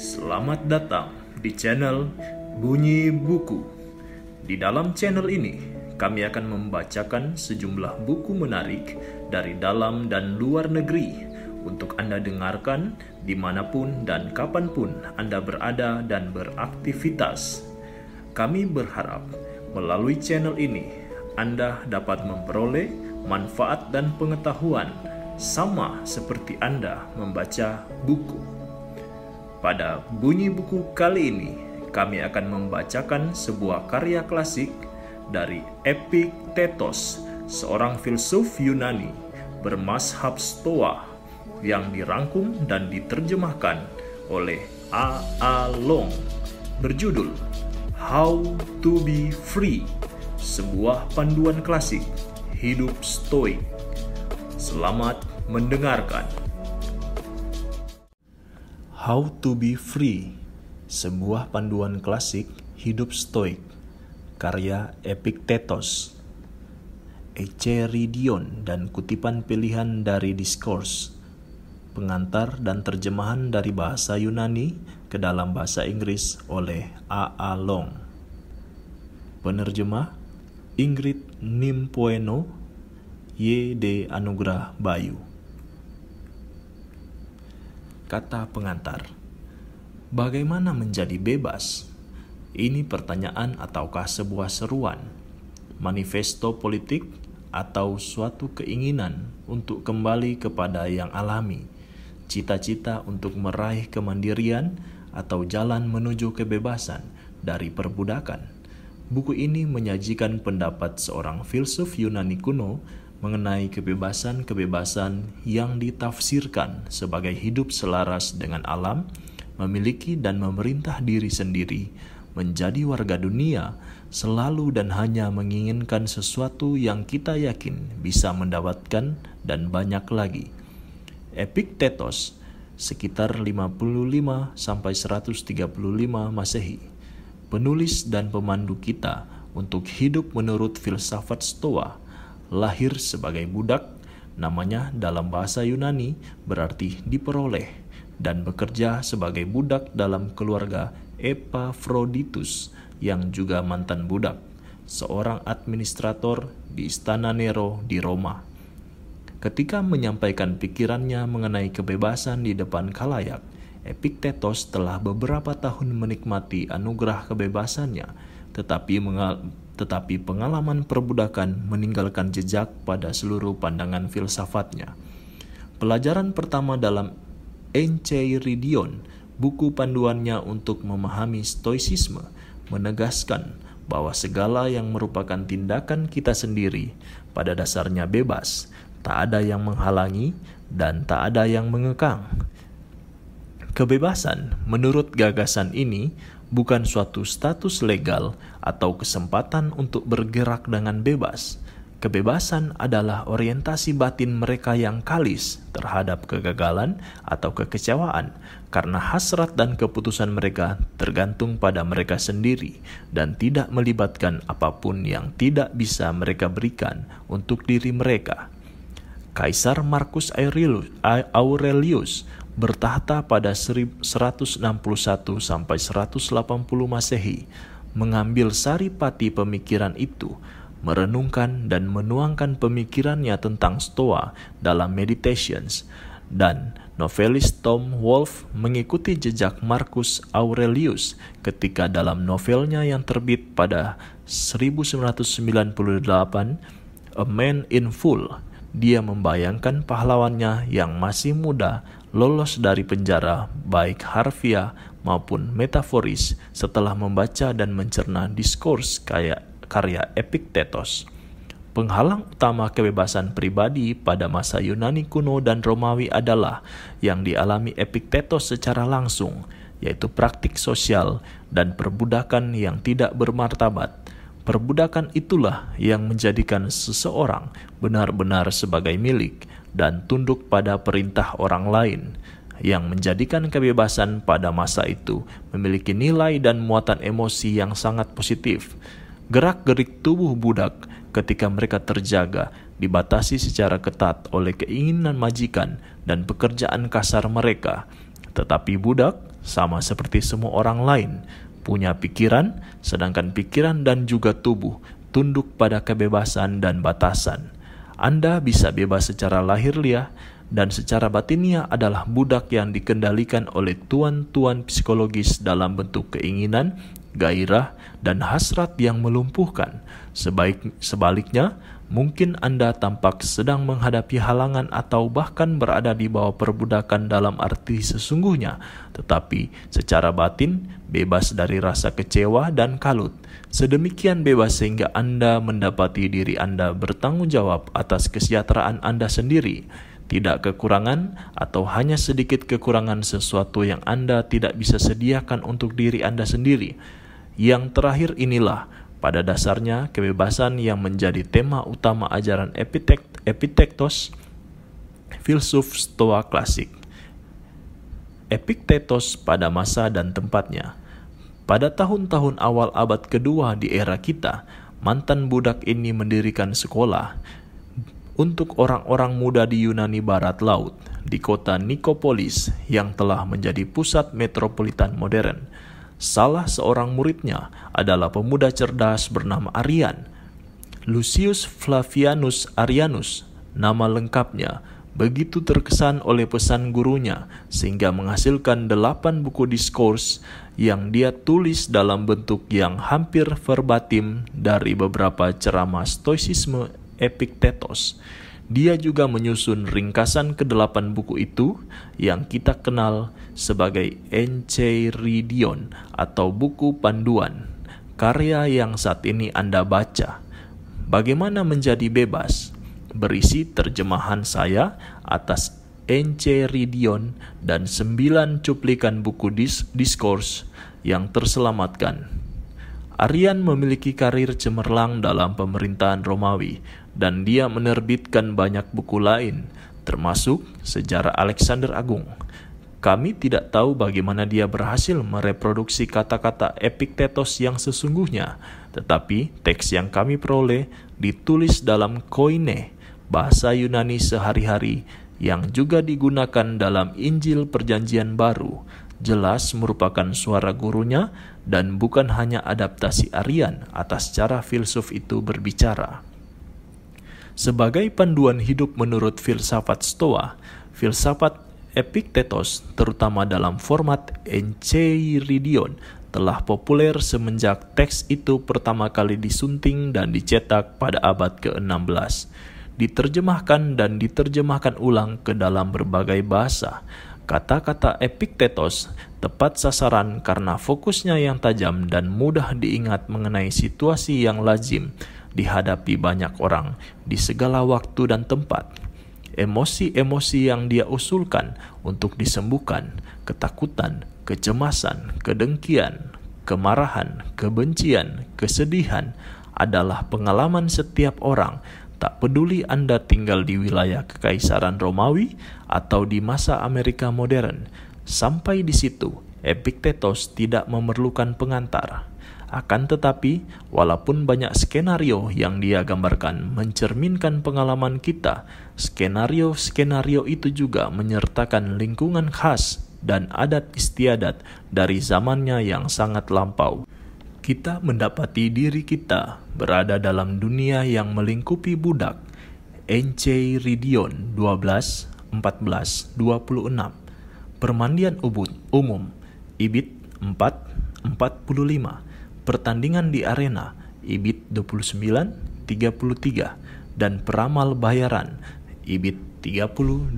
Selamat datang di channel Bunyi Buku. Di dalam channel ini, kami akan membacakan sejumlah buku menarik dari dalam dan luar negeri untuk Anda dengarkan di mana pun dan kapan pun Anda berada dan beraktivitas. Kami berharap melalui channel ini Anda dapat memperoleh manfaat dan pengetahuan sama seperti Anda membaca buku. Pada bunyi buku kali ini, kami akan membacakan sebuah karya klasik dari Epictetus, seorang filsuf Yunani bermashab Stoa yang dirangkum dan diterjemahkan oleh A. A. Long berjudul How to be Free, sebuah panduan klasik hidup stoik. Selamat mendengarkan. How to be Free, sebuah panduan klasik hidup stoik, karya Epictetus. Echeridion dan kutipan pilihan dari Discourse, pengantar dan terjemahan dari bahasa Yunani ke dalam bahasa Inggris oleh A. A. Long. Penerjemah Ingrid Nimpoeno, Y. Anugrah Bayu. Kata pengantar, bagaimana menjadi bebas? Ini pertanyaan ataukah sebuah seruan, manifesto politik, atau suatu keinginan untuk kembali kepada yang alami, cita-cita untuk meraih kemandirian, atau jalan menuju kebebasan dari perbudakan. Buku ini menyajikan pendapat seorang filsuf Yunani kuno mengenai kebebasan-kebebasan yang ditafsirkan sebagai hidup selaras dengan alam, memiliki dan memerintah diri sendiri, menjadi warga dunia, selalu dan hanya menginginkan sesuatu yang kita yakin bisa mendapatkan dan banyak lagi. Epictetus sekitar 55 sampai 135 Masehi. Penulis dan pemandu kita untuk hidup menurut filsafat Stoa lahir sebagai budak, namanya dalam bahasa Yunani berarti diperoleh, dan bekerja sebagai budak dalam keluarga Epaphroditus yang juga mantan budak, seorang administrator di istana Nero di Roma. Ketika menyampaikan pikirannya mengenai kebebasan di depan kalayak, Epictetus telah beberapa tahun menikmati anugerah kebebasannya, tetapi tetapi pengalaman perbudakan meninggalkan jejak pada seluruh pandangan filsafatnya. Pelajaran pertama dalam Enchiridion, buku panduannya untuk memahami stoicisme, menegaskan bahwa segala yang merupakan tindakan kita sendiri pada dasarnya bebas, tak ada yang menghalangi dan tak ada yang mengekang. Kebebasan, menurut gagasan ini, bukan suatu status legal atau kesempatan untuk bergerak dengan bebas. Kebebasan adalah orientasi batin mereka yang kalis terhadap kegagalan atau kekecewaan, karena hasrat dan keputusan mereka tergantung pada mereka sendiri dan tidak melibatkan apa pun yang tidak bisa mereka berikan untuk diri mereka. Kaisar Marcus Aurelius bertahta pada 161 sampai 180 Masehi, mengambil saripati pemikiran itu, merenungkan dan menuangkan pemikirannya tentang Stoa dalam Meditations, dan novelis Tom Wolfe mengikuti jejak Marcus Aurelius ketika dalam novelnya yang terbit pada 1998, A Man in Full, dia membayangkan pahlawannya yang masih muda lolos dari penjara baik harfiah maupun metaforis setelah membaca dan mencerna diskurs kaya, karya Epictetus. Penghalang utama kebebasan pribadi pada masa Yunani kuno dan Romawi adalah yang dialami Epictetus secara langsung, yaitu praktik sosial dan perbudakan yang tidak bermartabat. Perbudakan itulah yang menjadikan seseorang benar-benar sebagai milik, dan tunduk pada perintah orang lain, yang menjadikan kebebasan pada masa itu memiliki nilai dan muatan emosi yang sangat positif. Gerak-gerik tubuh budak ketika mereka terjaga, dibatasi secara ketat oleh keinginan majikan dan pekerjaan kasar mereka. Tetapi budak, sama seperti semua orang lain, punya pikiran, sedangkan pikiran dan juga tubuh tunduk pada kebebasan dan batasan. Anda bisa bebas secara lahiriah dan secara batinia adalah budak yang dikendalikan oleh tuan-tuan psikologis dalam bentuk keinginan, gairah, dan hasrat yang melumpuhkan. Sebaik, sebaliknya, mungkin Anda tampak sedang menghadapi halangan atau bahkan berada di bawah perbudakan dalam arti sesungguhnya, tetapi secara batin bebas dari rasa kecewa dan kalut. Sedemikian bebas sehingga Anda mendapati diri Anda bertanggung jawab atas kesejahteraan Anda sendiri tidak kekurangan atau hanya sedikit kekurangan sesuatu yang Anda tidak bisa sediakan untuk diri Anda sendiri. Yang terakhir inilah pada dasarnya kebebasan yang menjadi tema utama ajaran Epictetus, filsuf Stoa klasik. Epictetus pada masa dan tempatnya. Pada tahun-tahun awal abad kedua di era kita, mantan budak ini mendirikan sekolah untuk orang-orang muda di Yunani Barat Laut, di kota Nikopolis yang telah menjadi pusat metropolitan modern. Salah seorang muridnya adalah pemuda cerdas bernama Arian. Lucius Flavianus Arianus, nama lengkapnya, begitu terkesan oleh pesan gurunya sehingga menghasilkan delapan buku diskurs yang dia tulis dalam bentuk yang hampir verbatim dari beberapa ceramah stoicisme Epictetus. Dia juga menyusun ringkasan kedelapan buku itu yang kita kenal sebagai Enchiridion atau buku panduan, karya yang saat ini Anda baca. Bagaimana menjadi bebas? Berisi terjemahan saya atas Enchiridion dan sembilan cuplikan buku dis diskurs yang terselamatkan. Arian memiliki karir cemerlang dalam pemerintahan Romawi dan dia menerbitkan banyak buku lain, termasuk Sejarah Alexander Agung. Kami tidak tahu bagaimana dia berhasil mereproduksi kata-kata Epictetus yang sesungguhnya, tetapi teks yang kami peroleh ditulis dalam koine, bahasa Yunani sehari-hari yang juga digunakan dalam Injil Perjanjian Baru, jelas merupakan suara gurunya dan bukan hanya adaptasi Aryan atas cara filsuf itu berbicara. Sebagai panduan hidup menurut filsafat Stoa, filsafat Epictetus terutama dalam format Enchiridion telah populer semenjak teks itu pertama kali disunting dan dicetak pada abad ke-16. Diterjemahkan dan diterjemahkan ulang ke dalam berbagai bahasa, Kata-kata Epictetus tepat sasaran karena fokusnya yang tajam dan mudah diingat mengenai situasi yang lazim dihadapi banyak orang di segala waktu dan tempat. Emosi-emosi yang dia usulkan untuk disembuhkan, ketakutan, kecemasan, kedengkian, kemarahan, kebencian, kesedihan adalah pengalaman setiap orang Tak peduli Anda tinggal di wilayah Kekaisaran Romawi atau di masa Amerika modern, sampai di situ Epictetus tidak memerlukan pengantar. Akan tetapi, walaupun banyak skenario yang dia gambarkan mencerminkan pengalaman kita, skenario-skenario itu juga menyertakan lingkungan khas dan adat istiadat dari zamannya yang sangat lampau kita mendapati diri kita berada dalam dunia yang melingkupi budak. Enchiridion 12, 14, 26. Permandian ubud, umum, Ibit 4, 45. Pertandingan di arena, Ibit 29, 33. Dan peramal bayaran, Ibit 32.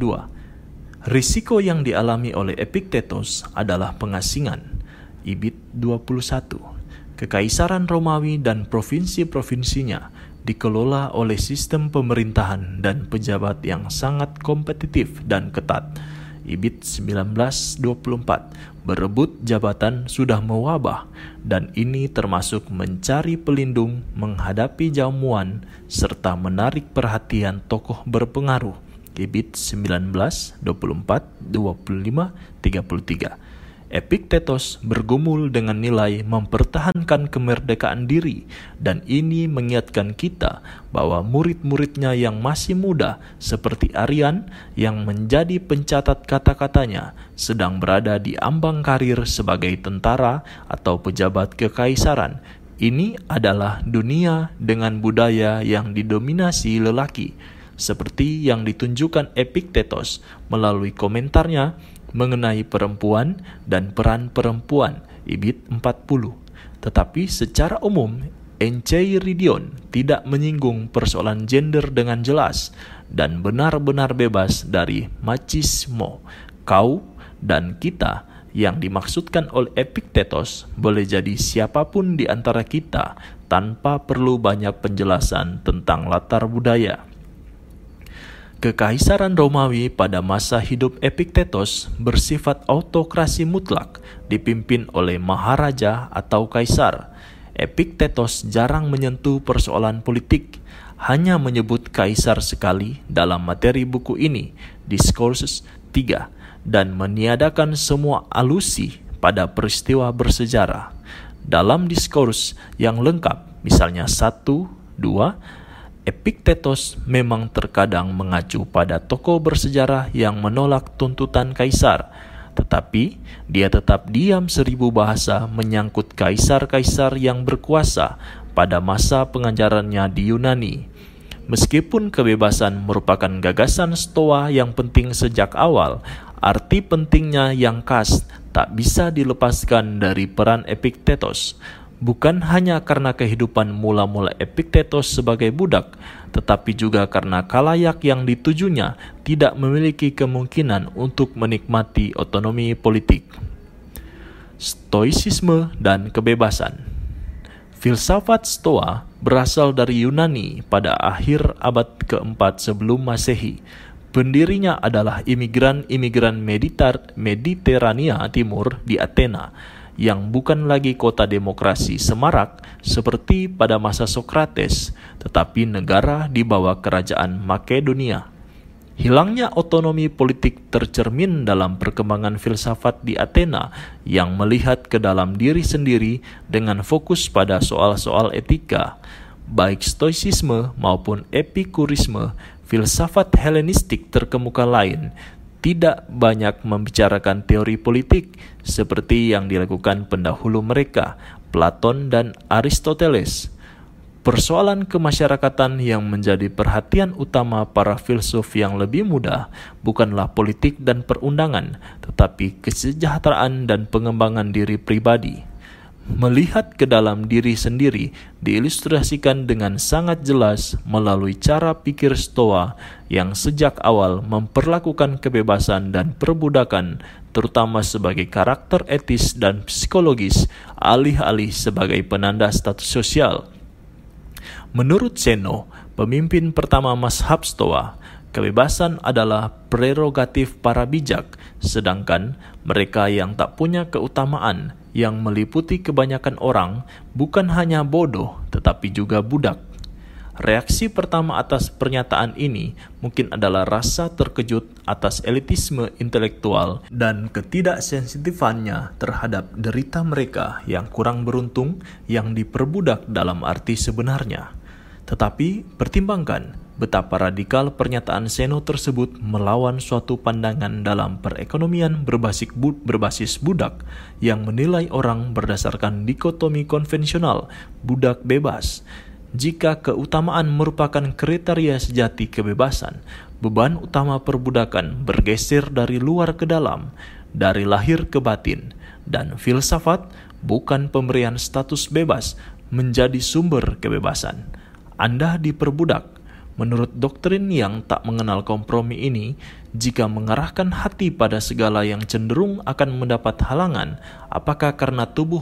Risiko yang dialami oleh Epictetus adalah pengasingan, Ibit 21 Kekaisaran Romawi dan provinsi-provinsinya dikelola oleh sistem pemerintahan dan pejabat yang sangat kompetitif dan ketat. Ibit 1924 berebut jabatan sudah mewabah dan ini termasuk mencari pelindung menghadapi jamuan serta menarik perhatian tokoh berpengaruh. Ibit 19, 24, 25, 33. Epiktetos bergumul dengan nilai mempertahankan kemerdekaan diri dan ini mengingatkan kita bahwa murid-muridnya yang masih muda seperti Aryan yang menjadi pencatat kata-katanya sedang berada di ambang karir sebagai tentara atau pejabat kekaisaran. Ini adalah dunia dengan budaya yang didominasi lelaki seperti yang ditunjukkan Epiktetos melalui komentarnya mengenai perempuan dan peran perempuan, Ibid 40. Tetapi secara umum, Enchiridion tidak menyinggung persoalan gender dengan jelas dan benar-benar bebas dari machismo. Kau dan kita yang dimaksudkan oleh Epiktetos boleh jadi siapa pun di antara kita tanpa perlu banyak penjelasan tentang latar budaya. Kekaisaran Romawi pada masa hidup Epiktetos bersifat autokrasi mutlak, dipimpin oleh maharaja atau kaisar. Epiktetos jarang menyentuh persoalan politik, hanya menyebut kaisar sekali dalam materi buku ini, Discourses 3, dan meniadakan semua alusi pada peristiwa bersejarah. Dalam diskurs yang lengkap, misalnya 1, 2, Epiktetos memang terkadang mengacu pada tokoh bersejarah yang menolak tuntutan kaisar, tetapi dia tetap diam seribu bahasa menyangkut kaisar-kaisar yang berkuasa pada masa pengajarannya di Yunani. Meskipun kebebasan merupakan gagasan Stoa yang penting sejak awal, arti pentingnya yang khas tak bisa dilepaskan dari peran Epiktetos bukan hanya karena kehidupan mula-mula Epiktetos sebagai budak, tetapi juga karena kalayak yang ditujunya tidak memiliki kemungkinan untuk menikmati otonomi politik. Stoicisme dan kebebasan Filsafat Stoa berasal dari Yunani pada akhir abad keempat sebelum Masehi. Pendirinya adalah imigran-imigran Mediterania Timur di Athena yang bukan lagi kota demokrasi semarak seperti pada masa Sokrates, tetapi negara di bawah kerajaan Makedonia. Hilangnya otonomi politik tercermin dalam perkembangan filsafat di Athena yang melihat ke dalam diri sendiri dengan fokus pada soal-soal etika. Baik stoicisme maupun epikurisme, filsafat Helenistik terkemuka lain tidak banyak membicarakan teori politik seperti yang dilakukan pendahulu mereka, Platon dan Aristoteles. Persoalan kemasyarakatan yang menjadi perhatian utama para filsuf yang lebih muda bukanlah politik dan perundangan, tetapi kesejahteraan dan pengembangan diri pribadi. Melihat ke dalam diri sendiri diilustrasikan dengan sangat jelas melalui cara pikir Stoa yang sejak awal memperlakukan kebebasan dan perbudakan terutama sebagai karakter etis dan psikologis alih-alih sebagai penanda status sosial. Menurut Zeno, pemimpin pertama Mashab Stoa, kebebasan adalah prerogatif para bijak, sedangkan mereka yang tak punya keutamaan yang meliputi kebanyakan orang bukan hanya bodoh tetapi juga budak. Reaksi pertama atas pernyataan ini mungkin adalah rasa terkejut atas elitisme intelektual dan ketidaksensitifan terhadap derita mereka yang kurang beruntung yang diperbudak dalam arti sebenarnya. Tetapi pertimbangkan betapa radikal pernyataan Seno tersebut melawan suatu pandangan dalam perekonomian berbasis, bud berbasis budak yang menilai orang berdasarkan dikotomi konvensional budak bebas. Jika keutamaan merupakan kriteria sejati kebebasan, beban utama perbudakan bergeser dari luar ke dalam, dari lahir ke batin, dan filsafat bukan pemberian status bebas menjadi sumber kebebasan. Anda diperbudak Menurut doktrin yang tak mengenal kompromi ini, jika mengarahkan hati pada segala yang cenderung akan mendapat halangan, apakah karena tubuh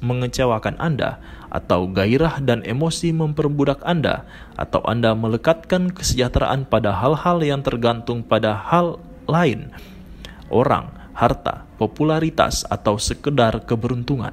mengecewakan Anda, atau gairah dan emosi memperbudak Anda, atau Anda melekatkan kesejahteraan pada hal-hal yang tergantung pada hal lain, orang, harta, popularitas, atau sekedar keberuntungan.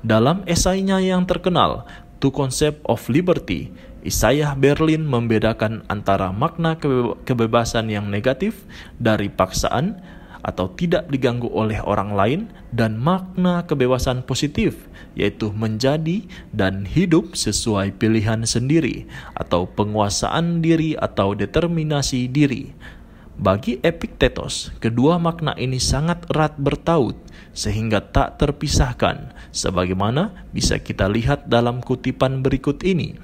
Dalam esainya yang terkenal, To Concept of Liberty, Isaiah Berlin membedakan antara makna kebebasan yang negatif dari paksaan atau tidak diganggu oleh orang lain, dan makna kebebasan positif, yaitu menjadi dan hidup sesuai pilihan sendiri, atau penguasaan diri atau determinasi diri. Bagi Epictetus, kedua makna ini sangat erat bertaut sehingga tak terpisahkan, sebagaimana bisa kita lihat dalam kutipan berikut ini.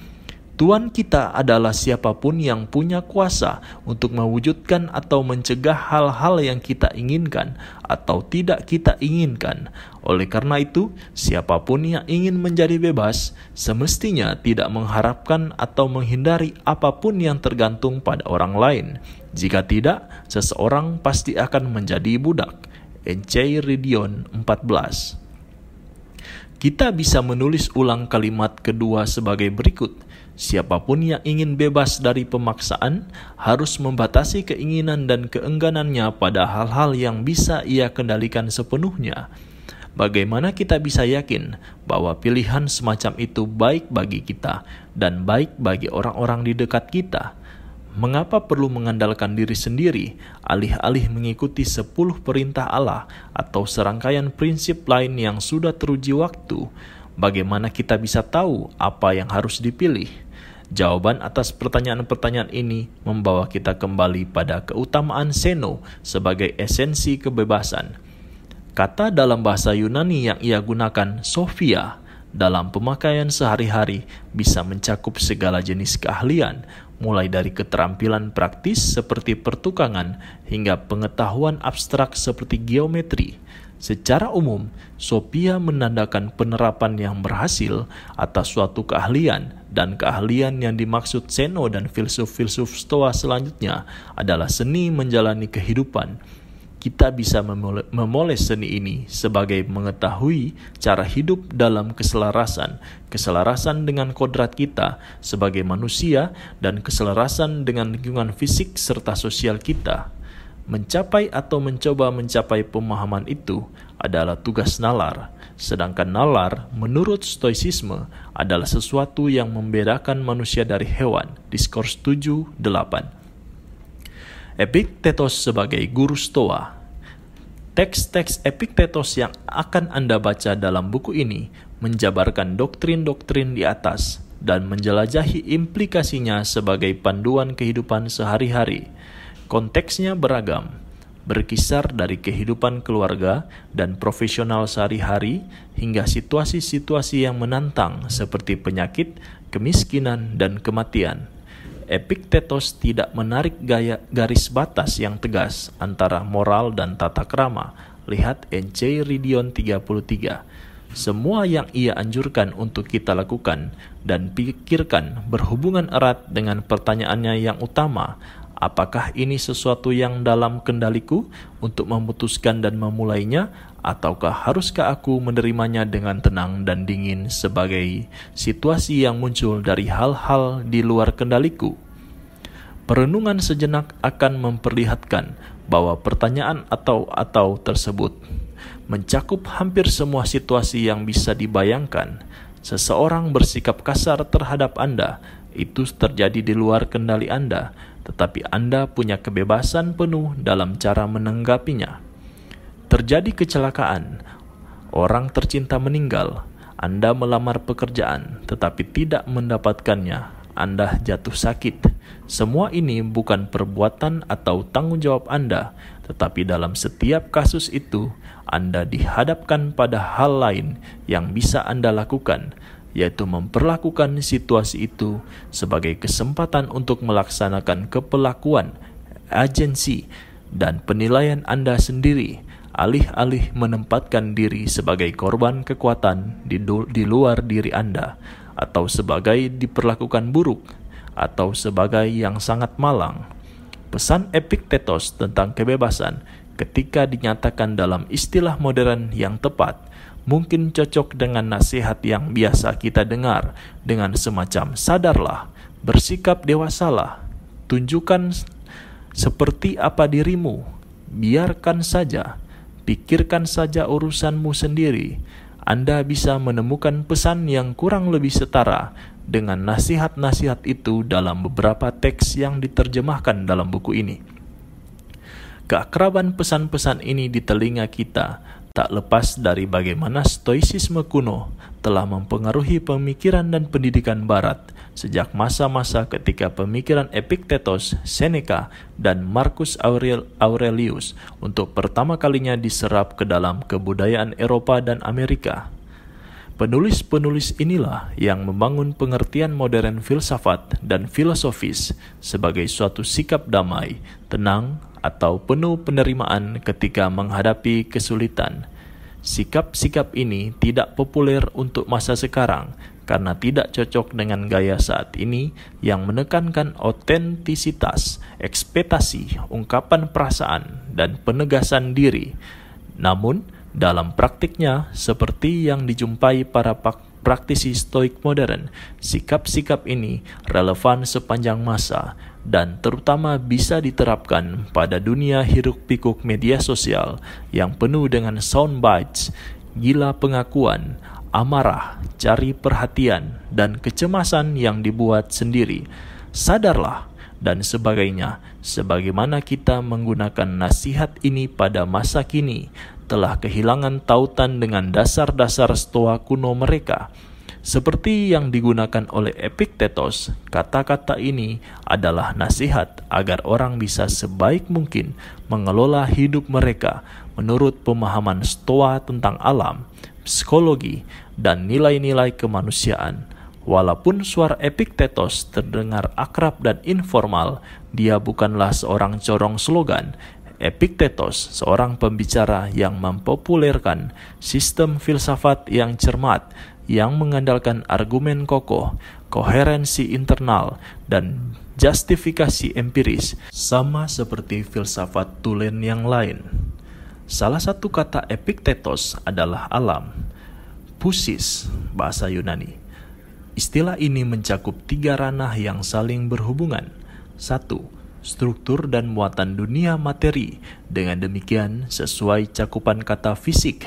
Tuhan kita adalah siapa pun yang punya kuasa untuk mewujudkan atau mencegah hal-hal yang kita inginkan atau tidak kita inginkan. Oleh karena itu, siapa pun yang ingin menjadi bebas semestinya tidak mengharapkan atau menghindari apa pun yang tergantung pada orang lain. Jika tidak, seseorang pasti akan menjadi budak. Encei Ridion 14 Kita bisa menulis ulang kalimat kedua sebagai berikut. Siapa pun yang ingin bebas dari pemaksaan harus membatasi keinginan dan keengganannya pada hal-hal yang bisa ia kendalikan sepenuhnya. Bagaimana kita bisa yakin bahwa pilihan semacam itu baik bagi kita dan baik bagi orang-orang di dekat kita? Mengapa perlu mengandalkan diri sendiri alih-alih mengikuti sepuluh perintah Allah atau serangkaian prinsip lain yang sudah teruji waktu? Bagaimana kita bisa tahu apa yang harus dipilih? Jawaban atas pertanyaan-pertanyaan ini membawa kita kembali pada keutamaan seno sebagai esensi kebebasan. Kata dalam bahasa Yunani yang ia gunakan, Sophia, dalam pemakaian sehari-hari bisa mencakup segala jenis keahlian, mulai dari keterampilan praktis seperti pertukangan hingga pengetahuan abstrak seperti geometri. Secara umum, Sophia menandakan penerapan yang berhasil atas suatu keahlian dan keahlian yang dimaksud Seno dan filsuf-filsuf Stoa selanjutnya adalah seni menjalani kehidupan. Kita bisa memoles seni ini sebagai mengetahui cara hidup dalam keselarasan, keselarasan dengan kodrat kita sebagai manusia, dan keselarasan dengan lingkungan fisik serta sosial kita. Mencapai atau mencoba mencapai pemahaman itu adalah tugas nalar, sedangkan nalar menurut stoicisme adalah sesuatu yang membedakan manusia dari hewan. Diskurs 7 8. Epictetus sebagai guru stoa. Teks-teks Epictetus yang akan Anda baca dalam buku ini menjabarkan doktrin-doktrin di atas dan menjelajahi implikasinya sebagai panduan kehidupan sehari-hari Konteksnya beragam, berkisar dari kehidupan keluarga dan profesional sehari-hari hingga situasi-situasi yang menantang seperti penyakit, kemiskinan, dan kematian. Epictetus tidak menarik gaya garis batas yang tegas antara moral dan tata krama. Lihat NC Ridion 33. Semua yang ia anjurkan untuk kita lakukan dan pikirkan berhubungan erat dengan pertanyaannya yang utama, Apakah ini sesuatu yang dalam kendaliku untuk memutuskan dan memulainya, ataukah haruskah aku menerimanya dengan tenang dan dingin sebagai situasi yang muncul dari hal-hal di luar kendaliku? Perenungan sejenak akan memperlihatkan bahwa pertanyaan atau atau tersebut mencakup hampir semua situasi yang bisa dibayangkan. Seseorang bersikap kasar terhadap Anda, itu terjadi di luar kendali Anda tetapi Anda punya kebebasan penuh dalam cara menanggapinya. Terjadi kecelakaan, orang tercinta meninggal, Anda melamar pekerjaan tetapi tidak mendapatkannya, Anda jatuh sakit. Semua ini bukan perbuatan atau tanggung jawab Anda, tetapi dalam setiap kasus itu, Anda dihadapkan pada hal lain yang bisa Anda lakukan yaitu memperlakukan situasi itu sebagai kesempatan untuk melaksanakan kepelakuan, agensi, dan penilaian Anda sendiri, alih-alih menempatkan diri sebagai korban kekuatan di, di luar diri Anda, atau sebagai diperlakukan buruk, atau sebagai yang sangat malang. Pesan Epictetus tentang kebebasan ketika dinyatakan dalam istilah modern yang tepat mungkin cocok dengan nasihat yang biasa kita dengar dengan semacam sadarlah, bersikap dewasalah, tunjukkan seperti apa dirimu, biarkan saja, pikirkan saja urusanmu sendiri. Anda bisa menemukan pesan yang kurang lebih setara dengan nasihat-nasihat itu dalam beberapa teks yang diterjemahkan dalam buku ini. Keakraban pesan-pesan ini di telinga kita tak lepas dari bagaimana stoicisme kuno telah mempengaruhi pemikiran dan pendidikan barat sejak masa-masa ketika pemikiran Epictetus, Seneca, dan Marcus Aurelius untuk pertama kalinya diserap ke dalam kebudayaan Eropa dan Amerika. Penulis-penulis inilah yang membangun pengertian modern filsafat dan filosofis sebagai suatu sikap damai, tenang, atau penuh penerimaan ketika menghadapi kesulitan. Sikap-sikap ini tidak populer untuk masa sekarang karena tidak cocok dengan gaya saat ini yang menekankan otentisitas, ekspektasi, ungkapan perasaan, dan penegasan diri. Namun, dalam praktiknya, seperti yang dijumpai para praktisi stoik modern, sikap-sikap ini relevan sepanjang masa dan terutama bisa diterapkan pada dunia hiruk-pikuk media sosial yang penuh dengan soundbites, gila pengakuan, amarah, cari perhatian, dan kecemasan yang dibuat sendiri. Sadarlah dan sebagainya, sebagaimana kita menggunakan nasihat ini pada masa kini telah kehilangan tautan dengan dasar-dasar stoa kuno mereka. Seperti yang digunakan oleh Epictetus, kata-kata ini adalah nasihat agar orang bisa sebaik mungkin mengelola hidup mereka menurut pemahaman stoa tentang alam, psikologi, dan nilai-nilai kemanusiaan. Walaupun suara Epictetus terdengar akrab dan informal, dia bukanlah seorang corong slogan Epictetus, seorang pembicara yang mempopulerkan sistem filsafat yang cermat, yang mengandalkan argumen kokoh, koherensi internal, dan justifikasi empiris, sama seperti filsafat tulen yang lain. Salah satu kata Epictetus adalah alam, pusis, bahasa Yunani. Istilah ini mencakup tiga ranah yang saling berhubungan. Satu, struktur dan muatan dunia materi, dengan demikian sesuai cakupan kata fisik.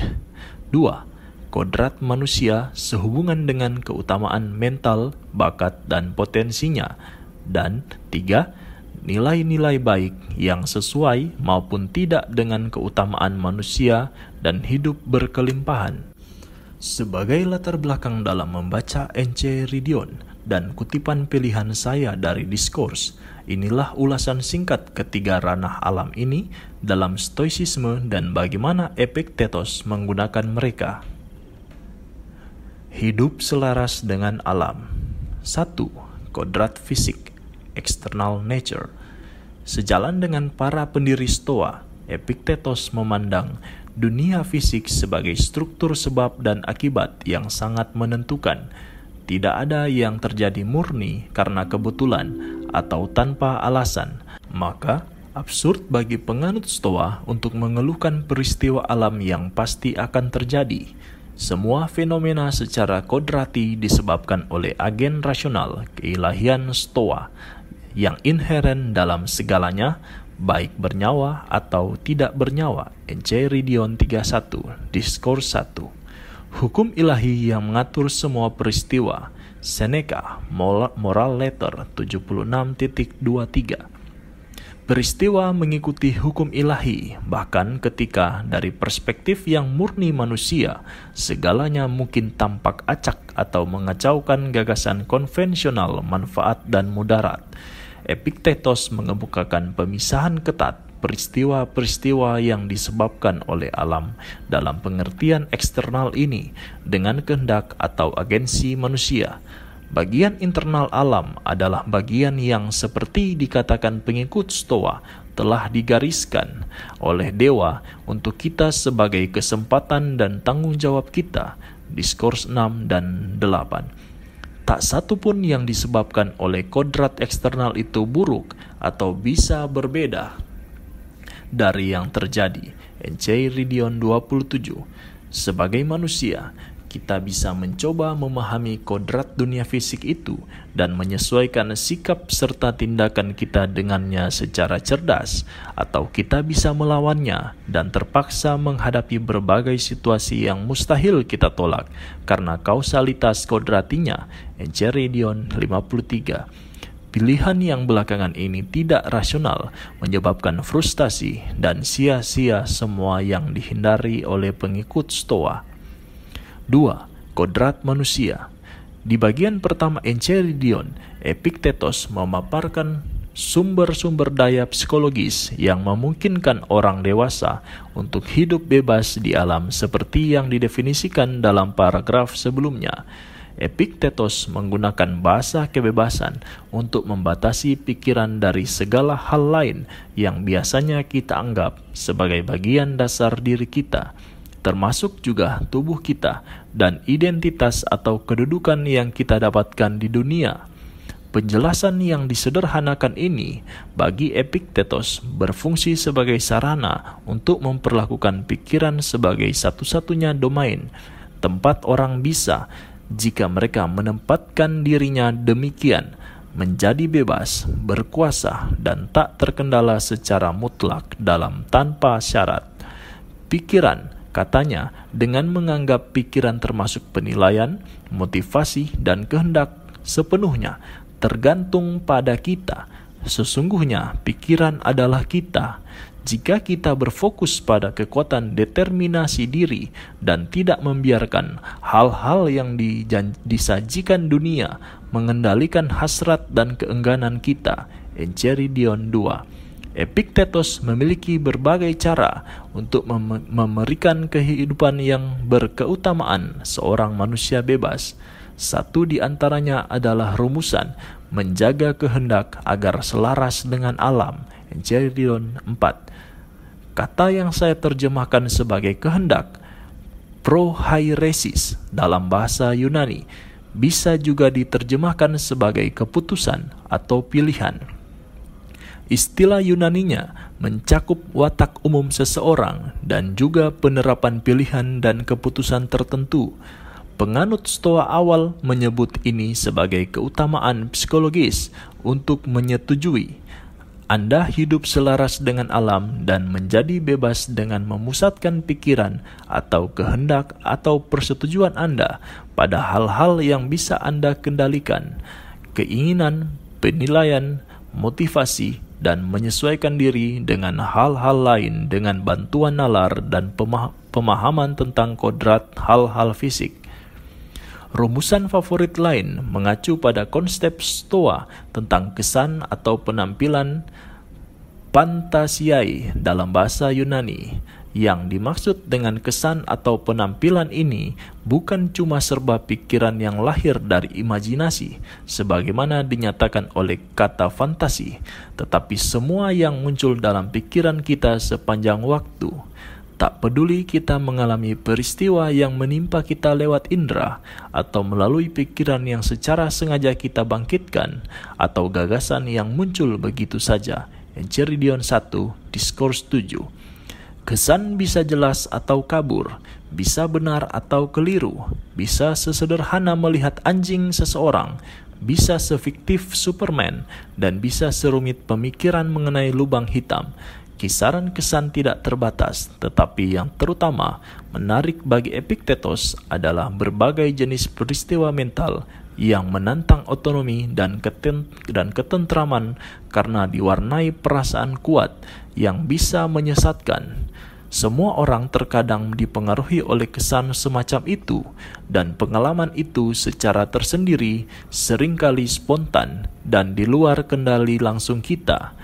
2. Kodrat manusia sehubungan dengan keutamaan mental, bakat, dan potensinya. Dan 3. Nilai-nilai baik yang sesuai maupun tidak dengan keutamaan manusia dan hidup berkelimpahan. Sebagai latar belakang dalam membaca Enchiridion dan kutipan pilihan saya dari diskurs, Inilah ulasan singkat ketiga ranah alam ini dalam stoicisme dan bagaimana Epictetus menggunakan mereka. Hidup selaras dengan alam. 1. Kodrat fisik, external nature. Sejalan dengan para pendiri Stoa, Epictetus memandang dunia fisik sebagai struktur sebab dan akibat yang sangat menentukan. Tidak ada yang terjadi murni karena kebetulan atau tanpa alasan, maka absurd bagi penganut Stoa untuk mengeluhkan peristiwa alam yang pasti akan terjadi. Semua fenomena secara kodrati disebabkan oleh agen rasional keilahian Stoa yang inheren dalam segalanya, baik bernyawa atau tidak bernyawa. Enchiridion 31, Diskurs 1. Hukum ilahi yang mengatur semua peristiwa Seneca, Moral Letter 76.23 Peristiwa mengikuti hukum ilahi, bahkan ketika dari perspektif yang murni manusia, segalanya mungkin tampak acak atau mengacaukan gagasan konvensional manfaat dan mudarat. Epictetus mengemukakan pemisahan ketat peristiwa-peristiwa yang disebabkan oleh alam dalam pengertian eksternal ini dengan kehendak atau agensi manusia. Bagian internal alam adalah bagian yang seperti dikatakan pengikut Stoa telah digariskan oleh dewa untuk kita sebagai kesempatan dan tanggung jawab kita. Diskurs 6 dan 8 tak satu pun yang disebabkan oleh kodrat eksternal itu buruk atau bisa berbeda dari yang terjadi. Enchiridion 27 Sebagai manusia, kita bisa mencoba memahami kodrat dunia fisik itu dan menyesuaikan sikap serta tindakan kita dengannya secara cerdas, atau kita bisa melawannya dan terpaksa menghadapi berbagai situasi yang mustahil kita tolak karena kausalitas kodratinya. Enchiridion 53 Pilihan yang belakangan ini tidak rasional, menyebabkan frustasi dan sia-sia semua yang dihindari oleh pengikut Stoa. 2. Kodrat manusia Di bagian pertama Enchiridion, Epictetus memaparkan sumber-sumber daya psikologis yang memungkinkan orang dewasa untuk hidup bebas di alam seperti yang didefinisikan dalam paragraf sebelumnya. Epictetus menggunakan bahasa kebebasan untuk membatasi pikiran dari segala hal lain yang biasanya kita anggap sebagai bagian dasar diri kita, termasuk juga tubuh kita dan identitas atau kedudukan yang kita dapatkan di dunia. Penjelasan yang disederhanakan ini bagi Epictetus berfungsi sebagai sarana untuk memperlakukan pikiran sebagai satu-satunya domain tempat orang bisa jika mereka menempatkan dirinya demikian, menjadi bebas, berkuasa, dan tak terkendala secara mutlak dalam tanpa syarat. Pikiran, katanya, dengan menganggap pikiran termasuk penilaian, motivasi, dan kehendak sepenuhnya tergantung pada kita. Sesungguhnya, pikiran adalah kita jika kita berfokus pada kekuatan determinasi diri dan tidak membiarkan hal-hal yang disajikan dunia mengendalikan hasrat dan keengganan kita. Enchiridion 2 Epictetus memiliki berbagai cara untuk mem memberikan kehidupan yang berkeutamaan seorang manusia bebas. Satu di antaranya adalah rumusan menjaga kehendak agar selaras dengan alam. Enchiridion 4 Kata yang saya terjemahkan sebagai kehendak, prohairesis dalam bahasa Yunani, bisa juga diterjemahkan sebagai keputusan atau pilihan. Istilah Yunaninya mencakup watak umum seseorang dan juga penerapan pilihan dan keputusan tertentu. Penganut Stoa awal menyebut ini sebagai keutamaan psikologis untuk menyetujui anda hidup selaras dengan alam dan menjadi bebas dengan memusatkan pikiran atau kehendak atau persetujuan Anda pada hal-hal yang bisa Anda kendalikan, keinginan, penilaian, motivasi, dan menyesuaikan diri dengan hal-hal lain dengan bantuan nalar dan pemahaman tentang kodrat hal-hal fisik. Rumusan favorit lain mengacu pada konsep Stoa tentang kesan atau penampilan Pantasiai dalam bahasa Yunani. Yang dimaksud dengan kesan atau penampilan ini bukan cuma serba pikiran yang lahir dari imajinasi, sebagaimana dinyatakan oleh kata fantasi, tetapi semua yang muncul dalam pikiran kita sepanjang waktu Tak peduli kita mengalami peristiwa yang menimpa kita lewat indera atau melalui pikiran yang secara sengaja kita bangkitkan atau gagasan yang muncul begitu saja. Enceridion 1, Diskurs 7. Kesan bisa jelas atau kabur, bisa benar atau keliru, bisa sesederhana melihat anjing seseorang, bisa sefiktif Superman, dan bisa serumit pemikiran mengenai lubang hitam Kisaran kesan tidak terbatas, tetapi yang terutama menarik bagi Epictetus adalah berbagai jenis peristiwa mental yang menantang otonomi dan, dan ketentraman karena diwarnai perasaan kuat yang bisa menyesatkan. Semua orang terkadang dipengaruhi oleh kesan semacam itu, dan pengalaman itu secara tersendiri sering kali spontan dan di luar kendali langsung kita.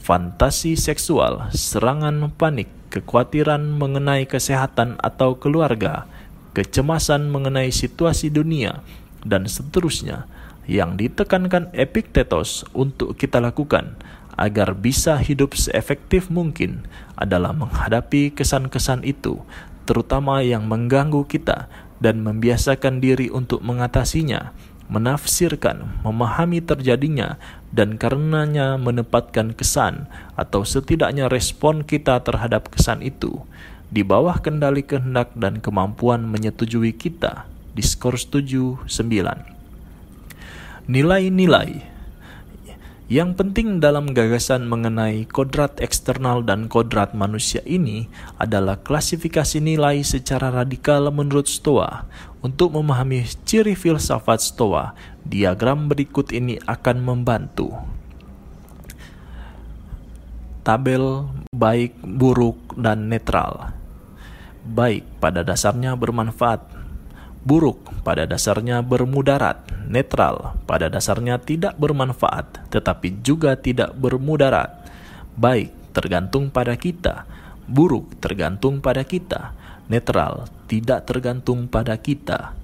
Fantasi seksual, serangan panik, kekhawatiran mengenai kesehatan atau keluarga, kecemasan mengenai situasi dunia, dan seterusnya. Yang ditekankan Epictetus untuk kita lakukan agar bisa hidup seefektif mungkin adalah menghadapi kesan-kesan itu, terutama yang mengganggu kita dan membiasakan diri untuk mengatasinya menafsirkan, memahami terjadinya, dan karenanya menempatkan kesan atau setidaknya respon kita terhadap kesan itu di bawah kendali kehendak dan kemampuan menyetujui kita. Diskurs 7 9. Nilai-nilai Yang penting dalam gagasan mengenai kodrat eksternal dan kodrat manusia ini adalah klasifikasi nilai secara radikal menurut Stoa. Untuk memahami ciri filsafat Stoa, diagram berikut ini akan membantu. Tabel baik, buruk, dan netral. Baik pada dasarnya bermanfaat buruk pada dasarnya bermudarat, netral pada dasarnya tidak bermanfaat, tetapi juga tidak bermudarat. Baik tergantung pada kita, buruk tergantung pada kita, netral tidak tergantung pada kita.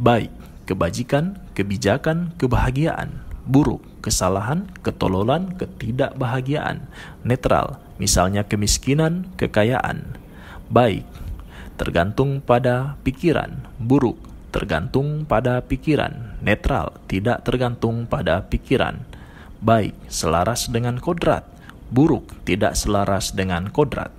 Baik kebajikan, kebijakan, kebahagiaan, buruk kesalahan, ketololan, ketidakbahagiaan, netral misalnya kemiskinan, kekayaan. Baik tergantung pada pikiran, buruk tergantung pada pikiran, netral tidak tergantung pada pikiran, baik selaras dengan kodrat, buruk tidak selaras dengan kodrat.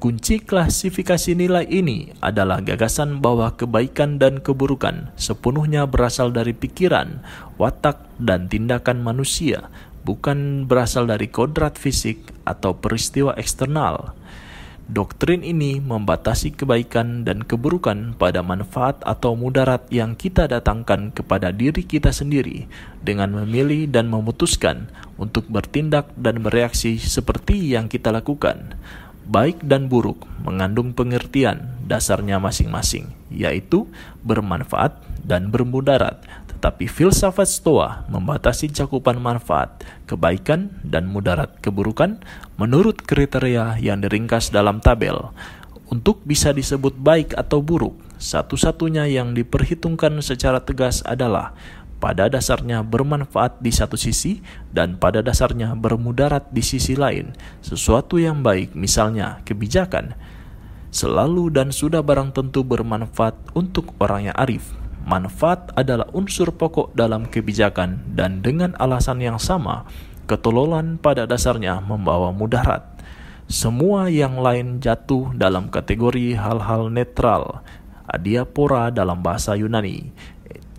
Kunci klasifikasi nilai ini adalah gagasan bahwa kebaikan dan keburukan sepenuhnya berasal dari pikiran, watak, dan tindakan manusia, bukan berasal dari kodrat fisik atau peristiwa eksternal. Doktrin ini membatasi kebaikan dan keburukan pada manfaat atau mudarat yang kita datangkan kepada diri kita sendiri dengan memilih dan memutuskan untuk bertindak dan bereaksi seperti yang kita lakukan. Baik dan buruk mengandung pengertian dasarnya masing-masing, yaitu bermanfaat dan bermudarat, tapi filsafat Stoa membatasi cakupan manfaat, kebaikan, dan mudarat keburukan menurut kriteria yang diringkas dalam tabel. Untuk bisa disebut baik atau buruk, satu-satunya yang diperhitungkan secara tegas adalah pada dasarnya bermanfaat di satu sisi dan pada dasarnya bermudarat di sisi lain. Sesuatu yang baik, misalnya kebijakan, selalu dan sudah barang tentu bermanfaat untuk orang yang arif, manfaat adalah unsur pokok dalam kebijakan dan dengan alasan yang sama, ketololan pada dasarnya membawa mudarat. Semua yang lain jatuh dalam kategori hal-hal netral. Adiapora dalam bahasa Yunani.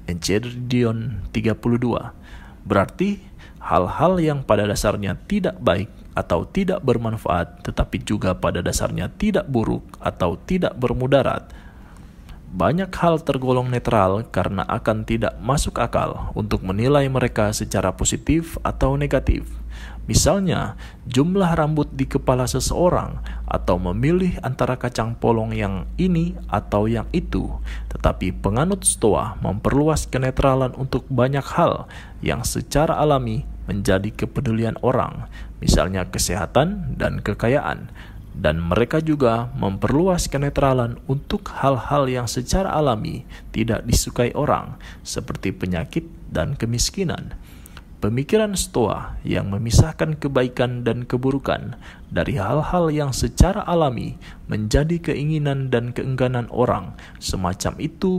Enchiridion 32. Berarti hal-hal yang pada dasarnya tidak baik atau tidak bermanfaat tetapi juga pada dasarnya tidak buruk atau tidak bermudarat banyak hal tergolong netral karena akan tidak masuk akal untuk menilai mereka secara positif atau negatif. Misalnya, jumlah rambut di kepala seseorang atau memilih antara kacang polong yang ini atau yang itu. Tetapi penganut Stoa memperluas kenetralan untuk banyak hal yang secara alami menjadi kepedulian orang, misalnya kesehatan dan kekayaan dan mereka juga memperluas kenetralan untuk hal-hal yang secara alami tidak disukai orang, seperti penyakit dan kemiskinan. Pemikiran Stoa yang memisahkan kebaikan dan keburukan dari hal-hal yang secara alami menjadi keinginan dan keengganan orang, semacam itu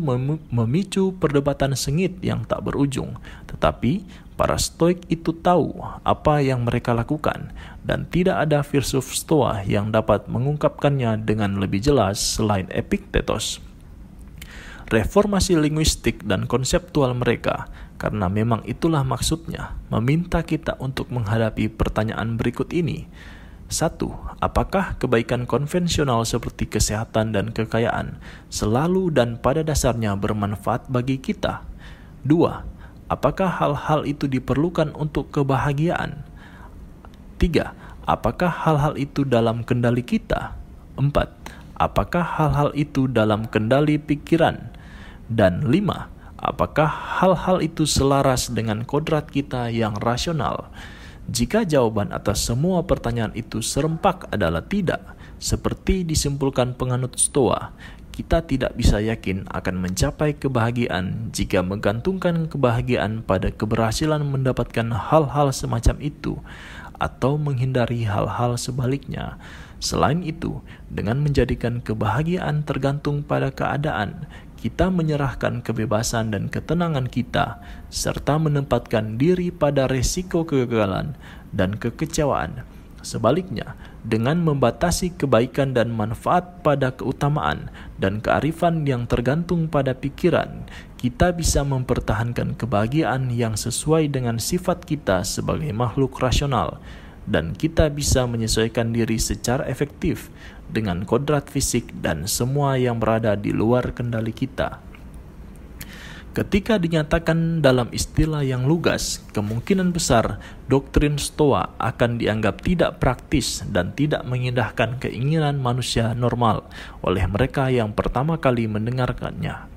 memicu perdebatan sengit yang tak berujung. Tetapi para Stoik itu tahu apa yang mereka lakukan, dan tidak ada filsuf Stoa yang dapat mengungkapkannya dengan lebih jelas selain Epictetus. Reformasi linguistik dan konseptual mereka karena memang itulah maksudnya, meminta kita untuk menghadapi pertanyaan berikut ini. Satu, apakah kebaikan konvensional seperti kesehatan dan kekayaan selalu dan pada dasarnya bermanfaat bagi kita? Dua, apakah hal-hal itu diperlukan untuk kebahagiaan? Tiga, apakah hal-hal itu dalam kendali kita? Empat, apakah hal-hal itu dalam kendali pikiran? Dan lima, Apakah hal-hal itu selaras dengan kodrat kita yang rasional? Jika jawaban atas semua pertanyaan itu serempak adalah tidak, seperti disimpulkan penganut Stoa, kita tidak bisa yakin akan mencapai kebahagiaan jika menggantungkan kebahagiaan pada keberhasilan mendapatkan hal-hal semacam itu atau menghindari hal-hal sebaliknya. Selain itu, dengan menjadikan kebahagiaan tergantung pada keadaan, kita menyerahkan kebebasan dan ketenangan kita, serta menempatkan diri pada resiko kegagalan dan kekecewaan. Sebaliknya, dengan membatasi kebaikan dan manfaat pada keutamaan dan kearifan yang tergantung pada pikiran, kita bisa mempertahankan kebahagiaan yang sesuai dengan sifat kita sebagai makhluk rasional, dan kita bisa menyesuaikan diri secara efektif dengan kodrat fisik dan semua yang berada di luar kendali kita. Ketika dinyatakan dalam istilah yang lugas, kemungkinan besar doktrin Stoa akan dianggap tidak praktis dan tidak mengindahkan keinginan manusia normal oleh mereka yang pertama kali mendengarkannya.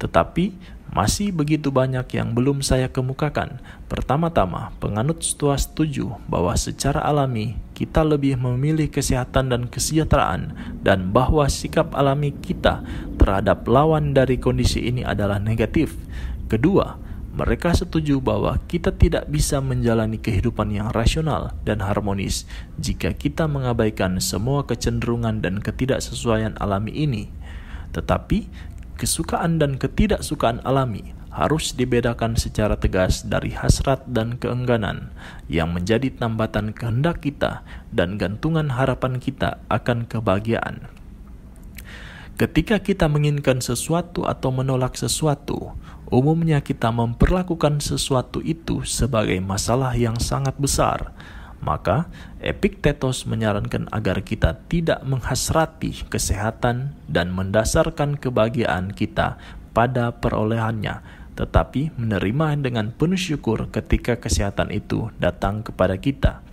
Tetapi masih begitu banyak yang belum saya kemukakan. Pertama-tama, penganut setua setuju bahwa secara alami kita lebih memilih kesehatan dan kesejahteraan dan bahwa sikap alami kita terhadap lawan dari kondisi ini adalah negatif. Kedua, mereka setuju bahwa kita tidak bisa menjalani kehidupan yang rasional dan harmonis jika kita mengabaikan semua kecenderungan dan ketidaksesuaian alami ini. Tetapi kesukaan dan ketidaksukaan alami harus dibedakan secara tegas dari hasrat dan keengganan yang menjadi tambatan kehendak kita dan gantungan harapan kita akan kebahagiaan. Ketika kita menginginkan sesuatu atau menolak sesuatu, umumnya kita memperlakukan sesuatu itu sebagai masalah yang sangat besar maka Epiktetos menyarankan agar kita tidak menghasrati kesehatan dan mendasarkan kebahagiaan kita pada perolehannya, tetapi menerima dengan penuh syukur ketika kesehatan itu datang kepada kita.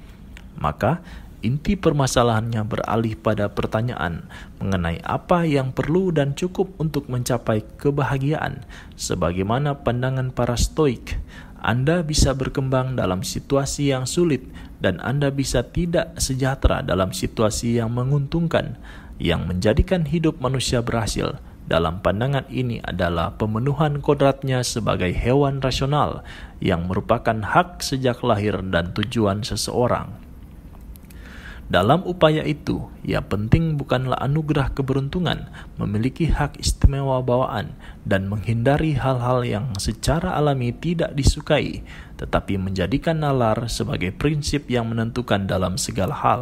Maka inti permasalahannya beralih pada pertanyaan mengenai apa yang perlu dan cukup untuk mencapai kebahagiaan, sebagaimana pandangan para Stoik. Anda bisa berkembang dalam situasi yang sulit dan Anda bisa tidak sejahtera dalam situasi yang menguntungkan yang menjadikan hidup manusia berhasil. Dalam pandangan ini adalah pemenuhan kodratnya sebagai hewan rasional yang merupakan hak sejak lahir dan tujuan seseorang. Dalam upaya itu, yang penting bukanlah anugerah keberuntungan, memiliki hak istimewa bawaan, dan menghindari hal-hal yang secara alami tidak disukai, tetapi menjadikan nalar sebagai prinsip yang menentukan dalam segala hal.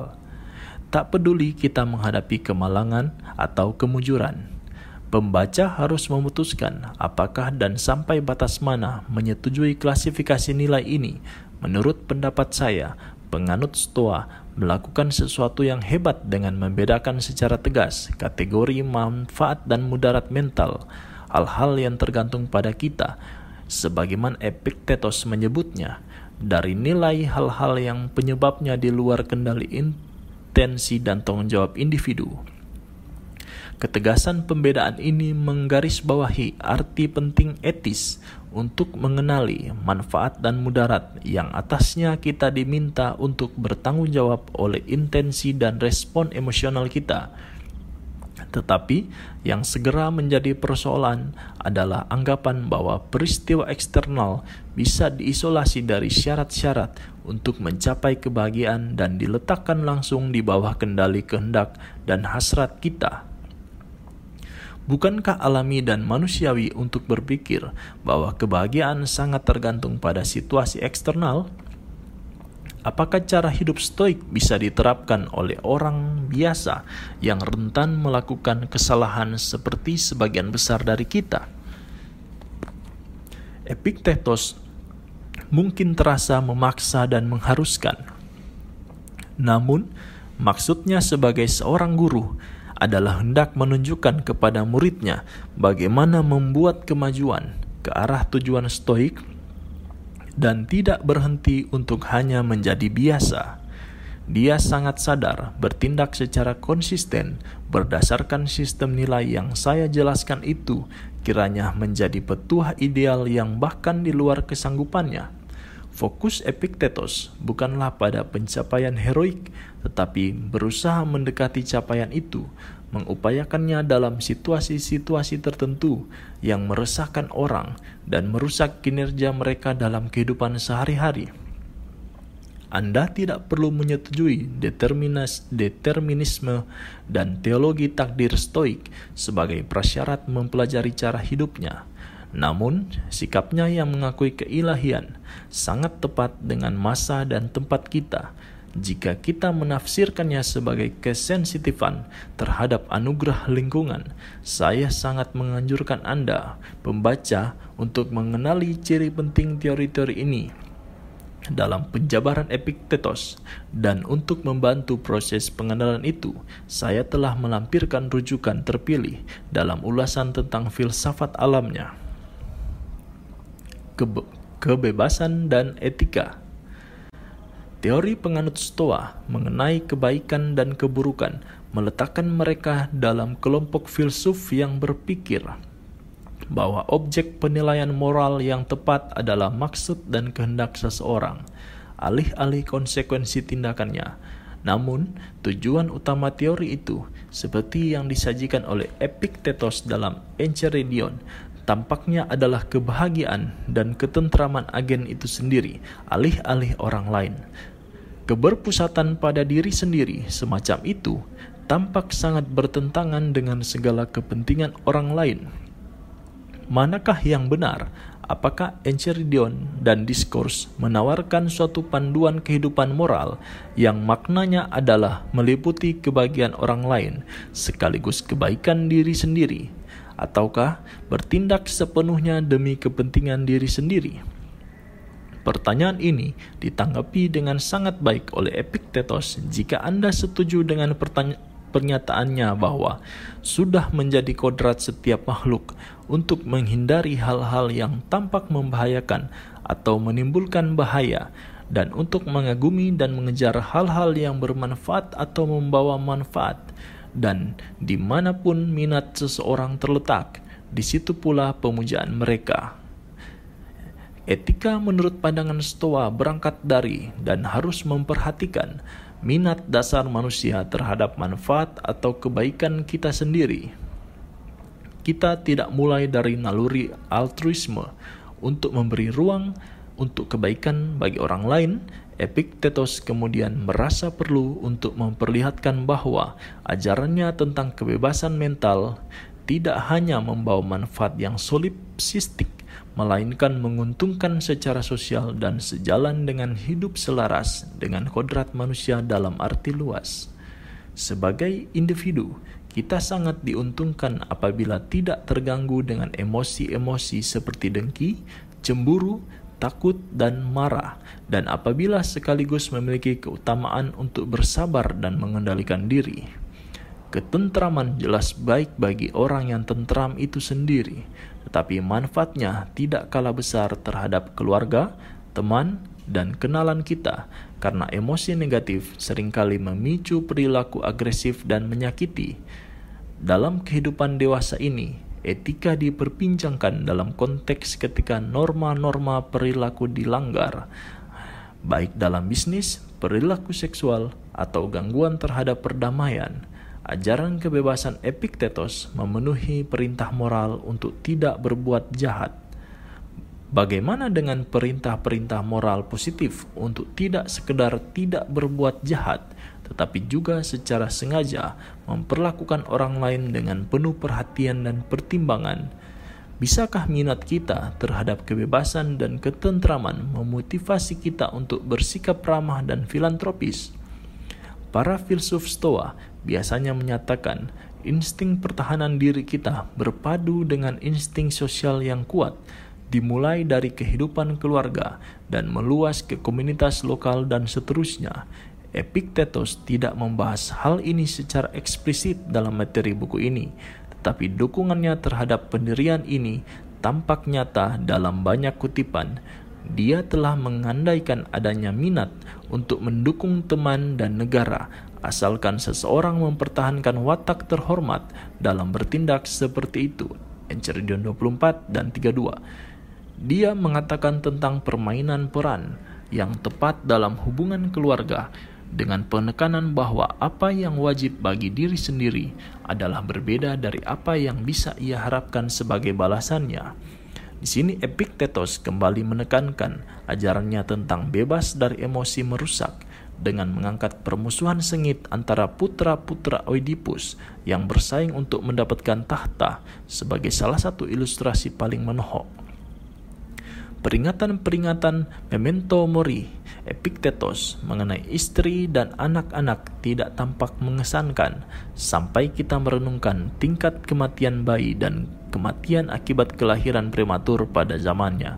Tak peduli kita menghadapi kemalangan atau kemujuran, pembaca harus memutuskan apakah dan sampai batas mana menyetujui klasifikasi nilai ini. Menurut pendapat saya, penganut Stoa melakukan sesuatu yang hebat dengan membedakan secara tegas kategori manfaat dan mudarat mental, hal-hal yang tergantung pada kita, sebagaimana Epictetus menyebutnya, dari nilai hal-hal yang penyebabnya di luar kendali intensi dan tanggung jawab individu. Ketegasan pembedaan ini menggarisbawahi arti penting etis untuk mengenali manfaat dan mudarat yang atasnya kita diminta untuk bertanggung jawab oleh intensi dan respon emosional kita. Tetapi yang segera menjadi persoalan adalah anggapan bahwa peristiwa eksternal bisa diisolasi dari syarat-syarat untuk mencapai kebahagiaan dan diletakkan langsung di bawah kendali kehendak dan hasrat kita. Bukankah alami dan manusiawi untuk berpikir bahwa kebahagiaan sangat tergantung pada situasi eksternal? Apakah cara hidup stoik bisa diterapkan oleh orang biasa yang rentan melakukan kesalahan seperti sebagian besar dari kita? Epiktetos mungkin terasa memaksa dan mengharuskan. Namun, maksudnya sebagai seorang guru adalah hendak menunjukkan kepada muridnya bagaimana membuat kemajuan ke arah tujuan stoik dan tidak berhenti untuk hanya menjadi biasa. Dia sangat sadar bertindak secara konsisten berdasarkan sistem nilai yang saya jelaskan itu kiranya menjadi petuah ideal yang bahkan di luar kesanggupannya. Fokus Epictetus bukanlah pada pencapaian heroik, tetapi berusaha mendekati capaian itu, mengupayakannya dalam situasi-situasi tertentu yang meresahkan orang dan merusak kinerja mereka dalam kehidupan sehari-hari. Anda tidak perlu menyetujui determinis, determinisme dan teologi takdir stoik sebagai prasyarat mempelajari cara hidupnya. Namun, sikapnya yang mengakui keilahian sangat tepat dengan masa dan tempat kita. Jika kita menafsirkannya sebagai kesensitifan terhadap anugerah lingkungan, saya sangat menganjurkan Anda, pembaca, untuk mengenali ciri penting teori-teori ini dalam penjabaran Epictetus dan untuk membantu proses pengenalan itu, saya telah melampirkan rujukan terpilih dalam ulasan tentang filsafat alamnya. Kebe kebebasan dan etika Teori penganut Stoa mengenai kebaikan dan keburukan meletakkan mereka dalam kelompok filsuf yang berpikir bahwa objek penilaian moral yang tepat adalah maksud dan kehendak seseorang, alih-alih konsekuensi tindakannya. Namun, tujuan utama teori itu, seperti yang disajikan oleh Epictetus dalam Enchiridion, tampaknya adalah kebahagiaan dan ketentraman agen itu sendiri, alih-alih orang lain. Keberpusatan pada diri sendiri semacam itu tampak sangat bertentangan dengan segala kepentingan orang lain. Manakah yang benar? Apakah Enchiridion dan Diskurs menawarkan suatu panduan kehidupan moral yang maknanya adalah meliputi kebahagiaan orang lain sekaligus kebaikan diri sendiri ataukah bertindak sepenuhnya demi kepentingan diri sendiri? Pertanyaan ini ditanggapi dengan sangat baik oleh Epictetus jika Anda setuju dengan pernyataannya bahwa sudah menjadi kodrat setiap makhluk untuk menghindari hal-hal yang tampak membahayakan atau menimbulkan bahaya dan untuk mengagumi dan mengejar hal-hal yang bermanfaat atau membawa manfaat dan di mana pun minat seseorang terletak, di situ pula pemujaan mereka. Etika menurut pandangan Stoa berangkat dari dan harus memperhatikan minat dasar manusia terhadap manfaat atau kebaikan kita sendiri. Kita tidak mulai dari naluri altruisme untuk memberi ruang untuk kebaikan bagi orang lain, Epictetus kemudian merasa perlu untuk memperlihatkan bahwa ajarannya tentang kebebasan mental tidak hanya membawa manfaat yang solipsistik, melainkan menguntungkan secara sosial dan sejalan dengan hidup selaras dengan kodrat manusia dalam arti luas. Sebagai individu, kita sangat diuntungkan apabila tidak terganggu dengan emosi-emosi seperti dengki, cemburu, takut, dan marah, dan apabila sekaligus memiliki keutamaan untuk bersabar dan mengendalikan diri. Ketentraman jelas baik bagi orang yang tentram itu sendiri, tetapi manfaatnya tidak kalah besar terhadap keluarga, teman, dan kenalan kita, karena emosi negatif sering kali memicu perilaku agresif dan menyakiti. Dalam kehidupan dewasa ini, etika diperbincangkan dalam konteks ketika norma-norma perilaku dilanggar, baik dalam bisnis, perilaku seksual, atau gangguan terhadap perdamaian. Ajaran kebebasan Epictetus memenuhi perintah moral untuk tidak berbuat jahat. Bagaimana dengan perintah-perintah moral positif untuk tidak sekedar tidak berbuat jahat, tetapi juga secara sengaja memperlakukan orang lain dengan penuh perhatian dan pertimbangan. Bisakah minat kita terhadap kebebasan dan ketentraman memotivasi kita untuk bersikap ramah dan filantropis? Para filsuf Stoa biasanya menyatakan insting pertahanan diri kita berpadu dengan insting sosial yang kuat, dimulai dari kehidupan keluarga dan meluas ke komunitas lokal dan seterusnya Epictetus tidak membahas hal ini secara eksplisit dalam materi buku ini, tetapi dukungannya terhadap pendirian ini tampak nyata dalam banyak kutipan. Dia telah mengandaikan adanya minat untuk mendukung teman dan negara, asalkan seseorang mempertahankan watak terhormat dalam bertindak seperti itu. Enchiridion 24 dan 32. Dia mengatakan tentang permainan peran yang tepat dalam hubungan keluarga dengan penekanan bahwa apa yang wajib bagi diri sendiri adalah berbeda dari apa yang bisa ia harapkan sebagai balasannya. Di sini Epictetus kembali menekankan ajarannya tentang bebas dari emosi merusak dengan mengangkat permusuhan sengit antara putra-putra Oedipus yang bersaing untuk mendapatkan tahta sebagai salah satu ilustrasi paling menohok. Peringatan-peringatan memento mori Epictetus mengenai istri dan anak-anak tidak tampak mengesankan sampai kita merenungkan tingkat kematian bayi dan kematian akibat kelahiran prematur pada zamannya.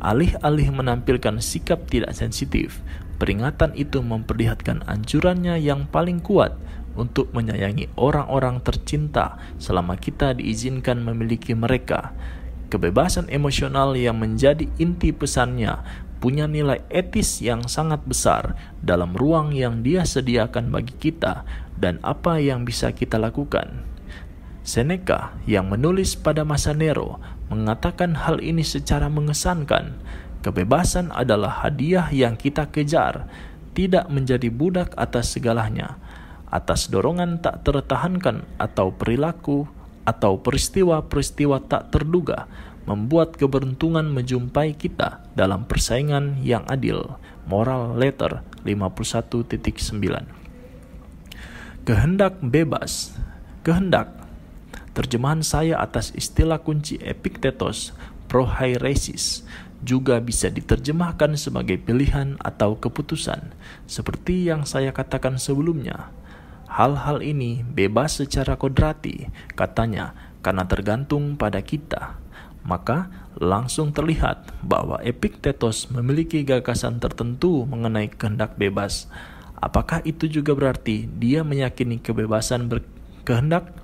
Alih-alih menampilkan sikap tidak sensitif, peringatan itu memperlihatkan anjurannya yang paling kuat untuk menyayangi orang-orang tercinta selama kita diizinkan memiliki mereka Kebebasan emosional yang menjadi inti pesannya punya nilai etis yang sangat besar dalam ruang yang dia sediakan bagi kita dan apa yang bisa kita lakukan. Seneca yang menulis pada masa Nero mengatakan hal ini secara mengesankan. Kebebasan adalah hadiah yang kita kejar, tidak menjadi budak atas segalanya, atas dorongan tak tertahankan atau perilaku atau peristiwa-peristiwa tak terduga membuat keberuntungan menjumpai kita dalam persaingan yang adil. Moral Letter 51.9 Kehendak bebas Kehendak Terjemahan saya atas istilah kunci Epictetus prohairesis juga bisa diterjemahkan sebagai pilihan atau keputusan, seperti yang saya katakan sebelumnya. Hal-hal ini bebas secara kodrati, katanya, karena tergantung pada kita. Maka langsung terlihat bahwa Epictetus memiliki gagasan tertentu mengenai kehendak bebas. Apakah itu juga berarti dia meyakini kebebasan berkehendak?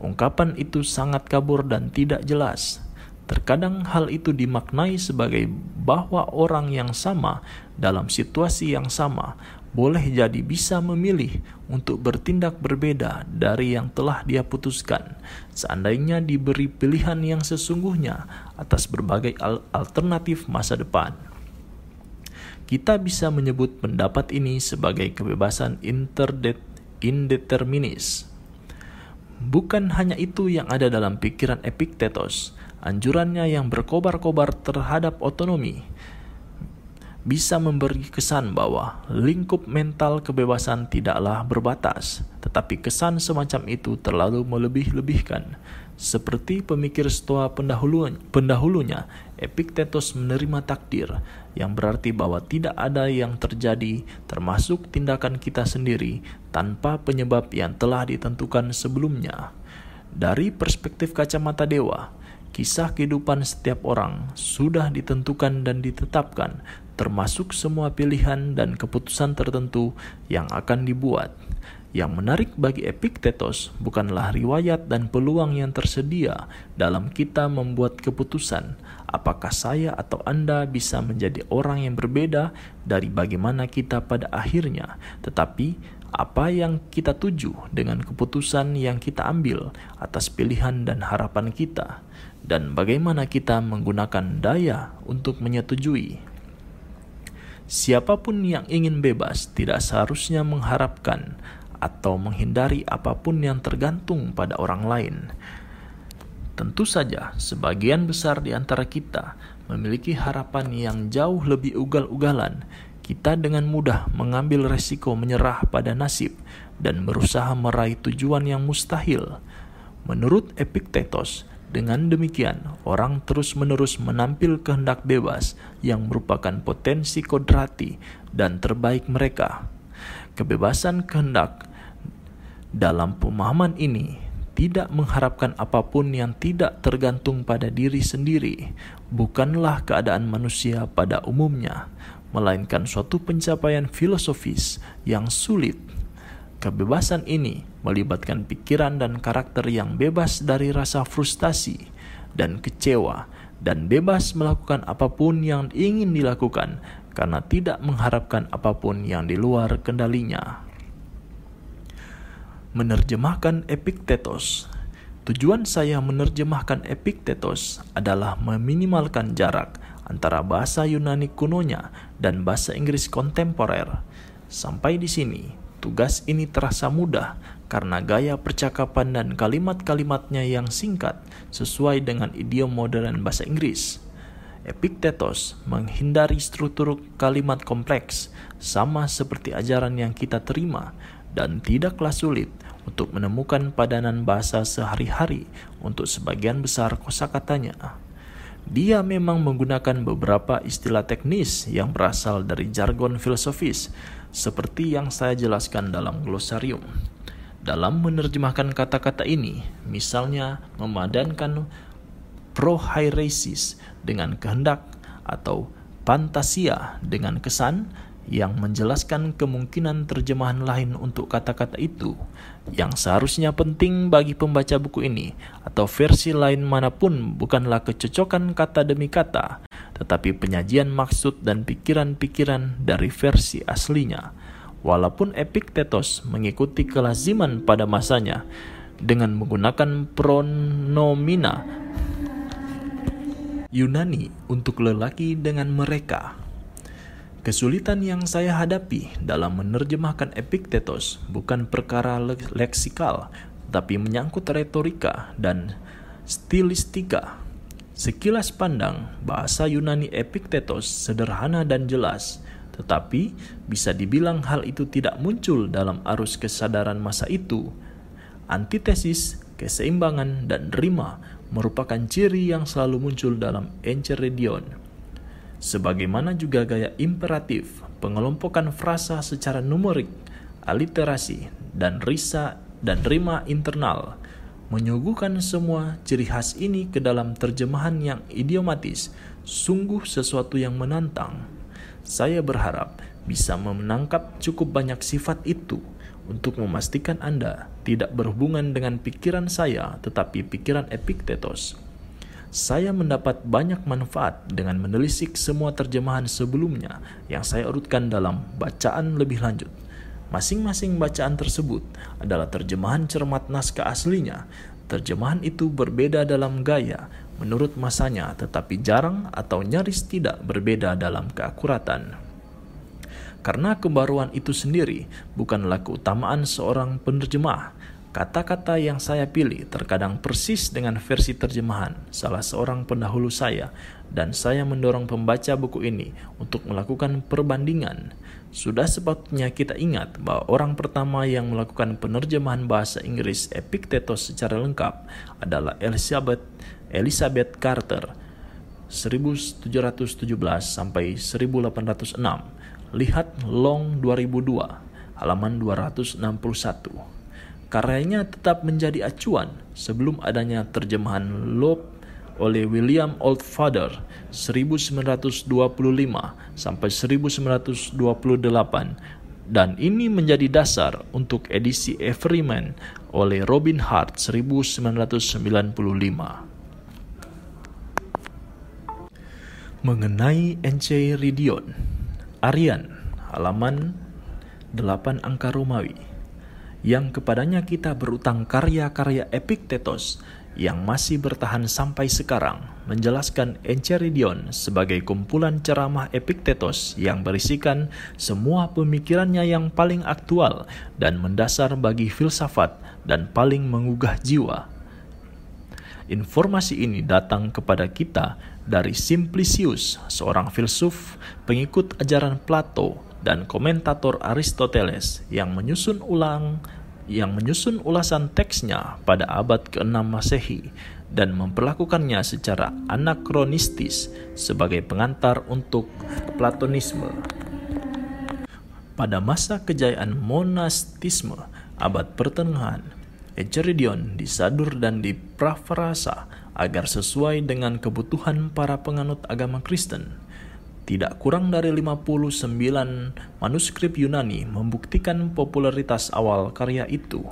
Ungkapan itu sangat kabur dan tidak jelas. Terkadang hal itu dimaknai sebagai bahwa orang yang sama dalam situasi yang sama boleh jadi bisa memilih untuk bertindak berbeda dari yang telah dia putuskan, seandainya diberi pilihan yang sesungguhnya atas berbagai alternatif masa depan. Kita bisa menyebut pendapat ini sebagai kebebasan indeterminis. Bukan hanya itu yang ada dalam pikiran Epictetus, anjurannya yang berkobar-kobar terhadap otonomi, bisa memberi kesan bahwa lingkup mental kebebasan tidaklah berbatas, tetapi kesan semacam itu terlalu melebih-lebihkan. Seperti pemikir stoa pendahulunya, pendahulunya, Epictetus menerima takdir, yang berarti bahwa tidak ada yang terjadi, termasuk tindakan kita sendiri, tanpa penyebab yang telah ditentukan sebelumnya. Dari perspektif kacamata dewa, kisah kehidupan setiap orang sudah ditentukan dan ditetapkan termasuk semua pilihan dan keputusan tertentu yang akan dibuat. Yang menarik bagi Epictetus bukanlah riwayat dan peluang yang tersedia dalam kita membuat keputusan, apakah saya atau Anda bisa menjadi orang yang berbeda dari bagaimana kita pada akhirnya, tetapi apa yang kita tuju dengan keputusan yang kita ambil atas pilihan dan harapan kita, dan bagaimana kita menggunakan daya untuk menyetujui. Siapa pun yang ingin bebas tidak seharusnya mengharapkan atau menghindari apa pun yang tergantung pada orang lain. Tentu saja, sebagian besar di antara kita memiliki harapan yang jauh lebih ugal-ugalan. Kita dengan mudah mengambil resiko menyerah pada nasib dan berusaha meraih tujuan yang mustahil. Menurut Epictetus, dengan demikian, orang terus-menerus menampil kehendak bebas yang merupakan potensi kodrati dan terbaik mereka. Kebebasan kehendak dalam pemahaman ini tidak mengharapkan apa pun yang tidak tergantung pada diri sendiri, bukanlah keadaan manusia pada umumnya, melainkan suatu pencapaian filosofis yang sulit Kebebasan ini melibatkan pikiran dan karakter yang bebas dari rasa frustasi dan kecewa dan bebas melakukan apa pun yang ingin dilakukan karena tidak mengharapkan apa pun yang di luar kendalinya. Menerjemahkan Epictetus Tujuan saya menerjemahkan Epictetus adalah meminimalkan jarak antara bahasa Yunani kunonya dan bahasa Inggris kontemporer. Sampai di sini, Tugas ini terasa mudah karena gaya percakapan dan kalimat-kalimatnya yang singkat sesuai dengan idiom modern bahasa Inggris. Epictetus menghindari struktur kalimat kompleks sama seperti ajaran yang kita terima dan tidaklah sulit untuk menemukan padanan bahasa sehari-hari untuk sebagian besar kosakatanya. Dia memang menggunakan beberapa istilah teknis yang berasal dari jargon filosofis, seperti yang saya jelaskan dalam glosarium. Dalam menerjemahkan kata-kata ini, misalnya memadankan prohairesis dengan kehendak atau pantasia dengan kesan yang menjelaskan kemungkinan terjemahan lain untuk kata-kata itu yang seharusnya penting bagi pembaca buku ini atau versi lain mana pun bukanlah kecocokan kata demi kata tetapi penyajian maksud dan pikiran-pikiran dari versi aslinya. Walaupun Epictetus mengikuti kelaziman pada masanya dengan menggunakan pronomina Yunani untuk lelaki dengan mereka Kesulitan yang saya hadapi dalam menerjemahkan Epictetus bukan perkara leksikal, tapi menyangkut retorika dan stilistika. Sekilas pandang, bahasa Yunani Epictetus sederhana dan jelas, tetapi bisa dibilang hal itu tidak muncul dalam arus kesadaran masa itu. Antitesis, keseimbangan, dan rima merupakan ciri yang selalu muncul dalam Enchiridion sebagaimana juga gaya imperatif, pengelompokan frasa secara numerik, aliterasi, dan risa dan rima internal, menyuguhkan semua ciri khas ini ke dalam terjemahan yang idiomatis, sungguh sesuatu yang menantang. Saya berharap bisa menangkap cukup banyak sifat itu untuk memastikan Anda tidak berhubungan dengan pikiran saya tetapi pikiran Epictetus. Saya mendapat banyak manfaat dengan menelisik semua terjemahan sebelumnya yang saya urutkan dalam bacaan lebih lanjut. Masing-masing bacaan tersebut adalah terjemahan cermat naskah aslinya. Terjemahan itu berbeda dalam gaya menurut masanya, tetapi jarang atau nyaris tidak berbeda dalam keakuratan. Karena kebaruan itu sendiri bukanlah keutamaan seorang penerjemah, Kata-kata yang saya pilih terkadang persis dengan versi terjemahan salah seorang pendahulu saya, dan saya mendorong pembaca buku ini untuk melakukan perbandingan. Sudah sepatutnya kita ingat bahwa orang pertama yang melakukan penerjemahan bahasa Inggris Epictetus secara lengkap adalah Elizabeth Elizabeth Carter 1717 sampai 1806. Lihat Long 2002 halaman 261. Karyanya tetap menjadi acuan sebelum adanya terjemahan Loeb oleh William Oldfather 1925 sampai 1928 dan ini menjadi dasar untuk edisi Everyman oleh Robin Hart 1995. Mengenai Enchiridion, Arian, halaman 8 angka Romawi yang kepadanya kita berutang karya-karya Epictetus yang masih bertahan sampai sekarang, menjelaskan Enchiridion sebagai kumpulan ceramah Epictetus yang berisikan semua pemikirannya yang paling aktual dan mendasar bagi filsafat dan paling mengugah jiwa. Informasi ini datang kepada kita dari Simplicius, seorang filsuf pengikut ajaran Plato dan komentator Aristoteles yang menyusun ulang yang menyusun ulasan teksnya pada abad ke-6 Masehi dan memperlakukannya secara anakronistis sebagai pengantar untuk Platonisme. Pada masa kejayaan monastisme abad pertengahan, Echeridion disadur dan diprafarasa agar sesuai dengan kebutuhan para penganut agama Kristen. Tidak kurang dari 59 manuskrip Yunani membuktikan popularitas awal karya itu.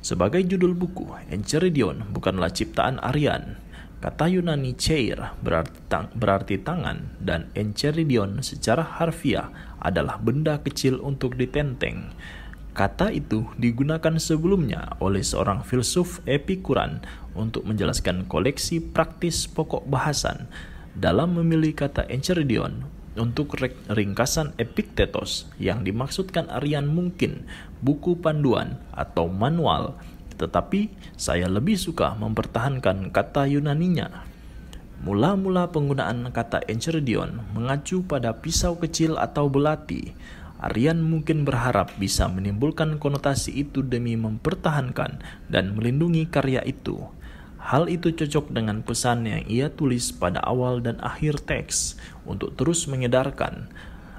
Sebagai judul buku, Enchiridion bukanlah ciptaan Aryan. Kata Yunani chair berarti, tang berarti tangan dan Enchiridion secara harfiah adalah benda kecil untuk ditenteng. Kata itu digunakan sebelumnya oleh seorang filsuf Epikuran untuk menjelaskan koleksi praktis pokok bahasan dalam memilih kata Enchiridion untuk ringkasan Epictetus yang dimaksudkan Aryan mungkin buku panduan atau manual, tetapi saya lebih suka mempertahankan kata Yunaninya. Mula-mula penggunaan kata Enchiridion mengacu pada pisau kecil atau belati. Aryan mungkin berharap bisa menimbulkan konotasi itu demi mempertahankan dan melindungi karya itu. Hal itu cocok dengan pesan yang ia tulis pada awal dan akhir teks untuk terus mengedarkan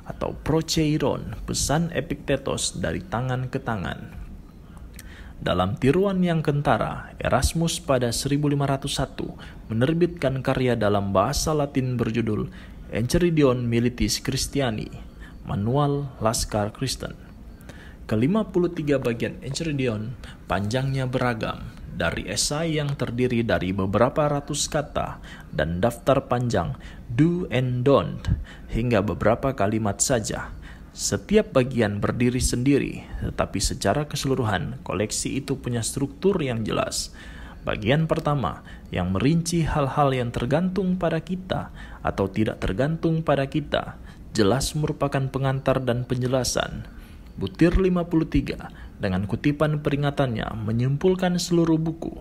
atau proceiron pesan Epictetus dari tangan ke tangan. Dalam tiruan yang kentara, Erasmus pada 1501 menerbitkan karya dalam bahasa Latin berjudul Enchiridion Militis Christiani, Manual Laskar Kristen. Ke-53 bagian Enchiridion panjangnya beragam, dari esai yang terdiri dari beberapa ratus kata dan daftar panjang do and don't hingga beberapa kalimat saja. Setiap bagian berdiri sendiri, tetapi secara keseluruhan koleksi itu punya struktur yang jelas. Bagian pertama yang merinci hal-hal yang tergantung pada kita atau tidak tergantung pada kita, jelas merupakan pengantar dan penjelasan. Butir 53 dengan kutipan peringatannya menyimpulkan seluruh buku.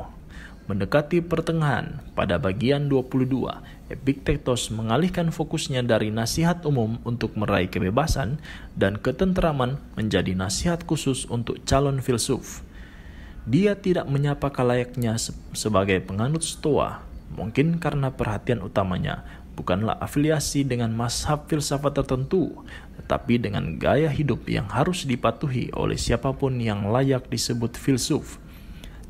Mendekati pertengahan, pada bagian 22, Epictetus mengalihkan fokusnya dari nasihat umum untuk meraih kebebasan dan ketenteraman menjadi nasihat khusus untuk calon filsuf. Dia tidak menyapa kalayaknya sebagai penganut stoa, mungkin karena perhatian utamanya bukanlah afiliasi dengan mazhab filsafat tertentu, tetapi dengan gaya hidup yang harus dipatuhi oleh siapa pun yang layak disebut filsuf.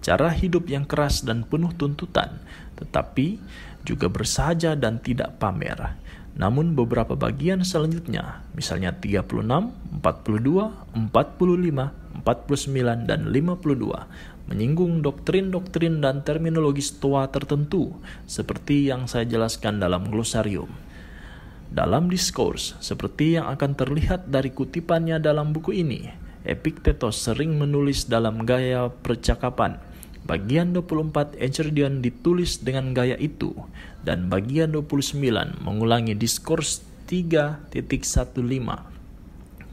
Cara hidup yang keras dan penuh tuntutan, tetapi juga bersahaja dan tidak pamer. Namun beberapa bagian selanjutnya, misalnya 36, 42, 45, 49, dan 52, menyinggung doktrin-doktrin dan terminologi stoa tertentu seperti yang saya jelaskan dalam glosarium. Dalam diskurs, seperti yang akan terlihat dari kutipannya dalam buku ini, Epictetus sering menulis dalam gaya percakapan. Bagian 24 Enchiridion ditulis dengan gaya itu, dan bagian 29 mengulangi diskurs 3.15,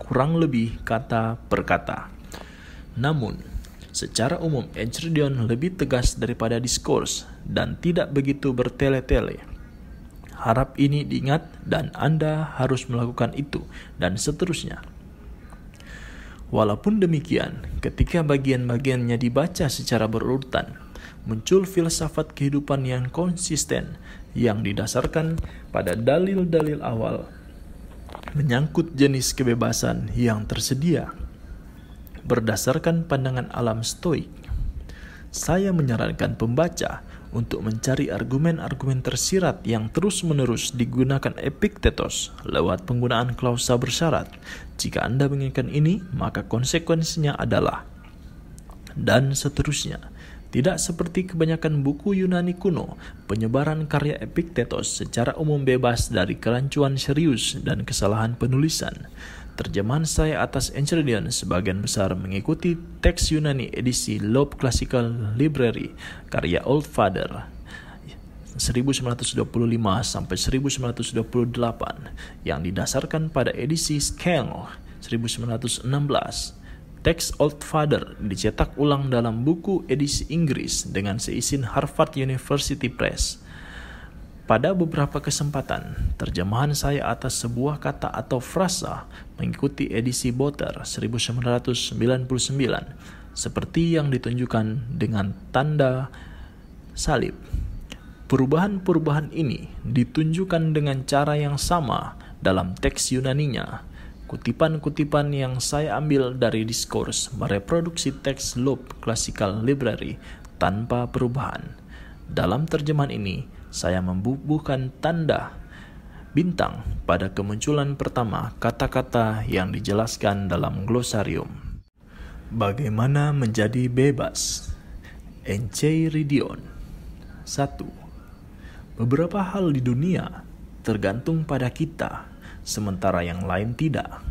kurang lebih kata per kata. Namun, Secara umum, Enchiridion lebih tegas daripada diskurs dan tidak begitu bertele-tele. Harap ini diingat dan Anda harus melakukan itu dan seterusnya. Walaupun demikian, ketika bagian-bagiannya dibaca secara berurutan, muncul filsafat kehidupan yang konsisten yang didasarkan pada dalil-dalil awal menyangkut jenis kebebasan yang tersedia berdasarkan pandangan alam stoik. Saya menyarankan pembaca untuk mencari argumen-argumen tersirat yang terus-menerus digunakan Epictetus lewat penggunaan klausa bersyarat. Jika Anda menginginkan ini, maka konsekuensinya adalah dan seterusnya. Tidak seperti kebanyakan buku Yunani kuno, penyebaran karya Epictetus secara umum bebas dari kerancuan serius dan kesalahan penulisan. Terjemahan saya atas Enchiridion sebagian besar mengikuti teks Yunani edisi Loeb Classical Library karya Old Father 1925 sampai 1928 yang didasarkan pada edisi Scale 1916. Teks Old Father dicetak ulang dalam buku edisi Inggris dengan seizin Harvard University Press. Pada beberapa kesempatan, terjemahan saya atas sebuah kata atau frasa mengikuti edisi Botter 1999 seperti yang ditunjukkan dengan tanda salib. Perubahan-perubahan ini ditunjukkan dengan cara yang sama dalam teks Yunaninya. Kutipan-kutipan yang saya ambil dari diskurs mereproduksi teks Loeb Classical Library tanpa perubahan. Dalam terjemahan ini, saya membubuhkan tanda bintang pada kemunculan pertama kata-kata yang dijelaskan dalam glosarium. Bagaimana menjadi bebas? Enchiridion 1. Beberapa hal di dunia tergantung pada kita, sementara yang lain tidak.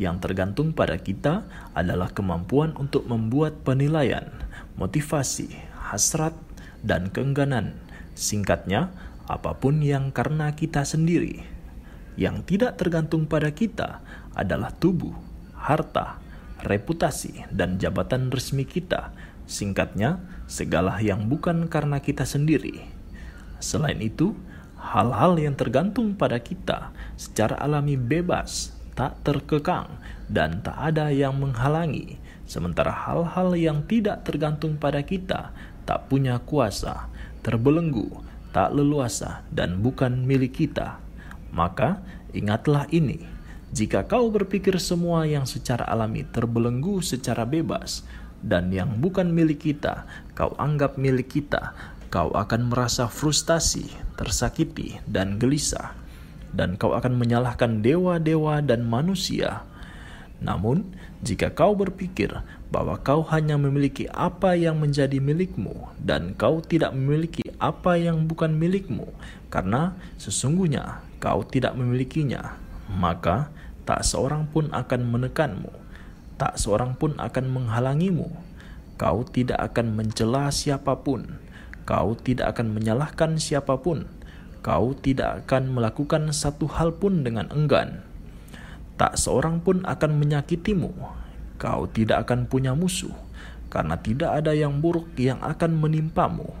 Yang tergantung pada kita adalah kemampuan untuk membuat penilaian, motivasi, hasrat, dan keengganan Singkatnya, apa pun yang karena kita sendiri. Yang tidak tergantung pada kita adalah tubuh, harta, reputasi, dan jabatan resmi kita. Singkatnya, segala yang bukan karena kita sendiri. Selain itu, hal-hal yang tergantung pada kita secara alami bebas, tak terkekang, dan tak ada yang menghalangi. Sementara hal-hal yang tidak tergantung pada kita tak punya kuasa terbelenggu, tak leluasa, dan bukan milik kita. Maka ingatlah ini, jika kau berpikir semua yang secara alami terbelenggu secara bebas, dan yang bukan milik kita, kau anggap milik kita, kau akan merasa frustasi, tersakiti, dan gelisah. Dan kau akan menyalahkan dewa-dewa dan manusia. Namun, jika kau berpikir bahwa kau hanya memiliki apa yang menjadi milikmu, dan kau tidak memiliki apa yang bukan milikmu, karena sesungguhnya kau tidak memilikinya, maka tak seorang pun akan menekanmu, tak seorang pun akan menghalangimu. Kau tidak akan mencela siapa pun, kau tidak akan menyalahkan siapa pun, kau tidak akan melakukan satu hal pun dengan enggan. Tak seorang pun akan menyakitimu, kau tidak akan punya musuh, karena tidak ada yang buruk yang akan menimpamu.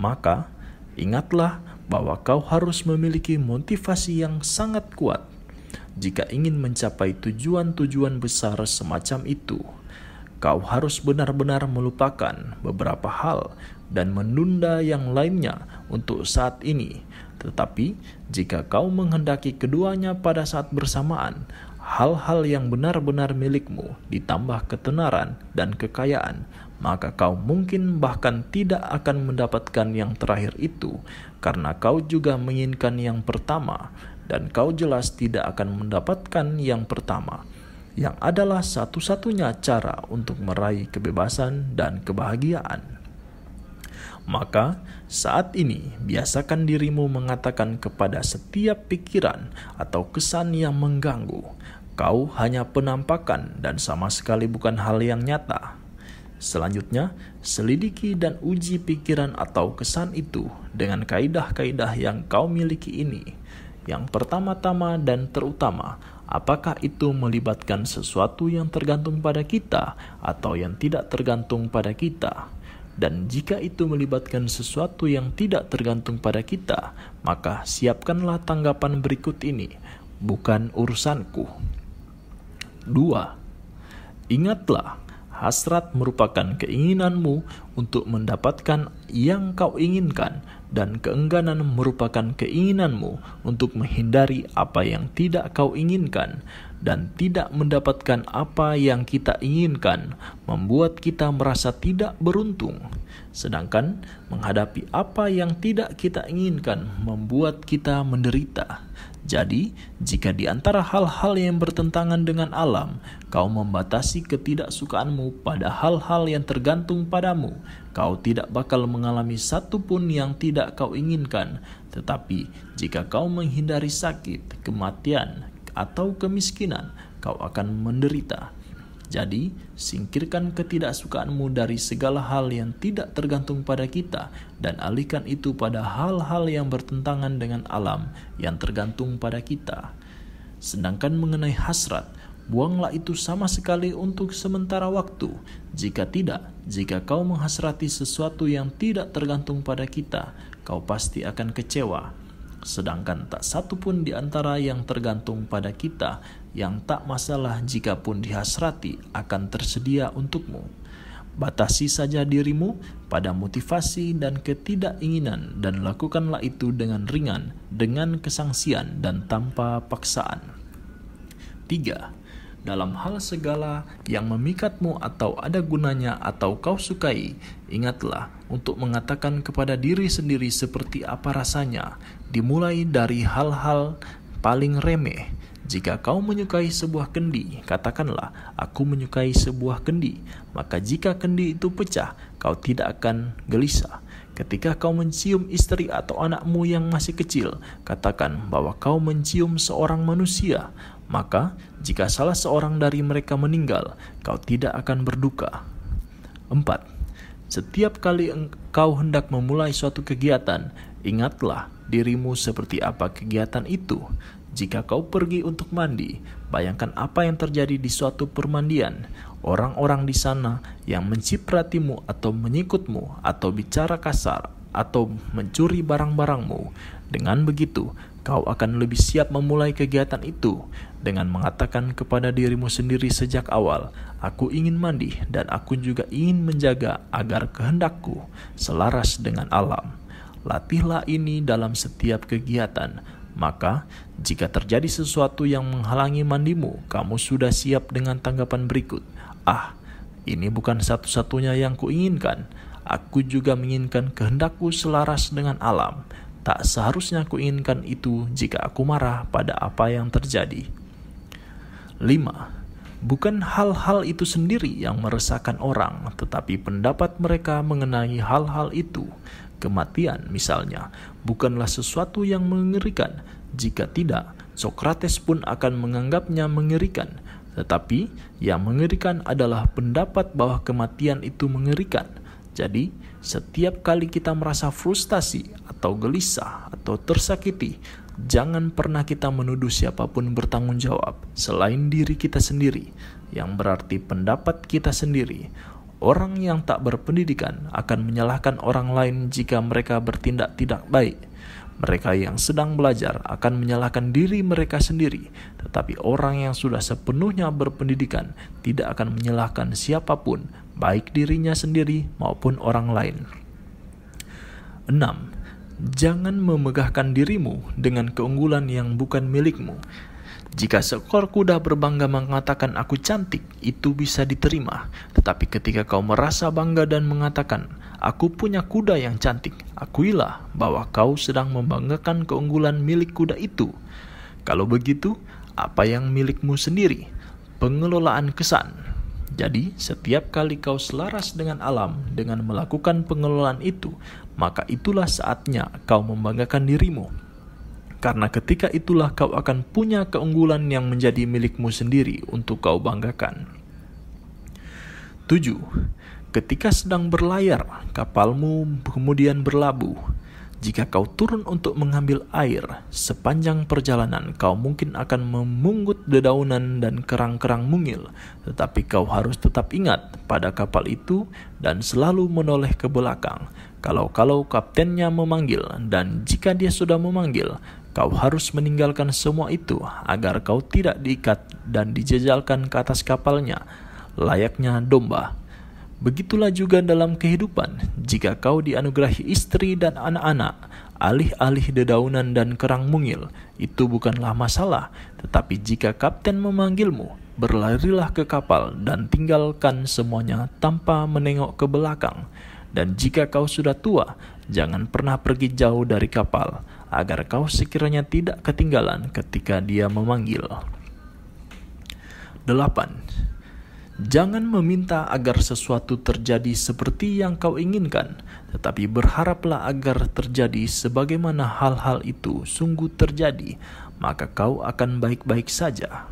Maka, ingatlah bahwa kau harus memiliki motivasi yang sangat kuat jika ingin mencapai tujuan-tujuan besar semacam itu, kau harus benar-benar melupakan beberapa hal dan menunda yang lainnya untuk saat ini. Tetapi, jika kau menghendaki keduanya pada saat bersamaan, hal-hal yang benar-benar milikmu ditambah ketenaran dan kekayaan, maka kau mungkin bahkan tidak akan mendapatkan yang terakhir itu, karena kau juga menginginkan yang pertama, dan kau jelas tidak akan mendapatkan yang pertama, yang adalah satu-satunya cara untuk meraih kebebasan dan kebahagiaan. Maka, saat ini biasakan dirimu mengatakan kepada setiap pikiran atau kesan yang mengganggu, "Kau hanya penampakan dan sama sekali bukan hal yang nyata." Selanjutnya, selidiki dan uji pikiran atau kesan itu dengan kaidah-kaidah yang kau miliki ini yang pertama-tama dan terutama, apakah itu melibatkan sesuatu yang tergantung pada kita atau yang tidak tergantung pada kita? Dan jika itu melibatkan sesuatu yang tidak tergantung pada kita, maka siapkanlah tanggapan berikut ini, bukan urusanku. 2. Ingatlah, hasrat merupakan keinginanmu untuk mendapatkan yang kau inginkan dan keengganan merupakan keinginanmu untuk menghindari apa yang tidak kau inginkan dan tidak mendapatkan apa yang kita inginkan membuat kita merasa tidak beruntung sedangkan menghadapi apa yang tidak kita inginkan membuat kita menderita jadi, jika di antara hal-hal yang bertentangan dengan alam, kau membatasi ketidaksukaanmu pada hal-hal yang tergantung padamu, kau tidak bakal mengalami satu pun yang tidak kau inginkan. Tetapi, jika kau menghindari sakit, kematian, atau kemiskinan, kau akan menderita. Jadi, singkirkan ketidaksukaanmu dari segala hal yang tidak tergantung pada kita dan alihkan itu pada hal-hal yang bertentangan dengan alam yang tergantung pada kita. Sedangkan mengenai hasrat, buanglah itu sama sekali untuk sementara waktu. Jika tidak, jika kau menghasrati sesuatu yang tidak tergantung pada kita, kau pasti akan kecewa sedangkan tak satu pun di antara yang tergantung pada kita yang tak masalah jika pun dihasrati akan tersedia untukmu. Batasi saja dirimu pada motivasi dan ketidakinginan dan lakukanlah itu dengan ringan, dengan kesangsian dan tanpa paksaan. 3 dalam hal segala yang memikatmu atau ada gunanya atau kau sukai, ingatlah untuk mengatakan kepada diri sendiri seperti apa rasanya, dimulai dari hal-hal paling remeh. Jika kau menyukai sebuah kendi, katakanlah, "Aku menyukai sebuah kendi." Maka, jika kendi itu pecah, kau tidak akan gelisah. Ketika kau mencium istri atau anakmu yang masih kecil, katakan bahwa kau mencium seorang manusia. Maka, jika salah seorang dari mereka meninggal, kau tidak akan berduka. 4. Setiap kali engkau hendak memulai suatu kegiatan, ingatlah dirimu seperti apa kegiatan itu. Jika kau pergi untuk mandi, bayangkan apa yang terjadi di suatu permandian. Orang-orang di sana yang mencipratimu atau menyikutmu atau bicara kasar atau mencuri barang-barangmu. Dengan begitu, kau akan lebih siap memulai kegiatan itu dengan mengatakan kepada dirimu sendiri sejak awal, "Aku ingin mandi dan aku juga ingin menjaga agar kehendakku selaras dengan alam." latihlah ini dalam setiap kegiatan. Maka, jika terjadi sesuatu yang menghalangi mandimu, kamu sudah siap dengan tanggapan berikut. Ah, ini bukan satu-satunya yang kuinginkan. Aku juga menginginkan kehendakku selaras dengan alam. Tak seharusnya kuinginkan itu jika aku marah pada apa yang terjadi. 5. Bukan hal-hal itu sendiri yang meresahkan orang, tetapi pendapat mereka mengenai hal-hal itu. Kematian, misalnya, bukanlah sesuatu yang mengerikan. Jika tidak, Sokrates pun akan menganggapnya mengerikan. Tetapi yang mengerikan adalah pendapat bahwa kematian itu mengerikan. Jadi, setiap kali kita merasa frustasi atau gelisah atau tersakiti, Jangan pernah kita menuduh siapa pun bertanggung jawab selain diri kita sendiri, yang berarti pendapat kita sendiri. Orang yang tak berpendidikan akan menyalahkan orang lain jika mereka bertindak tidak baik. Mereka yang sedang belajar akan menyalahkan diri mereka sendiri, tetapi orang yang sudah sepenuhnya berpendidikan tidak akan menyalahkan siapa pun, baik dirinya sendiri maupun orang lain. 6 jangan memegahkan dirimu dengan keunggulan yang bukan milikmu. Jika seekor kuda berbangga mengatakan aku cantik, itu bisa diterima. Tetapi ketika kau merasa bangga dan mengatakan, aku punya kuda yang cantik, akuilah bahwa kau sedang membanggakan keunggulan milik kuda itu. Kalau begitu, apa yang milikmu sendiri? Pengelolaan kesan. Jadi, setiap kali kau selaras dengan alam dengan melakukan pengelolaan itu, maka itulah saatnya kau membanggakan dirimu. Karena ketika itulah kau akan punya keunggulan yang menjadi milikmu sendiri untuk kau banggakan. 7. Ketika sedang berlayar, kapalmu kemudian berlabuh jika kau turun untuk mengambil air, sepanjang perjalanan kau mungkin akan memungut dedaunan dan kerang-kerang mungil, tetapi kau harus tetap ingat pada kapal itu dan selalu menoleh ke belakang. Kalau-kalau kaptennya memanggil, dan jika dia sudah memanggil, kau harus meninggalkan semua itu agar kau tidak diikat dan dijejalkan ke atas kapalnya, layaknya domba. Begitulah juga dalam kehidupan, jika kau dianugerahi istri dan anak-anak, alih-alih dedaunan dan kerang mungil, itu bukanlah masalah. Tetapi jika kapten memanggilmu, berlarilah ke kapal dan tinggalkan semuanya tanpa menengok ke belakang. Dan jika kau sudah tua, jangan pernah pergi jauh dari kapal, agar kau sekiranya tidak ketinggalan ketika dia memanggil. 8. Jangan meminta agar sesuatu terjadi seperti yang kau inginkan, tetapi berharaplah agar terjadi sebagaimana hal-hal itu sungguh terjadi, maka kau akan baik-baik saja.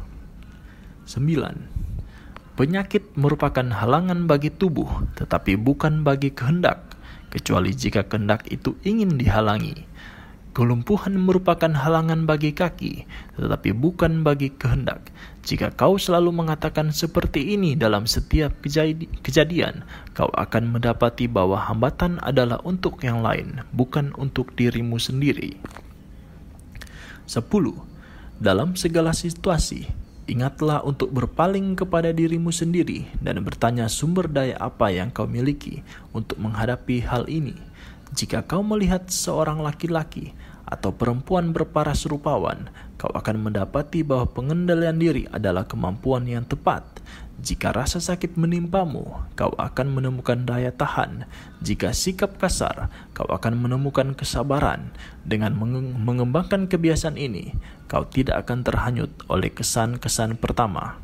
9. Penyakit merupakan halangan bagi tubuh, tetapi bukan bagi kehendak, kecuali jika kehendak itu ingin dihalangi. Kelumpuhan merupakan halangan bagi kaki, tetapi bukan bagi kehendak. Jika kau selalu mengatakan seperti ini dalam setiap kejadian, kau akan mendapati bahwa hambatan adalah untuk yang lain, bukan untuk dirimu sendiri. 10. Dalam segala situasi, ingatlah untuk berpaling kepada dirimu sendiri dan bertanya sumber daya apa yang kau miliki untuk menghadapi hal ini. Jika kau melihat seorang laki-laki atau perempuan berparas rupawan, kau akan mendapati bahwa pengendalian diri adalah kemampuan yang tepat. Jika rasa sakit menimpamu, kau akan menemukan daya tahan. Jika sikap kasar, kau akan menemukan kesabaran. Dengan mengembangkan kebiasaan ini, kau tidak akan terhanyut oleh kesan-kesan pertama.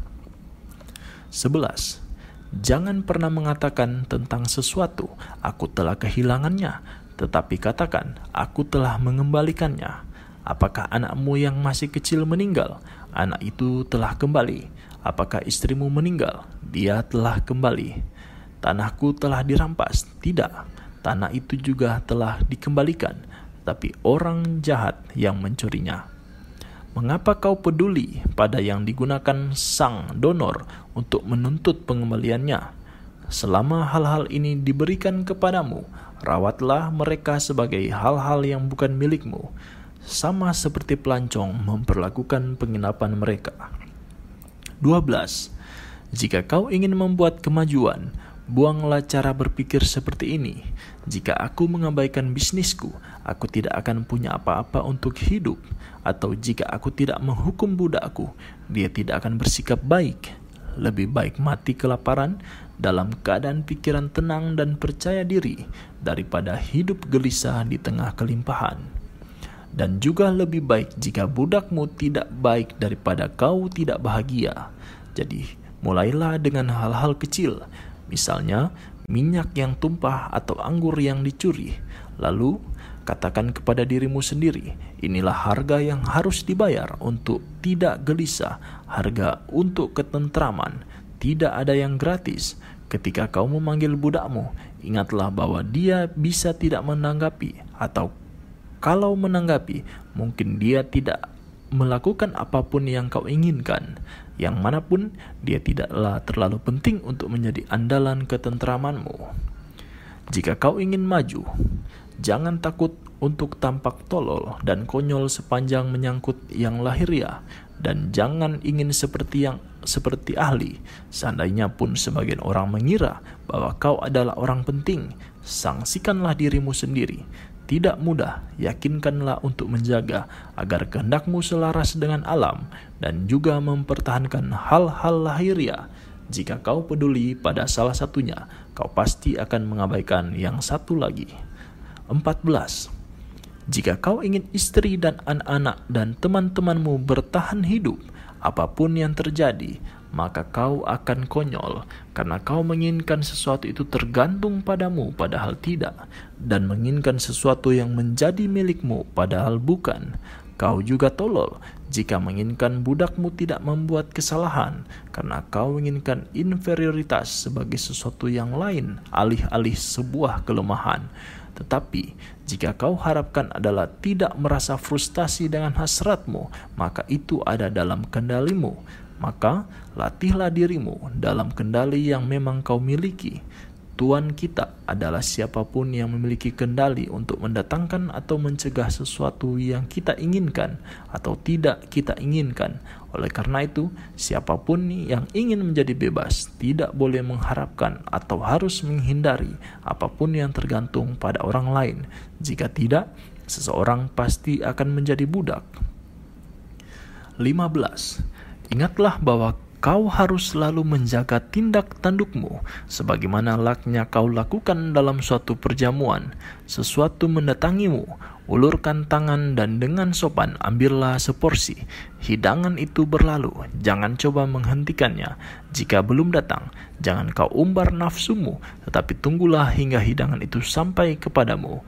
11. Jangan pernah mengatakan tentang sesuatu, "Aku telah kehilangannya," tetapi katakan, "Aku telah mengembalikannya." Apakah anakmu yang masih kecil meninggal? Anak itu telah kembali. Apakah istrimu meninggal? Dia telah kembali. Tanahku telah dirampas? Tidak. Tanah itu juga telah dikembalikan, tapi orang jahat yang mencurinya. Mengapa kau peduli pada yang digunakan sang donor untuk menuntut pengembaliannya? Selama hal-hal ini diberikan kepadamu, rawatlah mereka sebagai hal-hal yang bukan milikmu, sama seperti pelancong memperlakukan penginapan mereka. 12. Jika kau ingin membuat kemajuan, Buanglah cara berpikir seperti ini. Jika aku mengabaikan bisnisku, aku tidak akan punya apa-apa untuk hidup. Atau jika aku tidak menghukum budakku, dia tidak akan bersikap baik. Lebih baik mati kelaparan dalam keadaan pikiran tenang dan percaya diri daripada hidup gelisah di tengah kelimpahan. Dan juga lebih baik jika budakmu tidak baik daripada kau tidak bahagia. Jadi, mulailah dengan hal-hal kecil misalnya minyak yang tumpah atau anggur yang dicuri. Lalu katakan kepada dirimu sendiri, inilah harga yang harus dibayar untuk tidak gelisah, harga untuk ketentraman. Tidak ada yang gratis. Ketika kau memanggil budakmu, ingatlah bahwa dia bisa tidak menanggapi atau kalau menanggapi, mungkin dia tidak melakukan apa pun yang kau inginkan yang mana pun dia tidaklah terlalu penting untuk menjadi andalan ketentramanmu. Jika kau ingin maju, jangan takut untuk tampak tolol dan konyol sepanjang menyangkut yang lahiriah dan jangan ingin seperti yang seperti ahli. Seandainya pun sebagian orang mengira bahwa kau adalah orang penting, sangsikanlah dirimu sendiri tidak mudah, yakinkanlah untuk menjaga agar kehendakmu selaras dengan alam dan juga mempertahankan hal-hal lahiriah. Jika kau peduli pada salah satunya, kau pasti akan mengabaikan yang satu lagi. 14. Jika kau ingin istri dan anak-anak dan teman-temanmu bertahan hidup, apa pun yang terjadi, maka kau akan konyol karena kau menginginkan sesuatu itu tergantung padamu padahal tidak dan menginginkan sesuatu yang menjadi milikmu padahal bukan. Kau juga tolol jika menginginkan budakmu tidak membuat kesalahan karena kau menginginkan inferioritas sebagai sesuatu yang lain alih-alih sebuah kelemahan. Tetapi jika kau harapkan adalah tidak merasa frustasi dengan hasratmu, maka itu ada dalam kendalimu maka latihlah dirimu dalam kendali yang memang kau miliki. Tuhan kita adalah siapa pun yang memiliki kendali untuk mendatangkan atau mencegah sesuatu yang kita inginkan atau tidak kita inginkan. Oleh karena itu, siapa pun yang ingin menjadi bebas tidak boleh mengharapkan atau harus menghindari apa pun yang tergantung pada orang lain. Jika tidak, seseorang pasti akan menjadi budak. 15 Ingatlah bahwa kau harus selalu menjaga tindak tandukmu, sebagaimana laknya kau lakukan dalam suatu perjamuan. Sesuatu mendatangimu, ulurkan tangan dan dengan sopan ambillah seporsi. Hidangan itu berlalu, jangan coba menghentikannya. Jika belum datang, jangan kau umbar nafsumu, tetapi tunggulah hingga hidangan itu sampai kepadamu.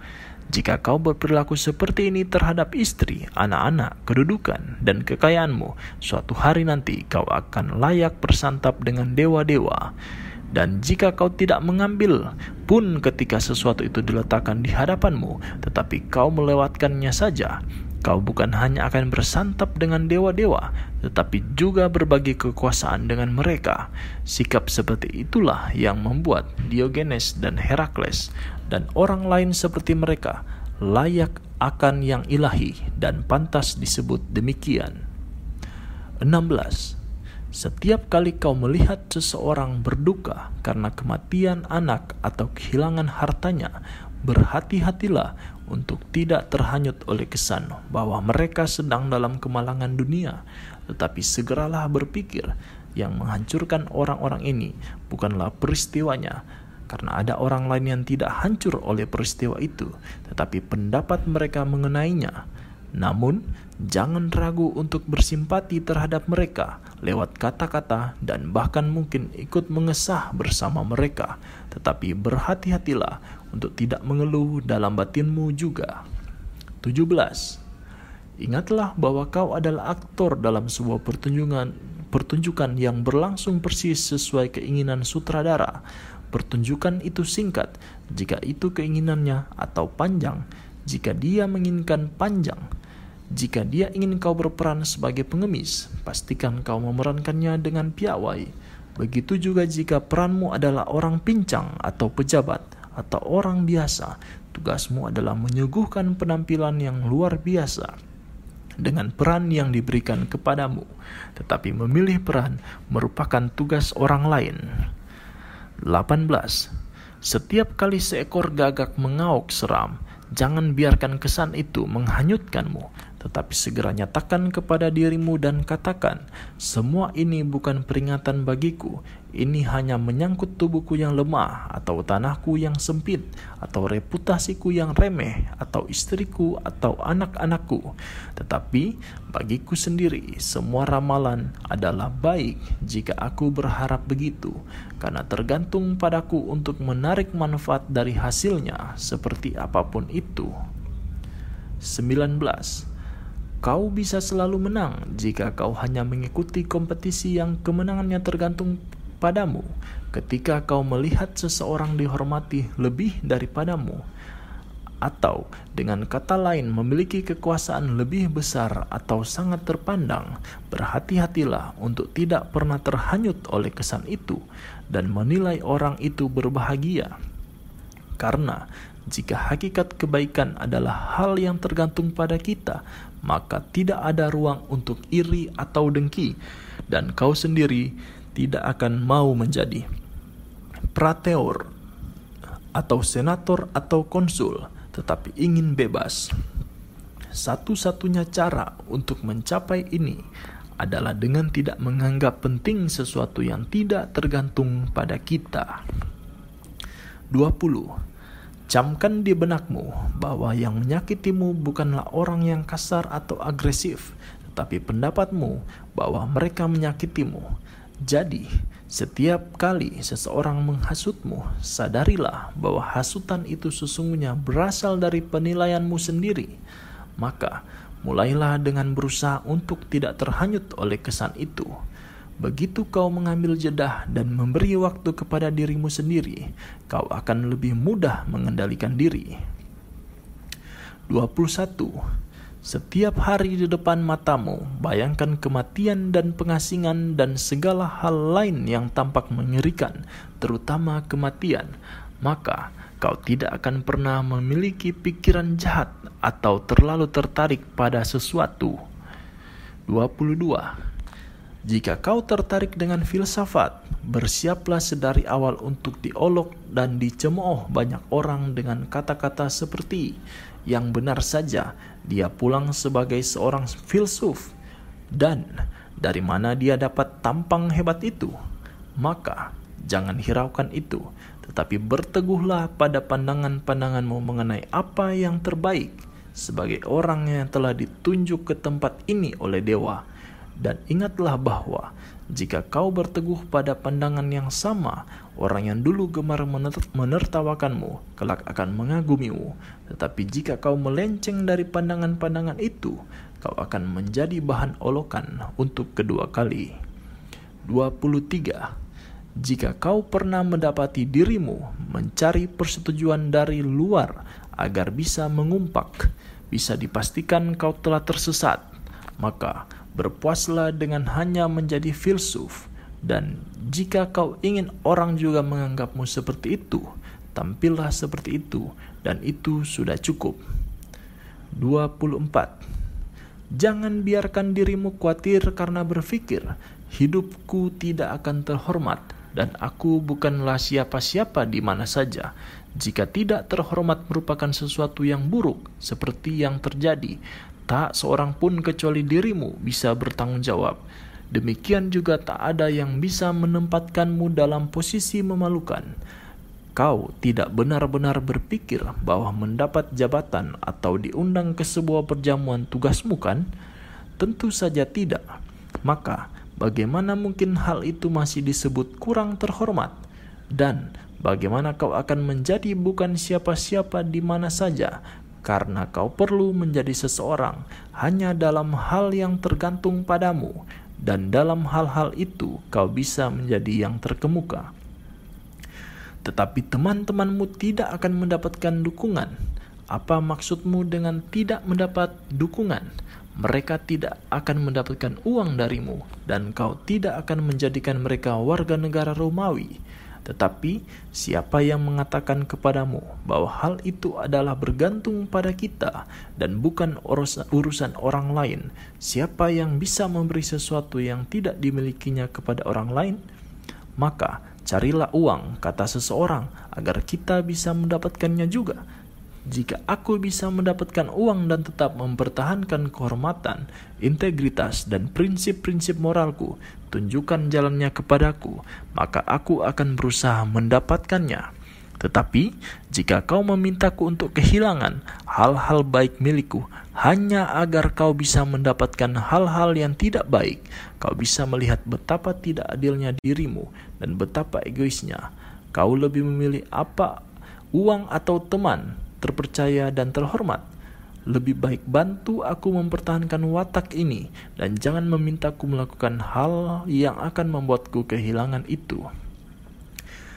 Jika kau berperilaku seperti ini terhadap istri, anak-anak, kedudukan, dan kekayaanmu, suatu hari nanti kau akan layak bersantap dengan dewa-dewa. Dan jika kau tidak mengambil pun ketika sesuatu itu diletakkan di hadapanmu, tetapi kau melewatkannya saja, kau bukan hanya akan bersantap dengan dewa-dewa, tetapi juga berbagi kekuasaan dengan mereka. Sikap seperti itulah yang membuat Diogenes dan Herakles dan orang lain seperti mereka layak akan yang ilahi dan pantas disebut demikian. 16. Setiap kali kau melihat seseorang berduka karena kematian anak atau kehilangan hartanya, berhati-hatilah untuk tidak terhanyut oleh kesan bahwa mereka sedang dalam kemalangan dunia, tetapi segeralah berpikir yang menghancurkan orang-orang ini bukanlah peristiwanya, karena ada orang lain yang tidak hancur oleh peristiwa itu, tetapi pendapat mereka mengenainya. Namun, jangan ragu untuk bersimpati terhadap mereka lewat kata-kata dan bahkan mungkin ikut mengesah bersama mereka, tetapi berhati-hatilah untuk tidak mengeluh dalam batinmu juga. 17. Ingatlah bahwa kau adalah aktor dalam sebuah pertunjukan pertunjukan yang berlangsung persis sesuai keinginan sutradara Pertunjukan itu singkat jika itu keinginannya atau panjang jika dia menginginkan panjang. Jika dia ingin kau berperan sebagai pengemis, pastikan kau memerankannya dengan piawai. Begitu juga jika peranmu adalah orang pincang atau pejabat atau orang biasa, tugasmu adalah menyuguhkan penampilan yang luar biasa dengan peran yang diberikan kepadamu, tetapi memilih peran merupakan tugas orang lain. 18. Setiap kali seekor gagak mengauk seram, jangan biarkan kesan itu menghanyutkanmu, tetapi segera nyatakan kepada dirimu dan katakan, "Semua ini bukan peringatan bagiku, ini hanya menyangkut tubuhku yang lemah, atau tanahku yang sempit, atau reputasiku yang remeh, atau istriku, atau anak-anakku. Tetapi bagiku sendiri, semua ramalan adalah baik jika aku berharap begitu, karena tergantung padaku untuk menarik manfaat dari hasilnya, seperti apa pun itu. 19. Kau bisa selalu menang jika kau hanya mengikuti kompetisi yang kemenangannya tergantung padamu ketika kau melihat seseorang dihormati lebih daripadamu, atau dengan kata lain memiliki kekuasaan lebih besar atau sangat terpandang, berhati-hatilah untuk tidak pernah terhanyut oleh kesan itu dan menilai orang itu berbahagia. Karena jika hakikat kebaikan adalah hal yang tergantung pada kita, maka tidak ada ruang untuk iri atau dengki, dan kau sendiri tidak akan mau menjadi prateor atau senator atau konsul, tetapi ingin bebas. Satu-satunya cara untuk mencapai ini adalah dengan tidak menganggap penting sesuatu yang tidak tergantung pada kita. 20. Camkan di benakmu bahwa yang menyakitimu bukanlah orang yang kasar atau agresif, tetapi pendapatmu bahwa mereka menyakitimu jadi, setiap kali seseorang menghasutmu, sadarilah bahwa hasutan itu sesungguhnya berasal dari penilaianmu sendiri. Maka, mulailah dengan berusaha untuk tidak terhanyut oleh kesan itu. Begitu kau mengambil jedah dan memberi waktu kepada dirimu sendiri, kau akan lebih mudah mengendalikan diri. 21 setiap hari di depan matamu, bayangkan kematian dan pengasingan dan segala hal lain yang tampak mengerikan, terutama kematian. Maka kau tidak akan pernah memiliki pikiran jahat atau terlalu tertarik pada sesuatu. 22. Jika kau tertarik dengan filsafat, bersiaplah sedari awal untuk diolok dan dicemooh banyak orang dengan kata-kata seperti yang benar saja dia pulang sebagai seorang filsuf. Dan dari mana dia dapat tampang hebat itu? Maka jangan hiraukan itu tetapi berteguhlah pada pandangan-pandanganmu mengenai apa yang terbaik sebagai orang yang telah ditunjuk ke tempat ini oleh dewa dan ingatlah bahwa jika kau berteguh pada pandangan yang sama, orang yang dulu gemar menertawakanmu kelak akan mengagumimu. Tetapi jika kau melenceng dari pandangan-pandangan itu, kau akan menjadi bahan olokan untuk kedua kali. 23. Jika kau pernah mendapati dirimu mencari persetujuan dari luar agar bisa mengumpak, bisa dipastikan kau telah tersesat, maka Berpuaslah dengan hanya menjadi filsuf, dan jika kau ingin orang juga menganggapmu seperti itu, tampillah seperti itu, dan itu sudah cukup. 24. Jangan biarkan dirimu khawatir karena berpikir, hidupku tidak akan terhormat, dan aku bukanlah siapa-siapa di mana saja. Jika tidak terhormat merupakan sesuatu yang buruk, seperti yang terjadi, Tak seorang pun kecuali dirimu bisa bertanggung jawab. Demikian juga tak ada yang bisa menempatkanmu dalam posisi memalukan. Kau tidak benar-benar berpikir bahwa mendapat jabatan atau diundang ke sebuah perjamuan tugasmu kan? Tentu saja tidak. Maka, bagaimana mungkin hal itu masih disebut kurang terhormat? Dan bagaimana kau akan menjadi bukan siapa-siapa di mana saja karena kau perlu menjadi seseorang hanya dalam hal yang tergantung padamu, dan dalam hal-hal itu kau bisa menjadi yang terkemuka. Tetapi teman-temanmu tidak akan mendapatkan dukungan. Apa maksudmu dengan tidak mendapat dukungan? Mereka tidak akan mendapatkan uang darimu, dan kau tidak akan menjadikan mereka warga negara Romawi tetapi siapa yang mengatakan kepadamu bahwa hal itu adalah bergantung pada kita dan bukan urusan orang lain? Siapa yang bisa memberi sesuatu yang tidak dimilikinya kepada orang lain? Maka Carilah uang, kata seseorang, agar kita bisa mendapatkannya juga. Jika aku bisa mendapatkan uang dan tetap mempertahankan kehormatan, integritas, dan prinsip-prinsip moralku, tunjukkan jalannya kepadaku, maka aku akan berusaha mendapatkannya. Tetapi jika kau memintaku untuk kehilangan hal-hal baik milikku hanya agar kau bisa mendapatkan hal-hal yang tidak baik, kau bisa melihat betapa tidak adilnya dirimu dan betapa egoisnya. Kau lebih memilih apa? Uang atau teman, terpercaya dan terhormat? Lebih baik bantu aku mempertahankan watak ini dan jangan memintaku melakukan hal yang akan membuatku kehilangan itu.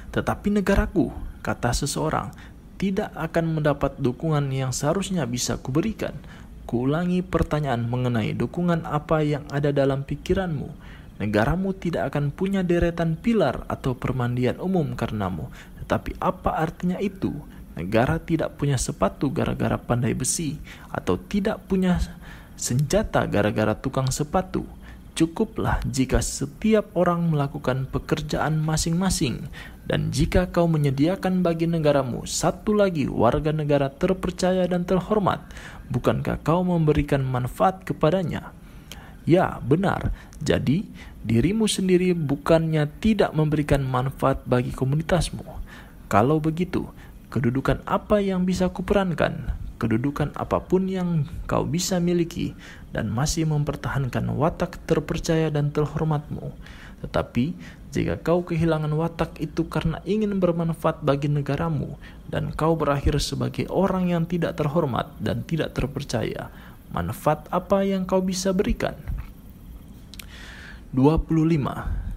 Tetapi negaraku, kata seseorang, tidak akan mendapat dukungan yang seharusnya bisa kuberikan. Kuulangi pertanyaan mengenai dukungan apa yang ada dalam pikiranmu. Negaramu tidak akan punya deretan pilar atau permandian umum karenamu. Tetapi apa artinya itu? Negara tidak punya sepatu gara-gara pandai besi, atau tidak punya senjata gara-gara tukang sepatu. Cukuplah jika setiap orang melakukan pekerjaan masing-masing, dan jika kau menyediakan bagi negaramu satu lagi warga negara terpercaya dan terhormat, bukankah kau memberikan manfaat kepadanya? Ya, benar. Jadi, dirimu sendiri bukannya tidak memberikan manfaat bagi komunitasmu. Kalau begitu, kedudukan apa yang bisa kuperankan? kedudukan apa pun yang kau bisa miliki dan masih mempertahankan watak terpercaya dan terhormatmu. Tetapi jika kau kehilangan watak itu karena ingin bermanfaat bagi negaramu dan kau berakhir sebagai orang yang tidak terhormat dan tidak terpercaya, manfaat apa yang kau bisa berikan? 25.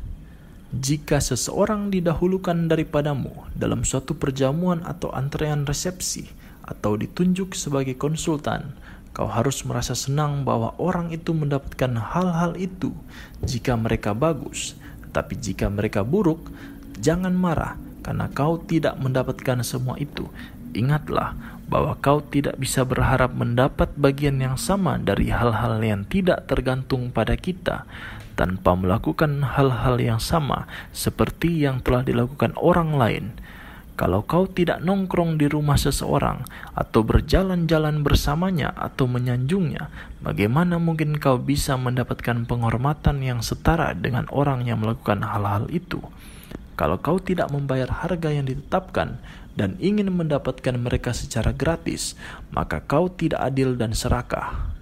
Jika seseorang didahulukan daripadamu dalam suatu perjamuan atau antrean resepsi, atau ditunjuk sebagai konsultan, kau harus merasa senang bahwa orang itu mendapatkan hal-hal itu jika mereka bagus. Tapi jika mereka buruk, jangan marah karena kau tidak mendapatkan semua itu. Ingatlah bahwa kau tidak bisa berharap mendapat bagian yang sama dari hal-hal yang tidak tergantung pada kita tanpa melakukan hal-hal yang sama seperti yang telah dilakukan orang lain. Kalau kau tidak nongkrong di rumah seseorang atau berjalan-jalan bersamanya atau menyanjungnya, bagaimana mungkin kau bisa mendapatkan penghormatan yang setara dengan orang yang melakukan hal-hal itu? Kalau kau tidak membayar harga yang ditetapkan dan ingin mendapatkan mereka secara gratis, maka kau tidak adil dan serakah.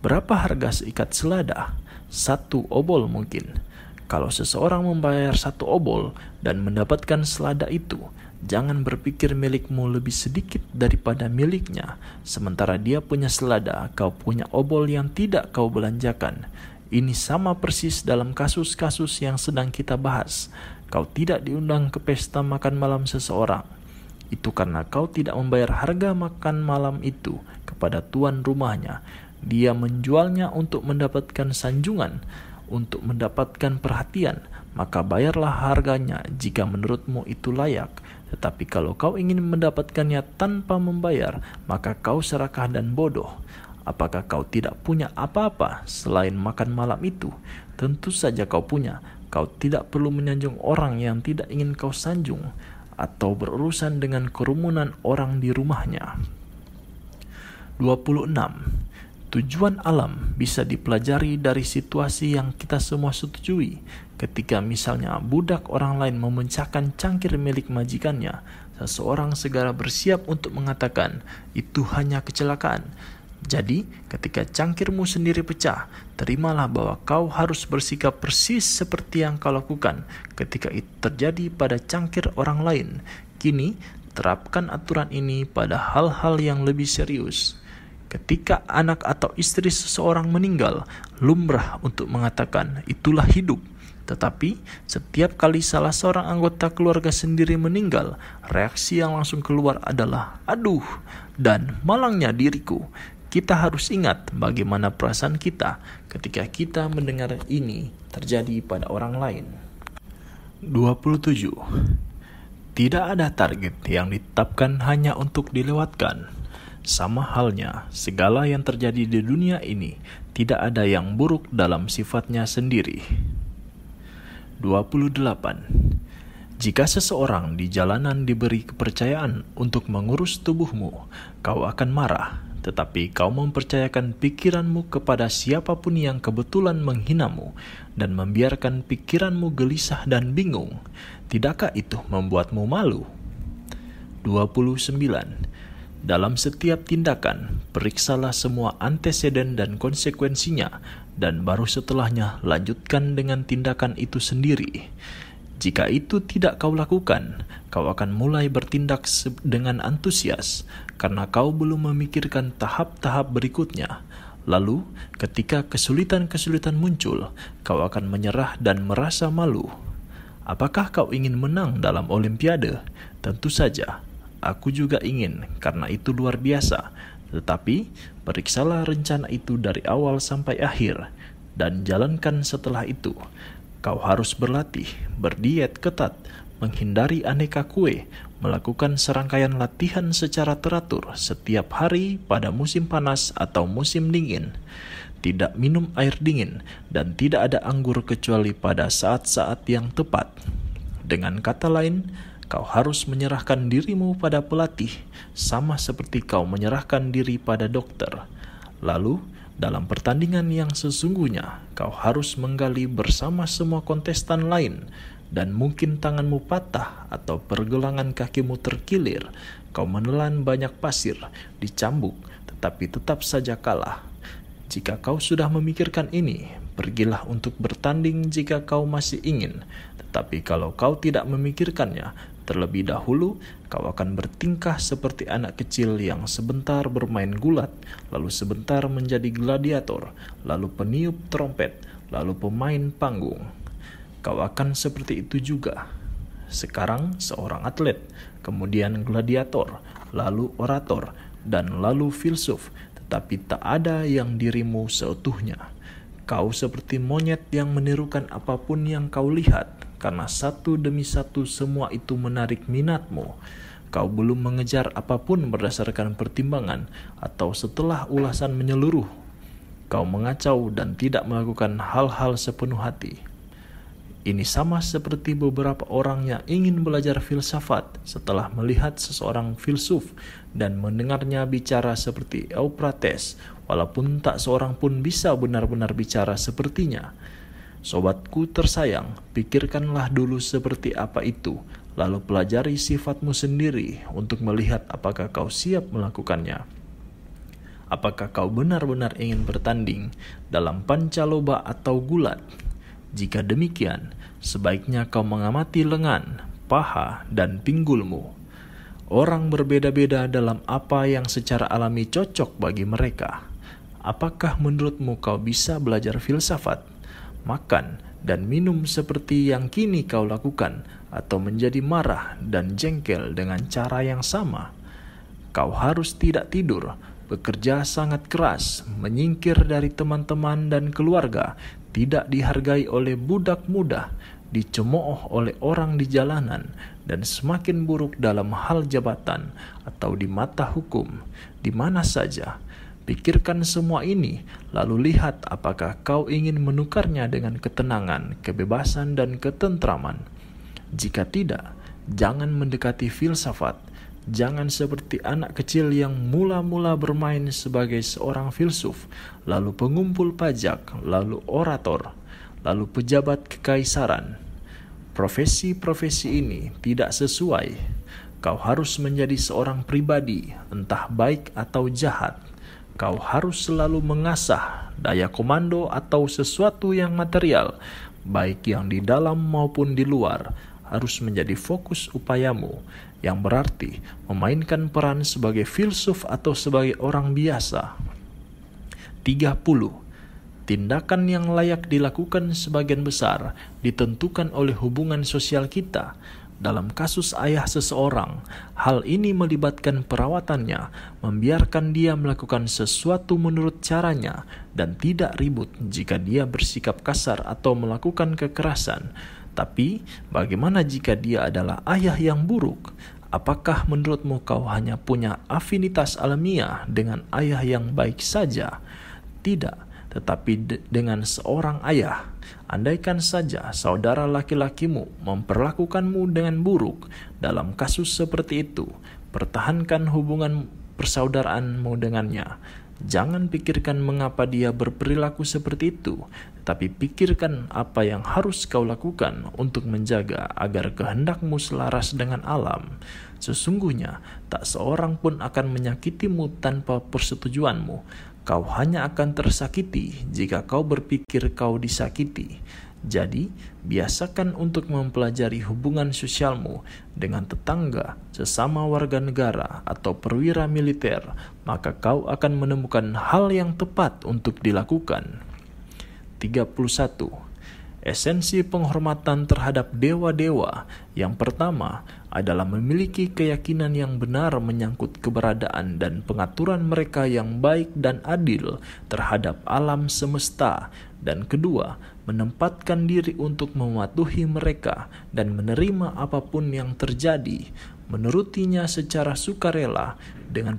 Berapa harga seikat selada? Satu obol mungkin. Kalau seseorang membayar satu obol dan mendapatkan selada itu, Jangan berpikir milikmu lebih sedikit daripada miliknya, sementara dia punya selada, kau punya obol yang tidak kau belanjakan. Ini sama persis dalam kasus-kasus yang sedang kita bahas. Kau tidak diundang ke pesta makan malam seseorang. Itu karena kau tidak membayar harga makan malam itu kepada tuan rumahnya. Dia menjualnya untuk mendapatkan sanjungan, untuk mendapatkan perhatian, maka bayarlah harganya jika menurutmu itu layak tetapi kalau kau ingin mendapatkannya tanpa membayar, maka kau serakah dan bodoh. Apakah kau tidak punya apa-apa selain makan malam itu? Tentu saja kau punya. Kau tidak perlu menyanjung orang yang tidak ingin kau sanjung atau berurusan dengan kerumunan orang di rumahnya. 26. Tujuan alam bisa dipelajari dari situasi yang kita semua setujui. Ketika misalnya budak orang lain memecahkan cangkir milik majikannya, seseorang segera bersiap untuk mengatakan, itu hanya kecelakaan. Jadi, ketika cangkirmu sendiri pecah, terimalah bahwa kau harus bersikap persis seperti yang kau lakukan ketika itu terjadi pada cangkir orang lain. Kini, terapkan aturan ini pada hal-hal yang lebih serius. Ketika anak atau istri seseorang meninggal, lumrah untuk mengatakan itulah hidup. Tetapi setiap kali salah seorang anggota keluarga sendiri meninggal, reaksi yang langsung keluar adalah "aduh" dan "malangnya diriku". Kita harus ingat bagaimana perasaan kita ketika kita mendengar ini terjadi pada orang lain. 27. Tidak ada target yang ditetapkan hanya untuk dilewatkan sama halnya, segala yang terjadi di dunia ini tidak ada yang buruk dalam sifatnya sendiri. 28. Jika seseorang di jalanan diberi kepercayaan untuk mengurus tubuhmu, kau akan marah, tetapi kau mempercayakan pikiranmu kepada siapa pun yang kebetulan menghinamu dan membiarkan pikiranmu gelisah dan bingung. Tidakkah itu membuatmu malu? 29. Dalam setiap tindakan, periksalah semua anteseden dan konsekuensinya, dan baru setelahnya lanjutkan dengan tindakan itu sendiri. Jika itu tidak kau lakukan, kau akan mulai bertindak dengan antusias karena kau belum memikirkan tahap-tahap berikutnya. Lalu, ketika kesulitan-kesulitan muncul, kau akan menyerah dan merasa malu. Apakah kau ingin menang dalam Olimpiade? Tentu saja, aku juga ingin, karena itu luar biasa. Tetapi, periksalah rencana itu dari awal sampai akhir, dan jalankan setelah itu Kau harus berlatih, berdiet ketat, menghindari aneka kue, melakukan serangkaian latihan secara teratur setiap hari pada musim panas atau musim dingin, tidak minum air dingin, dan tidak ada anggur kecuali pada saat-saat yang tepat. Dengan kata lain, kau harus menyerahkan dirimu pada pelatih, sama seperti kau menyerahkan diri pada dokter. Lalu, dalam pertandingan yang sesungguhnya, kau harus menggali bersama semua kontestan lain, dan mungkin tanganmu patah atau pergelangan kakimu terkilir. Kau menelan banyak pasir, dicambuk, tetapi tetap saja kalah. Jika kau sudah memikirkan ini, pergilah untuk bertanding jika kau masih ingin. Tetapi kalau kau tidak memikirkannya, Terlebih dahulu, kau akan bertingkah seperti anak kecil yang sebentar bermain gulat, lalu sebentar menjadi gladiator, lalu peniup trompet, lalu pemain panggung. Kau akan seperti itu juga. Sekarang seorang atlet, kemudian gladiator, lalu orator, dan lalu filsuf, tetapi tak ada yang dirimu seutuhnya. Kau seperti monyet yang menirukan apa pun yang kau lihat, karena satu demi satu semua itu menarik minatmu. Kau belum mengejar apa pun berdasarkan pertimbangan atau setelah ulasan menyeluruh. Kau mengacau dan tidak melakukan hal-hal sepenuh hati. Ini sama seperti beberapa orang yang ingin belajar filsafat setelah melihat seseorang filsuf dan mendengarnya bicara seperti Euphrates, walaupun tak seorang pun bisa benar-benar bicara sepertinya. Sobatku tersayang, pikirkanlah dulu seperti apa itu, lalu pelajari sifatmu sendiri untuk melihat apakah kau siap melakukannya. Apakah kau benar-benar ingin bertanding dalam pancaloba atau gulat? Jika demikian, sebaiknya kau mengamati lengan, paha, dan pinggulmu. Orang berbeda-beda dalam apa yang secara alami cocok bagi mereka. Apakah menurutmu kau bisa belajar filsafat? Makan, dan minum seperti yang kini kau lakukan, atau menjadi marah dan jengkel dengan cara yang sama. Kau harus tidak tidur, bekerja sangat keras, menyingkir dari teman-teman dan keluarga, tidak dihargai oleh budak muda, dicemooh oleh orang di jalanan, dan semakin buruk dalam hal jabatan atau di mata hukum, di mana saja Pikirkan semua ini, lalu lihat apakah kau ingin menukarnya dengan ketenangan, kebebasan, dan ketentraman. Jika tidak, jangan mendekati filsafat. Jangan seperti anak kecil yang mula-mula bermain sebagai seorang filsuf, lalu pengumpul pajak, lalu orator, lalu pejabat kekaisaran. Profesi-profesi ini tidak sesuai. Kau harus menjadi seorang pribadi, entah baik atau jahat kau harus selalu mengasah daya komando atau sesuatu yang material, baik yang di dalam maupun di luar, harus menjadi fokus upayamu, yang berarti memainkan peran sebagai filsuf atau sebagai orang biasa. 30. Tindakan yang layak dilakukan sebagian besar ditentukan oleh hubungan sosial kita, dalam kasus ayah seseorang, hal ini melibatkan perawatannya, membiarkan dia melakukan sesuatu menurut caranya, dan tidak ribut jika dia bersikap kasar atau melakukan kekerasan. Tapi, bagaimana jika dia adalah ayah yang buruk? Apakah menurutmu kau hanya punya afinitas alamiah dengan ayah yang baik saja? Tidak, tetapi de dengan seorang ayah. Andaikan saja saudara laki-lakimu memperlakukanmu dengan buruk dalam kasus seperti itu, pertahankan hubungan persaudaraanmu dengannya. Jangan pikirkan mengapa dia berperilaku seperti itu, tapi pikirkan apa yang harus kau lakukan untuk menjaga agar kehendakmu selaras dengan alam. Sesungguhnya, tak seorang pun akan menyakitimu tanpa persetujuanmu. Kau hanya akan tersakiti jika kau berpikir kau disakiti. Jadi, biasakan untuk mempelajari hubungan sosialmu dengan tetangga, sesama warga negara, atau perwira militer, maka kau akan menemukan hal yang tepat untuk dilakukan. 31. Esensi penghormatan terhadap dewa-dewa. Yang pertama adalah memiliki keyakinan yang benar menyangkut keberadaan dan pengaturan mereka yang baik dan adil terhadap alam semesta, dan kedua, menempatkan diri untuk mematuhi mereka dan menerima apa pun yang terjadi, menurutinya secara sukarela dengan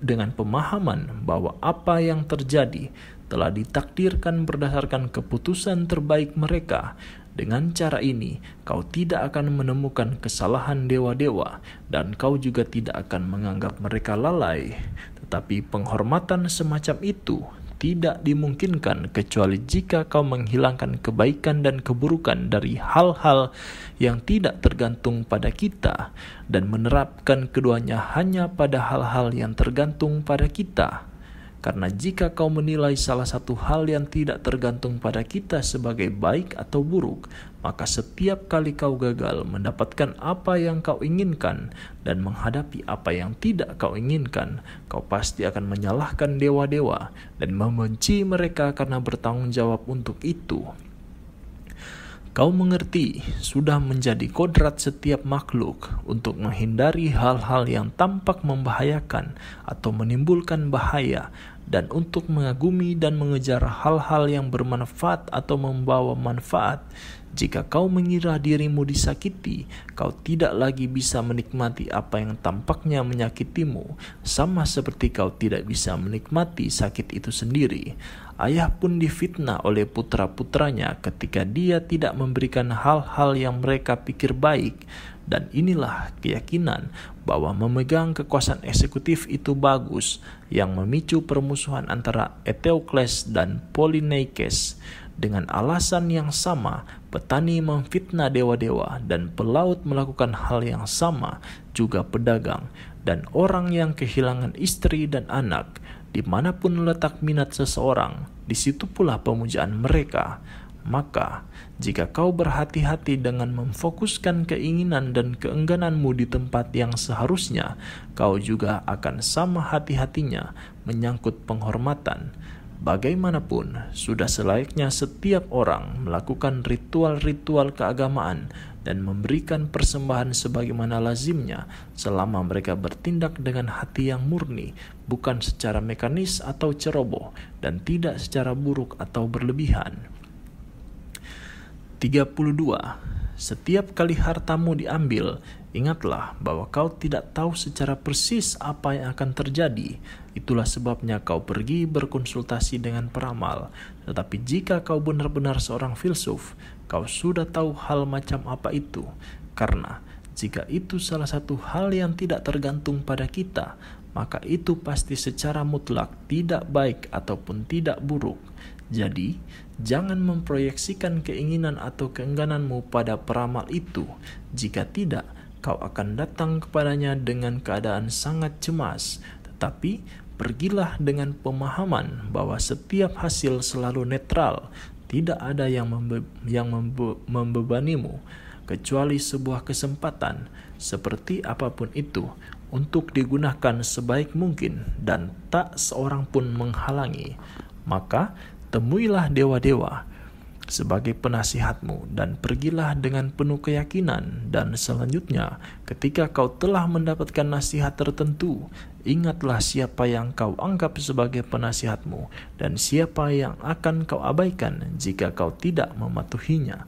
dengan pemahaman bahwa apa yang terjadi telah ditakdirkan berdasarkan keputusan terbaik mereka. Dengan cara ini, kau tidak akan menemukan kesalahan dewa-dewa, dan kau juga tidak akan menganggap mereka lalai. Tetapi penghormatan semacam itu tidak dimungkinkan kecuali jika kau menghilangkan kebaikan dan keburukan dari hal-hal yang tidak tergantung pada kita dan menerapkan keduanya hanya pada hal-hal yang tergantung pada kita. Karena jika kau menilai salah satu hal yang tidak tergantung pada kita sebagai baik atau buruk, maka setiap kali kau gagal mendapatkan apa yang kau inginkan dan menghadapi apa yang tidak kau inginkan, kau pasti akan menyalahkan dewa-dewa dan membenci mereka karena bertanggung jawab untuk itu. Kau mengerti, sudah menjadi kodrat setiap makhluk untuk menghindari hal-hal yang tampak membahayakan atau menimbulkan bahaya, dan untuk mengagumi dan mengejar hal-hal yang bermanfaat atau membawa manfaat. Jika kau mengira dirimu disakiti, kau tidak lagi bisa menikmati apa yang tampaknya menyakitimu, sama seperti kau tidak bisa menikmati sakit itu sendiri. Ayah pun difitnah oleh putra-putranya ketika dia tidak memberikan hal-hal yang mereka pikir baik, dan inilah keyakinan bahwa memegang kekuasaan eksekutif itu bagus, yang memicu permusuhan antara Eteokles dan Polyneikes. Dengan alasan yang sama, petani memfitnah dewa-dewa dan pelaut melakukan hal yang sama, juga pedagang, dan orang yang kehilangan istri dan anak. Di mana pun letak minat seseorang, di situ pula pemujaan mereka. Maka, jika kau berhati-hati dengan memfokuskan keinginan dan keenggananmu di tempat yang seharusnya, kau juga akan sama hati-hatinya menyangkut penghormatan Bagaimanapun, sudah selayaknya setiap orang melakukan ritual-ritual keagamaan dan memberikan persembahan sebagaimana lazimnya selama mereka bertindak dengan hati yang murni, bukan secara mekanis atau ceroboh, dan tidak secara buruk atau berlebihan. 32. Setiap kali hartamu diambil, Ingatlah bahwa kau tidak tahu secara persis apa yang akan terjadi. Itulah sebabnya kau pergi berkonsultasi dengan peramal. Tetapi jika kau benar-benar seorang filsuf, kau sudah tahu hal macam apa itu. Karena jika itu salah satu hal yang tidak tergantung pada kita, maka itu pasti secara mutlak tidak baik ataupun tidak buruk. Jadi, jangan memproyeksikan keinginan atau keenggananmu pada peramal itu. Jika tidak, kau akan datang kepadanya dengan keadaan sangat cemas, tetapi pergilah dengan pemahaman bahwa setiap hasil selalu netral, tidak ada yang, membe yang membe membebanimu, kecuali sebuah kesempatan, seperti apa pun itu, untuk digunakan sebaik mungkin dan tak seorang pun menghalangi. Maka temuilah dewa-dewa sebagai penasihatmu dan pergilah dengan penuh keyakinan dan selanjutnya ketika kau telah mendapatkan nasihat tertentu ingatlah siapa yang kau anggap sebagai penasihatmu dan siapa yang akan kau abaikan jika kau tidak mematuhinya.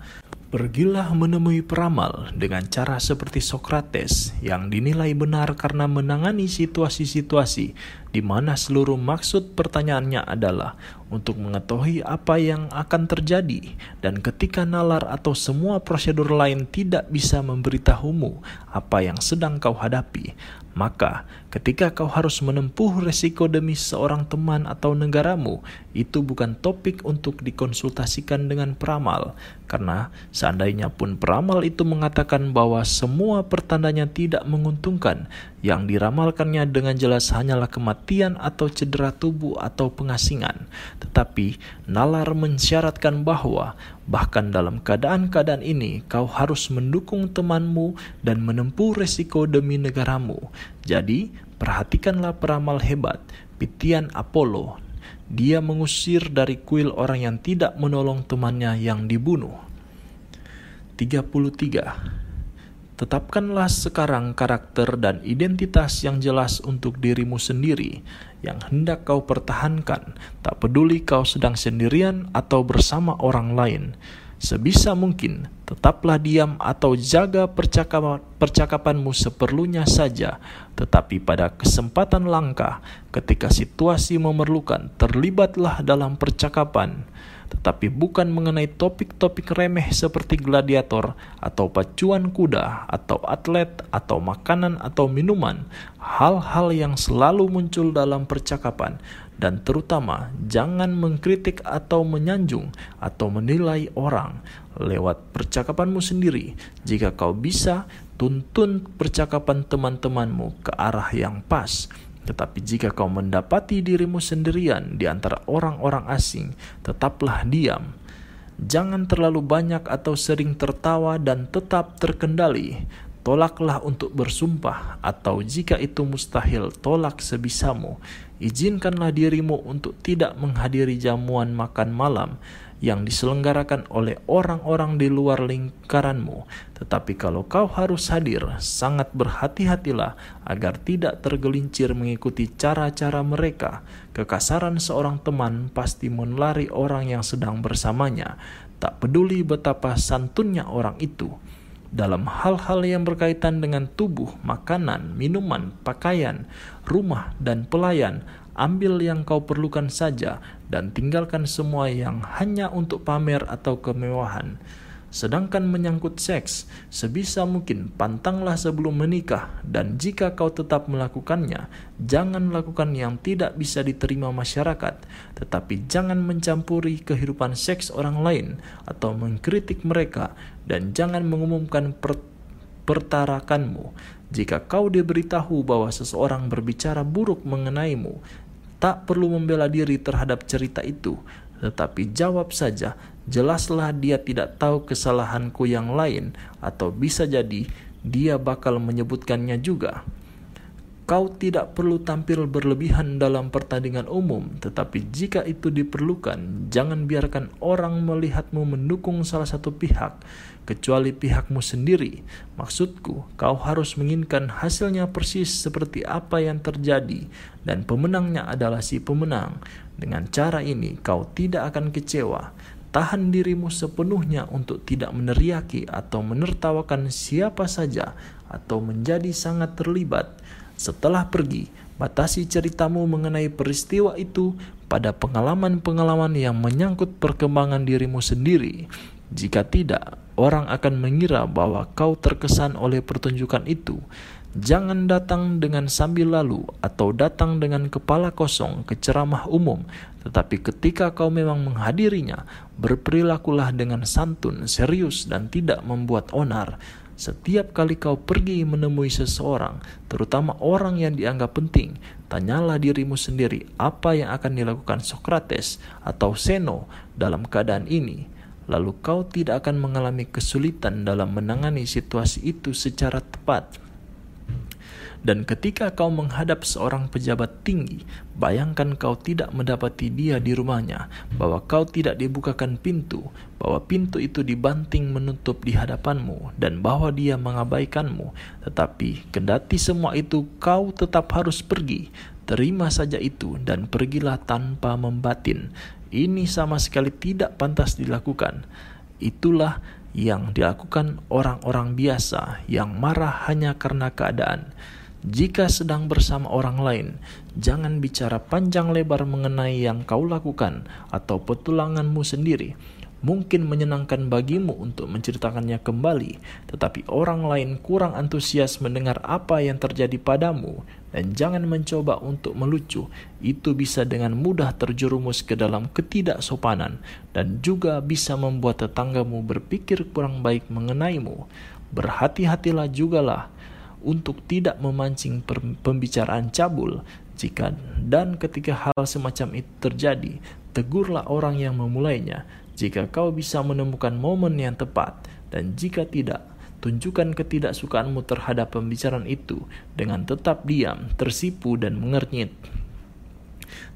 Pergilah menemui peramal dengan cara seperti Sokrates yang dinilai benar karena menangani situasi-situasi di mana seluruh maksud pertanyaannya adalah untuk mengetahui apa yang akan terjadi, dan ketika nalar atau semua prosedur lain tidak bisa memberitahumu apa yang sedang kau hadapi, maka ketika kau harus menempuh resiko demi seorang teman atau negaramu, itu bukan topik untuk dikonsultasikan dengan peramal, karena seandainya pun peramal itu mengatakan bahwa semua pertandanya tidak menguntungkan, yang diramalkannya dengan jelas hanyalah kematian atau cedera tubuh atau pengasingan. Tetapi nalar mensyaratkan bahwa bahkan dalam keadaan-keadaan ini kau harus mendukung temanmu dan menempuh resiko demi negaramu. Jadi, perhatikanlah peramal hebat, Pitian Apollo. Dia mengusir dari kuil orang yang tidak menolong temannya yang dibunuh. 33 Tetapkanlah sekarang karakter dan identitas yang jelas untuk dirimu sendiri yang hendak kau pertahankan, tak peduli kau sedang sendirian atau bersama orang lain. Sebisa mungkin, tetaplah diam atau jaga percakapan, percakapanmu seperlunya saja, tetapi pada kesempatan langka, ketika situasi memerlukan, terlibatlah dalam percakapan tetapi bukan mengenai topik-topik remeh seperti gladiator atau pacuan kuda atau atlet atau makanan atau minuman, hal-hal yang selalu muncul dalam percakapan dan terutama jangan mengkritik atau menyanjung atau menilai orang lewat percakapanmu sendiri. Jika kau bisa, tuntun percakapan teman-temanmu ke arah yang pas tetapi jika kau mendapati dirimu sendirian di antara orang-orang asing, tetaplah diam. Jangan terlalu banyak atau sering tertawa dan tetap terkendali. Tolaklah untuk bersumpah, atau jika itu mustahil, tolak sebisamu. Izinkanlah dirimu untuk tidak menghadiri jamuan makan malam yang diselenggarakan oleh orang-orang di luar lingkaranmu. Tetapi kalau kau harus hadir, sangat berhati-hatilah agar tidak tergelincir mengikuti cara-cara mereka. Kekasaran seorang teman pasti menlari orang yang sedang bersamanya, tak peduli betapa santunnya orang itu dalam hal-hal yang berkaitan dengan tubuh, makanan, minuman, pakaian, rumah, dan pelayan, Ambil yang kau perlukan saja dan tinggalkan semua yang hanya untuk pamer atau kemewahan. Sedangkan menyangkut seks, sebisa mungkin pantanglah sebelum menikah, dan jika kau tetap melakukannya, jangan lakukan yang tidak bisa diterima masyarakat, tetapi jangan mencampuri kehidupan seks orang lain atau mengkritik mereka, dan jangan mengumumkan per pertarakanmu. Jika kau diberitahu bahwa seseorang berbicara buruk mengenaimu, tak perlu membela diri terhadap cerita itu, tetapi jawab saja, jelaslah dia tidak tahu kesalahanku yang lain, atau bisa jadi dia bakal menyebutkannya juga. Kau tidak perlu tampil berlebihan dalam pertandingan umum, tetapi jika itu diperlukan, jangan biarkan orang melihatmu mendukung salah satu pihak, kecuali pihakmu sendiri. Maksudku, kau harus menginginkan hasilnya persis seperti apa yang terjadi, dan pemenangnya adalah si pemenang. Dengan cara ini, kau tidak akan kecewa. Tahan dirimu sepenuhnya untuk tidak meneriaki atau menertawakan siapa saja, atau menjadi sangat terlibat setelah pergi, batasi ceritamu mengenai peristiwa itu pada pengalaman-pengalaman yang menyangkut perkembangan dirimu sendiri. Jika tidak, orang akan mengira bahwa kau terkesan oleh pertunjukan itu. Jangan datang dengan sambil lalu atau datang dengan kepala kosong ke ceramah umum, tetapi ketika kau memang menghadirinya, berperilakulah dengan santun, serius, dan tidak membuat onar. Setiap kali kau pergi menemui seseorang, terutama orang yang dianggap penting, tanyalah dirimu sendiri apa yang akan dilakukan Socrates atau Seno dalam keadaan ini. Lalu kau tidak akan mengalami kesulitan dalam menangani situasi itu secara tepat. Dan ketika kau menghadap seorang pejabat tinggi, bayangkan kau tidak mendapati dia di rumahnya, bahwa kau tidak dibukakan pintu, bahwa pintu itu dibanting menutup di hadapanmu, dan bahwa dia mengabaikanmu. Tetapi kendati semua itu, kau tetap harus pergi. Terima saja itu dan pergilah tanpa membatin. Ini sama sekali tidak pantas dilakukan. Itulah yang dilakukan orang-orang biasa yang marah hanya karena keadaan. Jika sedang bersama orang lain, jangan bicara panjang lebar mengenai yang kau lakukan atau petualanganmu sendiri mungkin menyenangkan bagimu untuk menceritakannya kembali, tetapi orang lain kurang antusias mendengar apa yang terjadi padamu, dan jangan mencoba untuk melucu. Itu bisa dengan mudah terjerumus ke dalam ketidaksopanan, dan juga bisa membuat tetanggamu berpikir kurang baik mengenaimu. Berhati-hatilah jugalah untuk tidak memancing pembicaraan cabul jika dan ketika hal semacam itu terjadi, tegurlah orang yang memulainya jika kau bisa menemukan momen yang tepat, dan jika tidak, tunjukkan ketidaksukaanmu terhadap pembicaraan itu dengan tetap diam, tersipu, dan mengernyit.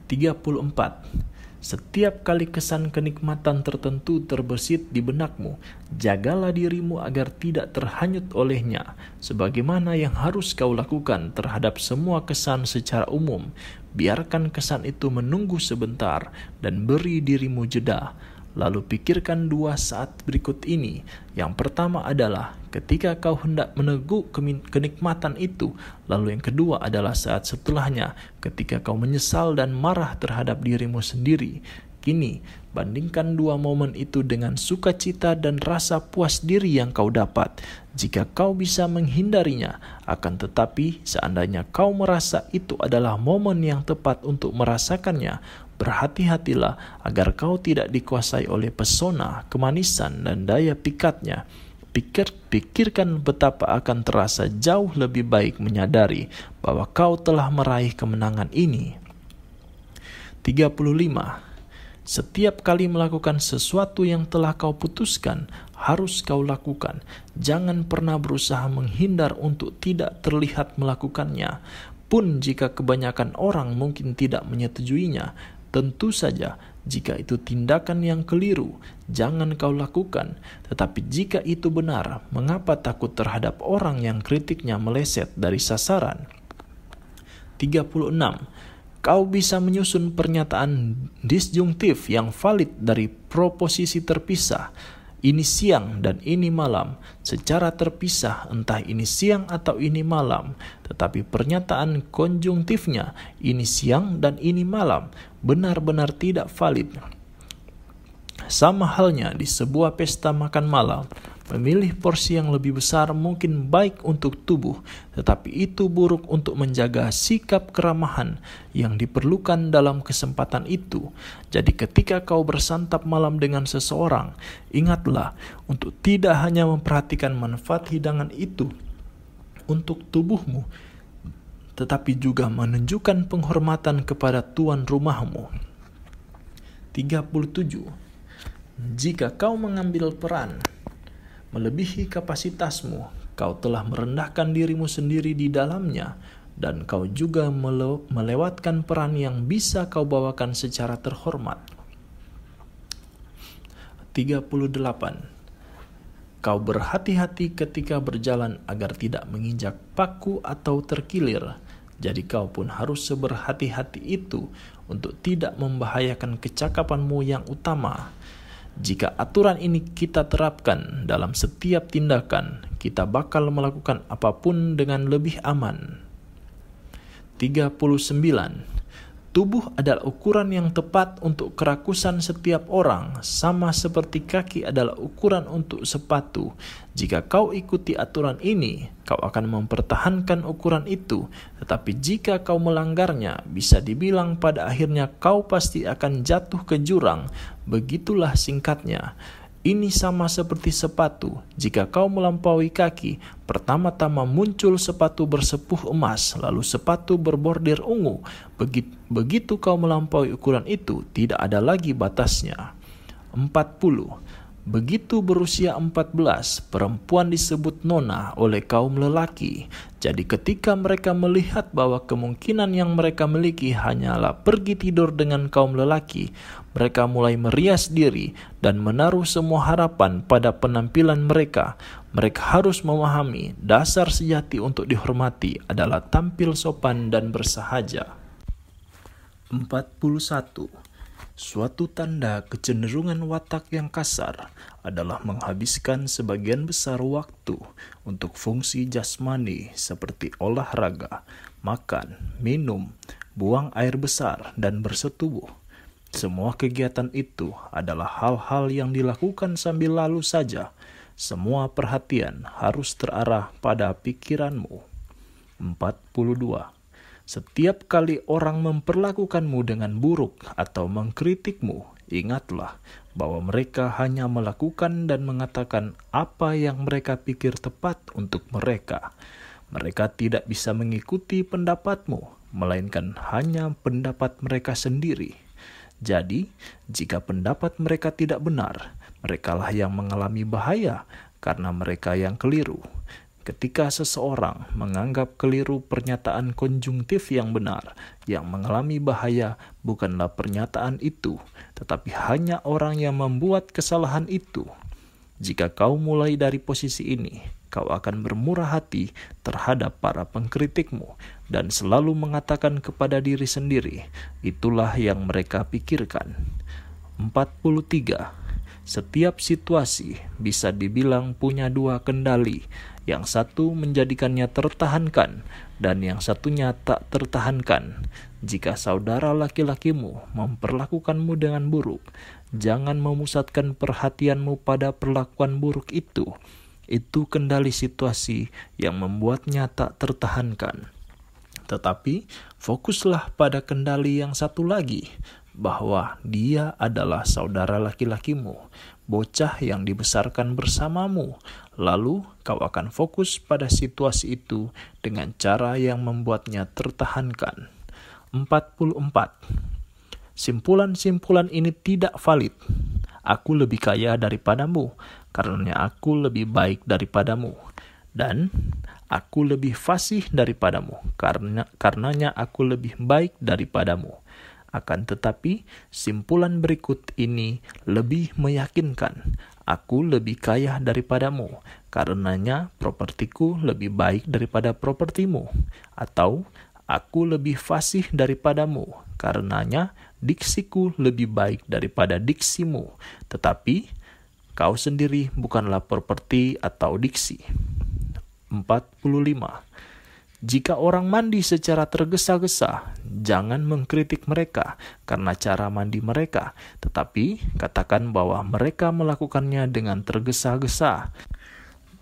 34. Setiap kali kesan kenikmatan tertentu terbesit di benakmu, jagalah dirimu agar tidak terhanyut olehnya, sebagaimana yang harus kau lakukan terhadap semua kesan secara umum. Biarkan kesan itu menunggu sebentar dan beri dirimu jeda Lalu pikirkan dua saat berikut ini. Yang pertama adalah ketika kau hendak meneguk kenikmatan itu. Lalu yang kedua adalah saat setelahnya ketika kau menyesal dan marah terhadap dirimu sendiri. Kini, bandingkan dua momen itu dengan sukacita dan rasa puas diri yang kau dapat. Jika kau bisa menghindarinya, akan tetapi seandainya kau merasa itu adalah momen yang tepat untuk merasakannya, berhati-hatilah agar kau tidak dikuasai oleh pesona, kemanisan, dan daya pikatnya. Pikir, pikirkan betapa akan terasa jauh lebih baik menyadari bahwa kau telah meraih kemenangan ini. 35 setiap kali melakukan sesuatu yang telah kau putuskan, harus kau lakukan. Jangan pernah berusaha menghindar untuk tidak terlihat melakukannya. Pun jika kebanyakan orang mungkin tidak menyetujuinya, tentu saja jika itu tindakan yang keliru, jangan kau lakukan. Tetapi jika itu benar, mengapa takut terhadap orang yang kritiknya meleset dari sasaran? 36 kau bisa menyusun pernyataan disjungtif yang valid dari proposisi terpisah, ini siang dan ini malam, secara terpisah entah ini siang atau ini malam, tetapi pernyataan konjungtifnya ini siang dan ini malam benar-benar tidak valid. Sama halnya di sebuah pesta makan malam, Memilih porsi yang lebih besar mungkin baik untuk tubuh, tetapi itu buruk untuk menjaga sikap keramahan yang diperlukan dalam kesempatan itu. Jadi, ketika kau bersantap malam dengan seseorang, ingatlah untuk tidak hanya memperhatikan manfaat hidangan itu untuk tubuhmu, tetapi juga menunjukkan penghormatan kepada tuan rumahmu. 37. Jika kau mengambil peran melebihi kapasitasmu, kau telah merendahkan dirimu sendiri di dalamnya, dan kau juga melewatkan peran yang bisa kau bawakan secara terhormat. 38. Kau berhati-hati ketika berjalan agar tidak menginjak paku atau terkilir. Jadi kau pun harus seberhati-hati itu untuk tidak membahayakan kecakapanmu yang utama. Jika aturan ini kita terapkan dalam setiap tindakan, kita bakal melakukan apa pun dengan lebih aman. 39. Tubuh adalah ukuran yang tepat untuk kerakusan setiap orang, sama seperti kaki adalah ukuran untuk sepatu. Jika kau ikuti aturan ini, kau akan mempertahankan ukuran itu, tetapi jika kau melanggarnya, bisa dibilang pada akhirnya kau pasti akan jatuh ke jurang. Begitulah singkatnya. Ini sama seperti sepatu. Jika kau melampaui kaki, pertama-tama muncul sepatu bersepuh emas, lalu sepatu berbordir ungu. Begitu, begitu kau melampaui ukuran itu, tidak ada lagi batasnya. 40. Begitu berusia 14, perempuan disebut nona oleh kaum lelaki. Jadi ketika mereka melihat bahwa kemungkinan yang mereka miliki hanyalah pergi tidur dengan kaum lelaki, mereka mulai merias diri dan menaruh semua harapan pada penampilan mereka. Mereka harus memahami dasar sejati untuk dihormati adalah tampil sopan dan bersahaja. 41 Suatu tanda kecenderungan watak yang kasar adalah menghabiskan sebagian besar waktu untuk fungsi jasmani seperti olahraga, makan, minum, buang air besar, dan bersetubuh. Semua kegiatan itu adalah hal-hal yang dilakukan sambil lalu saja. Semua perhatian harus terarah pada pikiranmu. 42 setiap kali orang memperlakukanmu dengan buruk atau mengkritikmu, ingatlah bahwa mereka hanya melakukan dan mengatakan apa yang mereka pikir tepat untuk mereka. Mereka tidak bisa mengikuti pendapatmu, melainkan hanya pendapat mereka sendiri. Jadi, jika pendapat mereka tidak benar, merekalah yang mengalami bahaya karena mereka yang keliru. Ketika seseorang menganggap keliru pernyataan konjungtif yang benar, yang mengalami bahaya bukanlah pernyataan itu, tetapi hanya orang yang membuat kesalahan itu. Jika kau mulai dari posisi ini, kau akan bermurah hati terhadap para pengkritikmu dan selalu mengatakan kepada diri sendiri, itulah yang mereka pikirkan. 43 setiap situasi bisa dibilang punya dua kendali, yang satu menjadikannya tertahankan dan yang satunya tak tertahankan. Jika saudara laki-lakimu memperlakukanmu dengan buruk, jangan memusatkan perhatianmu pada perlakuan buruk itu. Itu kendali situasi yang membuatnya tak tertahankan. Tetapi fokuslah pada kendali yang satu lagi, bahwa dia adalah saudara laki-lakimu, bocah yang dibesarkan bersamamu. Lalu kau akan fokus pada situasi itu dengan cara yang membuatnya tertahankan. 44. Simpulan-simpulan ini tidak valid. Aku lebih kaya daripadamu, karena aku lebih baik daripadamu. Dan aku lebih fasih daripadamu, karena karenanya aku lebih baik daripadamu akan tetapi, simpulan berikut ini lebih meyakinkan. Aku lebih kaya daripadamu, karenanya propertiku lebih baik daripada propertimu. Atau, aku lebih fasih daripadamu, karenanya diksiku lebih baik daripada diksimu. Tetapi, kau sendiri bukanlah properti atau diksi. 45 jika orang mandi secara tergesa-gesa, jangan mengkritik mereka karena cara mandi mereka, tetapi katakan bahwa mereka melakukannya dengan tergesa-gesa.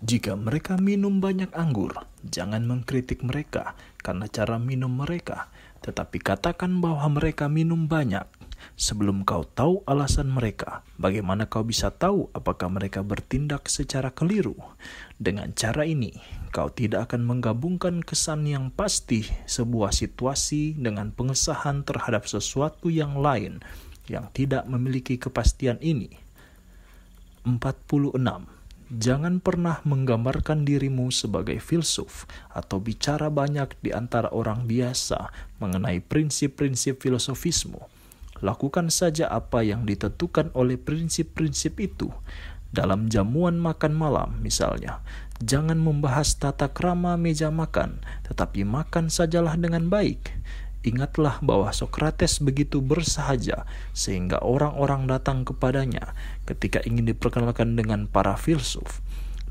Jika mereka minum banyak anggur, jangan mengkritik mereka karena cara minum mereka, tetapi katakan bahwa mereka minum banyak. Sebelum kau tahu alasan mereka, bagaimana kau bisa tahu apakah mereka bertindak secara keliru? Dengan cara ini, kau tidak akan menggabungkan kesan yang pasti sebuah situasi dengan pengesahan terhadap sesuatu yang lain yang tidak memiliki kepastian ini. 46. Jangan pernah menggambarkan dirimu sebagai filsuf atau bicara banyak di antara orang biasa mengenai prinsip-prinsip filosofismu Lakukan saja apa yang ditentukan oleh prinsip-prinsip itu. Dalam jamuan makan malam, misalnya, jangan membahas tata krama meja makan, tetapi makan sajalah dengan baik. Ingatlah bahwa Sokrates begitu bersahaja sehingga orang-orang datang kepadanya ketika ingin diperkenalkan dengan para filsuf,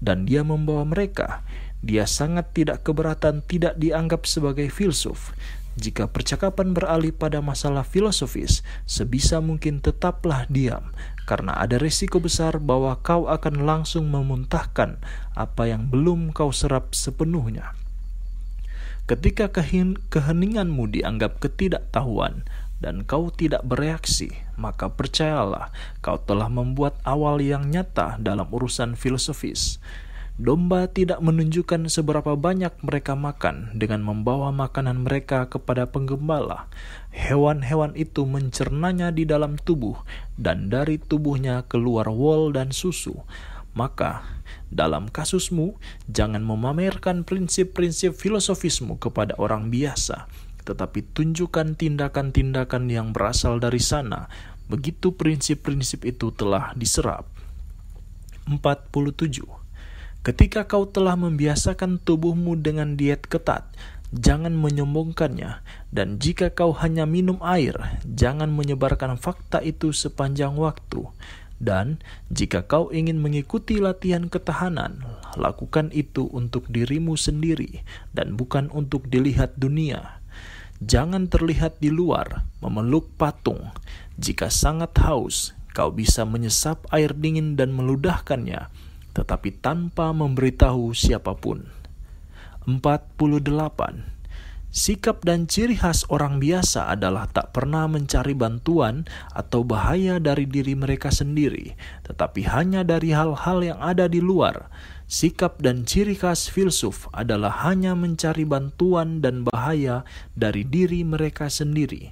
dan dia membawa mereka. Dia sangat tidak keberatan tidak dianggap sebagai filsuf, jika percakapan beralih pada masalah filosofis, sebisa mungkin tetaplah diam, karena ada risiko besar bahwa kau akan langsung memuntahkan apa yang belum kau serap sepenuhnya. Ketika keheninganmu dianggap ketidaktahuan dan kau tidak bereaksi, maka percayalah kau telah membuat awal yang nyata dalam urusan filosofis. Domba tidak menunjukkan seberapa banyak mereka makan dengan membawa makanan mereka kepada penggembala. Hewan-hewan itu mencernanya di dalam tubuh, dan dari tubuhnya keluar wol dan susu. Maka, dalam kasusmu, jangan memamerkan prinsip-prinsip filosofismu kepada orang biasa, tetapi tunjukkan tindakan-tindakan yang berasal dari sana. Begitu prinsip-prinsip itu telah diserap. 47 Ketika kau telah membiasakan tubuhmu dengan diet ketat, jangan menyombongkannya, dan jika kau hanya minum air, jangan menyebarkan fakta itu sepanjang waktu. Dan jika kau ingin mengikuti latihan ketahanan, lakukan itu untuk dirimu sendiri dan bukan untuk dilihat dunia. Jangan terlihat di luar memeluk patung. Jika sangat haus, kau bisa menyesap air dingin dan meludahkannya, tetapi tanpa memberitahu siapa pun. 48 Sikap dan ciri khas orang biasa adalah tak pernah mencari bantuan atau bahaya dari diri mereka sendiri, tetapi hanya dari hal-hal yang ada di luar. Sikap dan ciri khas filsuf adalah hanya mencari bantuan dan bahaya dari diri mereka sendiri.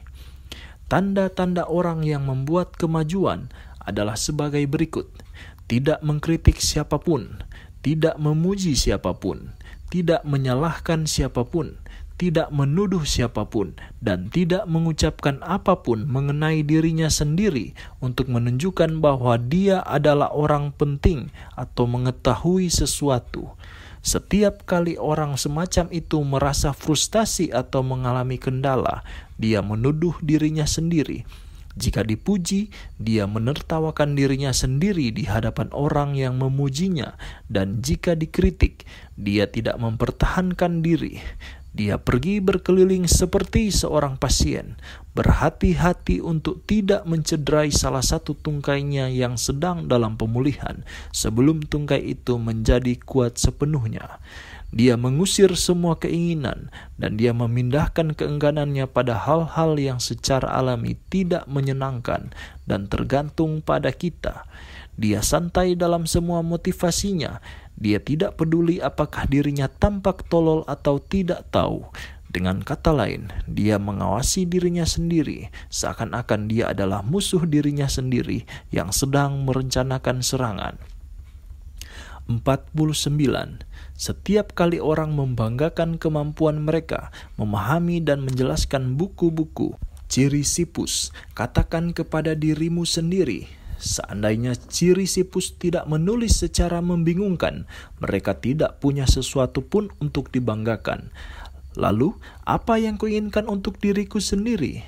Tanda-tanda orang yang membuat kemajuan adalah sebagai berikut: tidak mengkritik siapa pun, tidak memuji siapa pun, tidak menyalahkan siapa pun tidak menuduh siapa pun dan tidak mengucapkan apa pun mengenai dirinya sendiri untuk menunjukkan bahwa dia adalah orang penting atau mengetahui sesuatu. Setiap kali orang semacam itu merasa frustasi atau mengalami kendala, dia menuduh dirinya sendiri. Jika dipuji, dia menertawakan dirinya sendiri di hadapan orang yang memujinya, dan jika dikritik, dia tidak mempertahankan diri. Dia pergi berkeliling seperti seorang pasien, berhati-hati untuk tidak mencederai salah satu tungkainya yang sedang dalam pemulihan sebelum tungkai itu menjadi kuat sepenuhnya. Dia mengusir semua keinginan dan dia memindahkan keengganannya pada hal-hal yang secara alami tidak menyenangkan dan tergantung pada kita. Dia santai dalam semua motivasinya dia tidak peduli apakah dirinya tampak tolol atau tidak tahu. Dengan kata lain, dia mengawasi dirinya sendiri, seakan-akan dia adalah musuh dirinya sendiri yang sedang merencanakan serangan. 49. Setiap kali orang membanggakan kemampuan mereka memahami dan menjelaskan buku-buku, ciri sipus, katakan kepada dirimu sendiri, Seandainya ciri sipus tidak menulis secara membingungkan, mereka tidak punya sesuatu pun untuk dibanggakan. Lalu, apa yang kuinginkan untuk diriku sendiri?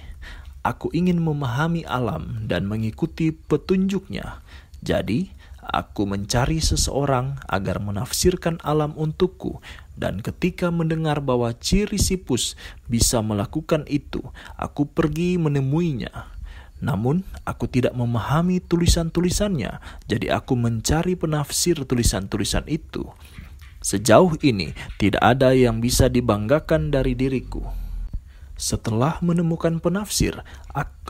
Aku ingin memahami alam dan mengikuti petunjuknya. Jadi, aku mencari seseorang agar menafsirkan alam untukku, dan ketika mendengar bahwa ciri sipus bisa melakukan itu, aku pergi menemuinya. Namun, aku tidak memahami tulisan-tulisannya, jadi aku mencari penafsir tulisan-tulisan itu. Sejauh ini, tidak ada yang bisa dibanggakan dari diriku. Setelah menemukan penafsir,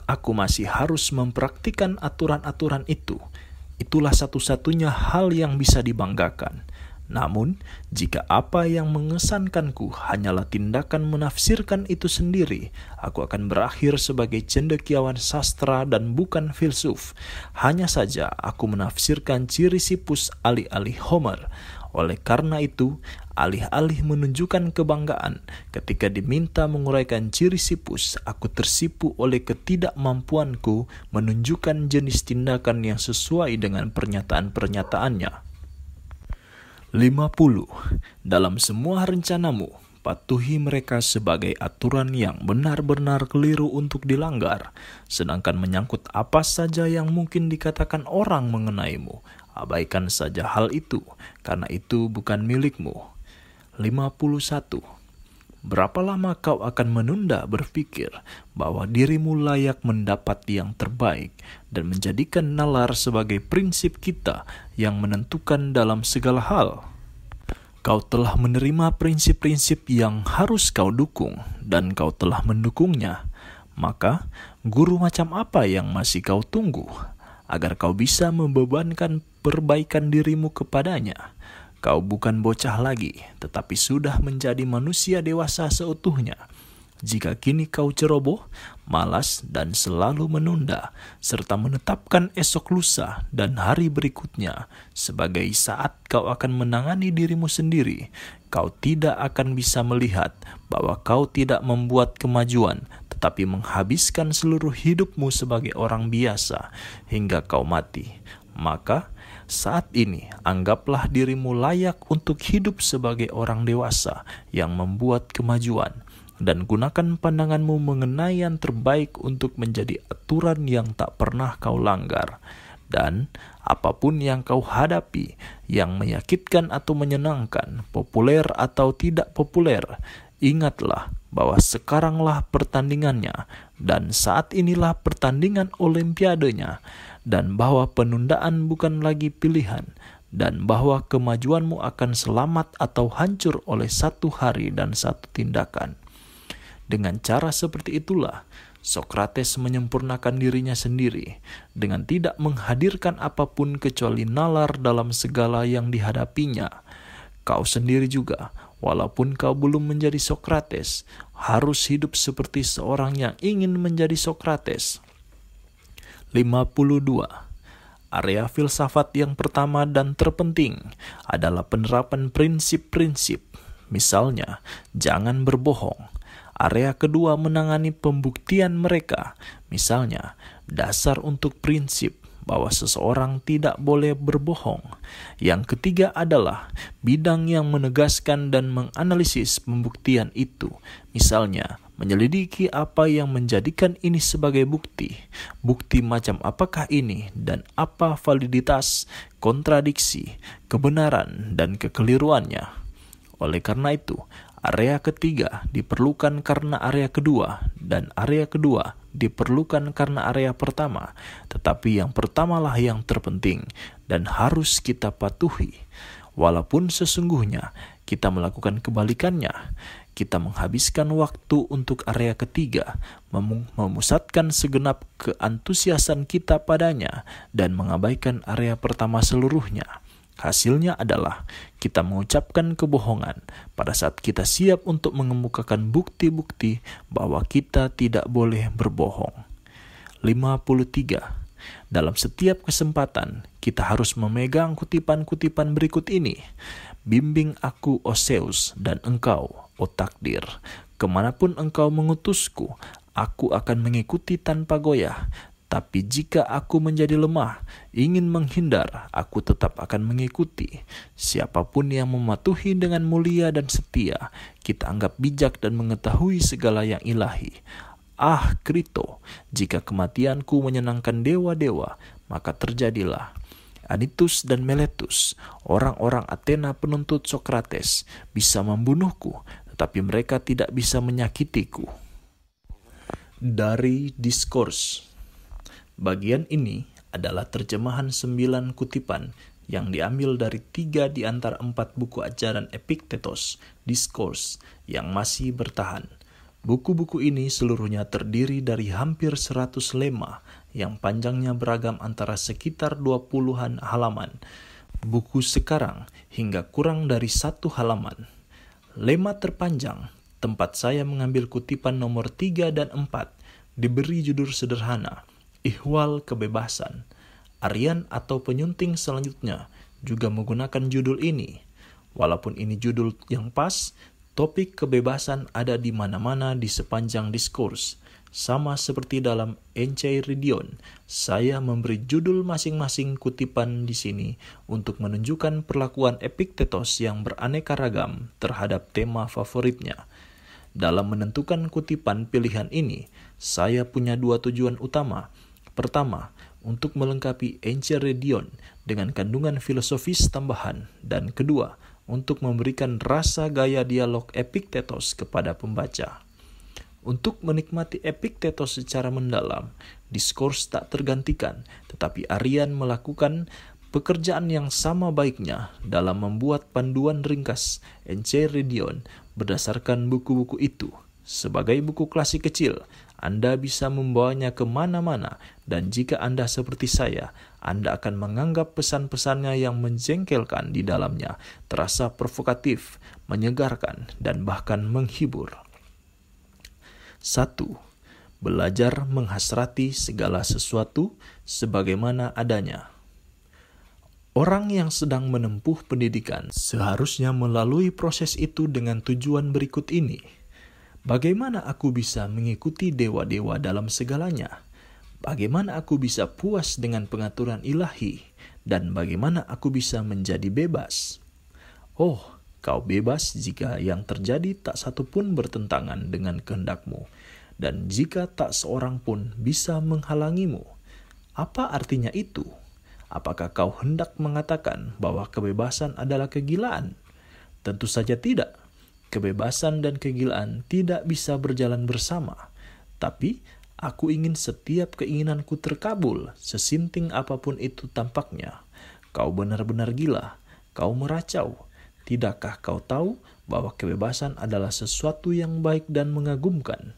aku masih harus mempraktikkan aturan-aturan itu. Itulah satu-satunya hal yang bisa dibanggakan. Namun, jika apa yang mengesankanku hanyalah tindakan menafsirkan itu sendiri, aku akan berakhir sebagai cendekiawan sastra dan bukan filsuf. Hanya saja aku menafsirkan ciri sipus alih-alih Homer. Oleh karena itu, alih-alih menunjukkan kebanggaan ketika diminta menguraikan ciri sipus, aku tersipu oleh ketidakmampuanku menunjukkan jenis tindakan yang sesuai dengan pernyataan-pernyataannya. 50. Dalam semua rencanamu, patuhi mereka sebagai aturan yang benar-benar keliru untuk dilanggar, sedangkan menyangkut apa saja yang mungkin dikatakan orang mengenaimu, abaikan saja hal itu, karena itu bukan milikmu. 51. Berapa lama kau akan menunda berpikir bahwa dirimu layak mendapat yang terbaik dan menjadikan nalar sebagai prinsip kita yang menentukan dalam segala hal? Kau telah menerima prinsip-prinsip yang harus kau dukung, dan kau telah mendukungnya. Maka, guru macam apa yang masih kau tunggu agar kau bisa membebankan perbaikan dirimu kepadanya? Kau bukan bocah lagi, tetapi sudah menjadi manusia dewasa seutuhnya. Jika kini kau ceroboh, malas, dan selalu menunda, serta menetapkan esok lusa dan hari berikutnya sebagai saat kau akan menangani dirimu sendiri, kau tidak akan bisa melihat bahwa kau tidak membuat kemajuan, tetapi menghabiskan seluruh hidupmu sebagai orang biasa hingga kau mati. Maka, Saat ini, anggaplah dirimu layak untuk hidup sebagai orang dewasa yang membuat kemajuan, dan gunakan pandanganmu mengenai yang terbaik untuk menjadi aturan yang tak pernah kau langgar. Dan apa pun yang kau hadapi yang menyakitkan atau menyenangkan, populer atau tidak populer, ingatlah bahwa sekaranglah pertandingannya dan saat inilah pertandingan olimpiadenya dan bahwa penundaan bukan lagi pilihan dan bahwa kemajuanmu akan selamat atau hancur oleh satu hari dan satu tindakan. Dengan cara seperti itulah Sokrates menyempurnakan dirinya sendiri dengan tidak menghadirkan apa pun kecuali nalar dalam segala yang dihadapinya. Kau sendiri juga, walaupun kau belum menjadi Sokrates, harus hidup seperti seorang yang ingin menjadi Sokrates. 52. Area filsafat yang pertama dan terpenting adalah penerapan prinsip-prinsip. Misalnya, jangan berbohong, Area kedua menangani pembuktian mereka, misalnya dasar untuk prinsip bahwa seseorang tidak boleh berbohong. Yang ketiga adalah bidang yang menegaskan dan menganalisis pembuktian itu, misalnya menyelidiki apa yang menjadikan ini sebagai bukti, bukti macam apakah ini, dan apa validitas, kontradiksi, kebenaran, dan kekeliruannya. Oleh karena itu, Area ketiga diperlukan karena area kedua, dan area kedua diperlukan karena area pertama. Tetapi yang pertamalah yang terpenting dan harus kita patuhi. Walaupun sesungguhnya kita melakukan kebalikannya, kita menghabiskan waktu untuk area ketiga, mem memusatkan segenap keantusiasan kita padanya, dan mengabaikan area pertama seluruhnya. Hasilnya adalah kita mengucapkan kebohongan pada saat kita siap untuk mengemukakan bukti-bukti bahwa kita tidak boleh berbohong. 53. Dalam setiap kesempatan, kita harus memegang kutipan-kutipan berikut ini. Bimbing aku, Oseus, dan engkau, O takdir. Ke mana pun engkau mengutusku, aku akan mengikuti tanpa goyah tapi jika aku menjadi lemah, ingin menghindar, aku tetap akan mengikuti. Siapa pun yang mematuhi dengan mulia dan setia, kita anggap bijak dan mengetahui segala yang ilahi. Ah, Krito, jika kematianku menyenangkan dewa-dewa, maka terjadilah. Anitus dan Meletus, orang-orang Athena penuntut Sokrates, bisa membunuhku, tetapi mereka tidak bisa menyakitiku. Dari Diskurs Bagian ini adalah terjemahan sembilan kutipan yang diambil dari tiga di antara empat buku ajaran Epictetus, Discourse, yang masih bertahan. Buku-buku ini seluruhnya terdiri dari hampir seratus lema yang panjangnya beragam antara sekitar dua puluhan halaman. Buku sekarang hingga kurang dari satu halaman. Lema terpanjang, tempat saya mengambil kutipan nomor tiga dan empat, diberi judul sederhana – ihwal kebebasan. Arian atau penyunting selanjutnya juga menggunakan judul ini. Walaupun ini judul yang pas, topik kebebasan ada di mana-mana di sepanjang diskurs. Sama seperti dalam Enchiridion, saya memberi judul masing-masing kutipan di sini untuk menunjukkan perlakuan Epictetus yang beraneka ragam terhadap tema favoritnya. Dalam menentukan kutipan pilihan ini, saya punya dua tujuan utama – Pertama, untuk melengkapi Enchiridion dengan kandungan filosofis tambahan, dan kedua, untuk memberikan rasa gaya dialog Epictetus kepada pembaca. Untuk menikmati Epictetus secara mendalam, diskurs tak tergantikan, tetapi Arian melakukan pekerjaan yang sama baiknya dalam membuat panduan ringkas Enchiridion berdasarkan buku-buku itu. Sebagai buku klasik kecil, anda bisa membawanya ke mana-mana, dan jika Anda seperti saya, Anda akan menganggap pesan-pesannya yang menjengkelkan di dalamnya terasa provokatif, menyegarkan, dan bahkan menghibur. 1. Belajar menghasrati segala sesuatu sebagaimana adanya. Orang yang sedang menempuh pendidikan seharusnya melalui proses itu dengan tujuan berikut ini Bagaimana aku bisa mengikuti dewa-dewa dalam segalanya? Bagaimana aku bisa puas dengan pengaturan ilahi? Dan bagaimana aku bisa menjadi bebas? Oh, kau bebas jika yang terjadi tak satu pun bertentangan dengan kehendakmu, dan jika tak seorang pun bisa menghalangimu. Apa artinya itu? Apakah kau hendak mengatakan bahwa kebebasan adalah kegilaan? Tentu saja tidak. Kebebasan dan kegilaan tidak bisa berjalan bersama, tapi Aku ingin setiap keinginanku terkabul, sesinting apa pun itu tampaknya. Kau benar-benar gila, kau meracau. Tidakkah kau tahu bahwa kebebasan adalah sesuatu yang baik dan mengagumkan?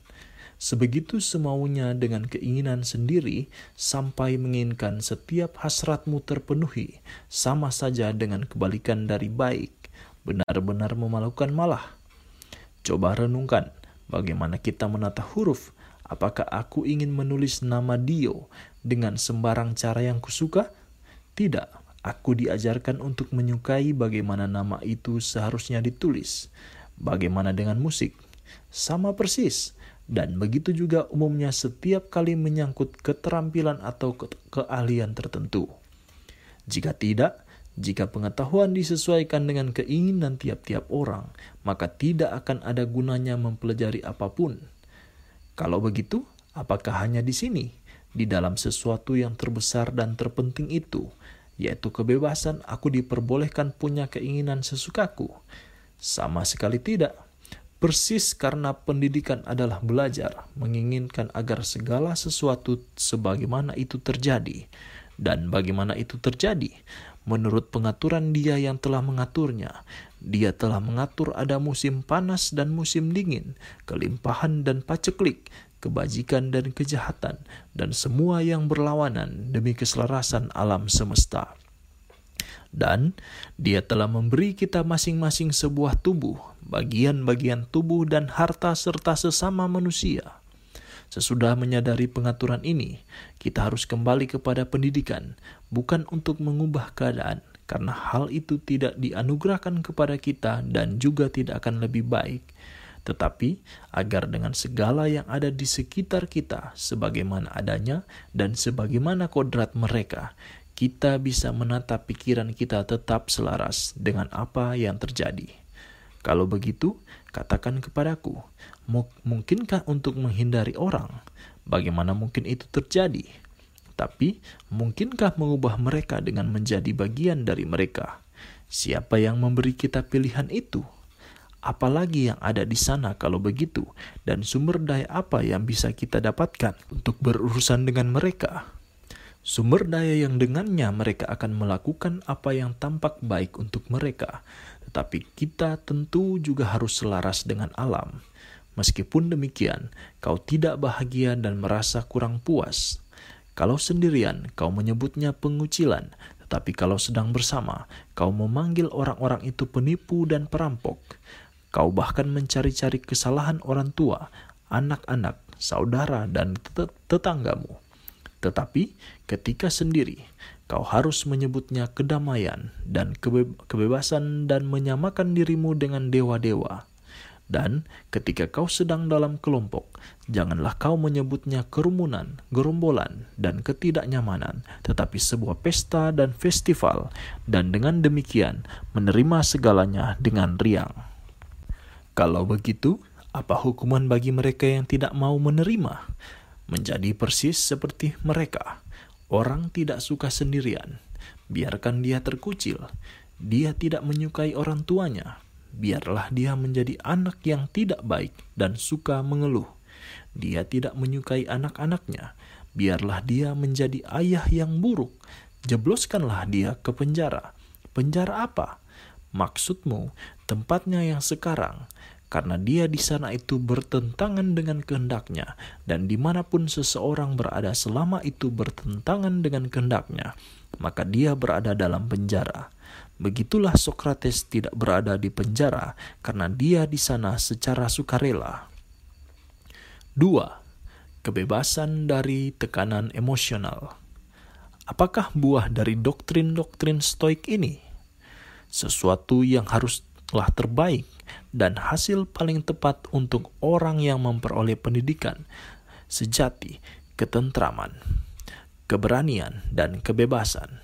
Sebegitu semaunya dengan keinginan sendiri, sampai menginginkan setiap hasratmu terpenuhi, sama saja dengan kebalikan dari baik, benar-benar memalukan malah. Coba renungkan bagaimana kita menata huruf Apakah aku ingin menulis nama Dio dengan sembarang cara yang kusuka? Tidak, aku diajarkan untuk menyukai bagaimana nama itu seharusnya ditulis. Bagaimana dengan musik? Sama persis. Dan begitu juga umumnya setiap kali menyangkut keterampilan atau ke keahlian tertentu. Jika tidak, jika pengetahuan disesuaikan dengan keinginan tiap-tiap orang, maka tidak akan ada gunanya mempelajari apa pun kalau begitu, apakah hanya di sini, di dalam sesuatu yang terbesar dan terpenting itu, yaitu kebebasan aku diperbolehkan punya keinginan sesukaku? Sama sekali tidak. Persis karena pendidikan adalah belajar, menginginkan agar segala sesuatu sebagaimana itu terjadi. Dan bagaimana itu terjadi? Menurut pengaturan dia yang telah mengaturnya, dia telah mengatur ada musim panas dan musim dingin, kelimpahan dan paceklik, kebajikan dan kejahatan, dan semua yang berlawanan demi keselarasan alam semesta. Dan dia telah memberi kita masing-masing sebuah tubuh, bagian-bagian tubuh dan harta serta sesama manusia. Sesudah menyadari pengaturan ini, kita harus kembali kepada pendidikan, bukan untuk mengubah keadaan, karena hal itu tidak dianugerahkan kepada kita dan juga tidak akan lebih baik, tetapi agar dengan segala yang ada di sekitar kita, sebagaimana adanya dan sebagaimana kodrat mereka, kita bisa menata pikiran kita tetap selaras dengan apa yang terjadi. Kalau begitu, katakan kepadaku, mungkinkah untuk menghindari orang? Bagaimana mungkin itu terjadi? Tapi mungkinkah mengubah mereka dengan menjadi bagian dari mereka? Siapa yang memberi kita pilihan itu? Apalagi yang ada di sana kalau begitu, dan sumber daya apa yang bisa kita dapatkan untuk berurusan dengan mereka? Sumber daya yang dengannya mereka akan melakukan apa yang tampak baik untuk mereka, tetapi kita tentu juga harus selaras dengan alam. Meskipun demikian, kau tidak bahagia dan merasa kurang puas. Kalau sendirian, kau menyebutnya pengucilan, tetapi kalau sedang bersama, kau memanggil orang-orang itu penipu dan perampok. Kau bahkan mencari-cari kesalahan orang tua, anak-anak, saudara, dan tetanggamu. Tetapi ketika sendiri, kau harus menyebutnya kedamaian dan kebebasan dan menyamakan dirimu dengan dewa-dewa. Dan ketika kau sedang dalam kelompok, janganlah kau menyebutnya kerumunan, gerombolan, dan ketidaknyamanan, tetapi sebuah pesta dan festival, dan dengan demikian menerima segalanya dengan riang. Kalau begitu, apa hukuman bagi mereka yang tidak mau menerima? Menjadi persis seperti mereka. Orang tidak suka sendirian. Biarkan dia terkucil. Dia tidak menyukai orang tuanya, biarlah dia menjadi anak yang tidak baik dan suka mengeluh. Dia tidak menyukai anak-anaknya, biarlah dia menjadi ayah yang buruk. Jebloskanlah dia ke penjara. Penjara apa? Maksudmu, tempatnya yang sekarang, karena dia di sana itu bertentangan dengan kehendaknya, dan di mana pun seseorang berada selama itu bertentangan dengan kehendaknya, maka dia berada dalam penjara. Begitulah Sokrates tidak berada di penjara karena dia di sana secara sukarela. 2. Kebebasan dari tekanan emosional. Apakah buah dari doktrin-doktrin stoik ini? Sesuatu yang haruslah terbaik dan hasil paling tepat untuk orang yang memperoleh pendidikan sejati, ketentraman, keberanian, dan kebebasan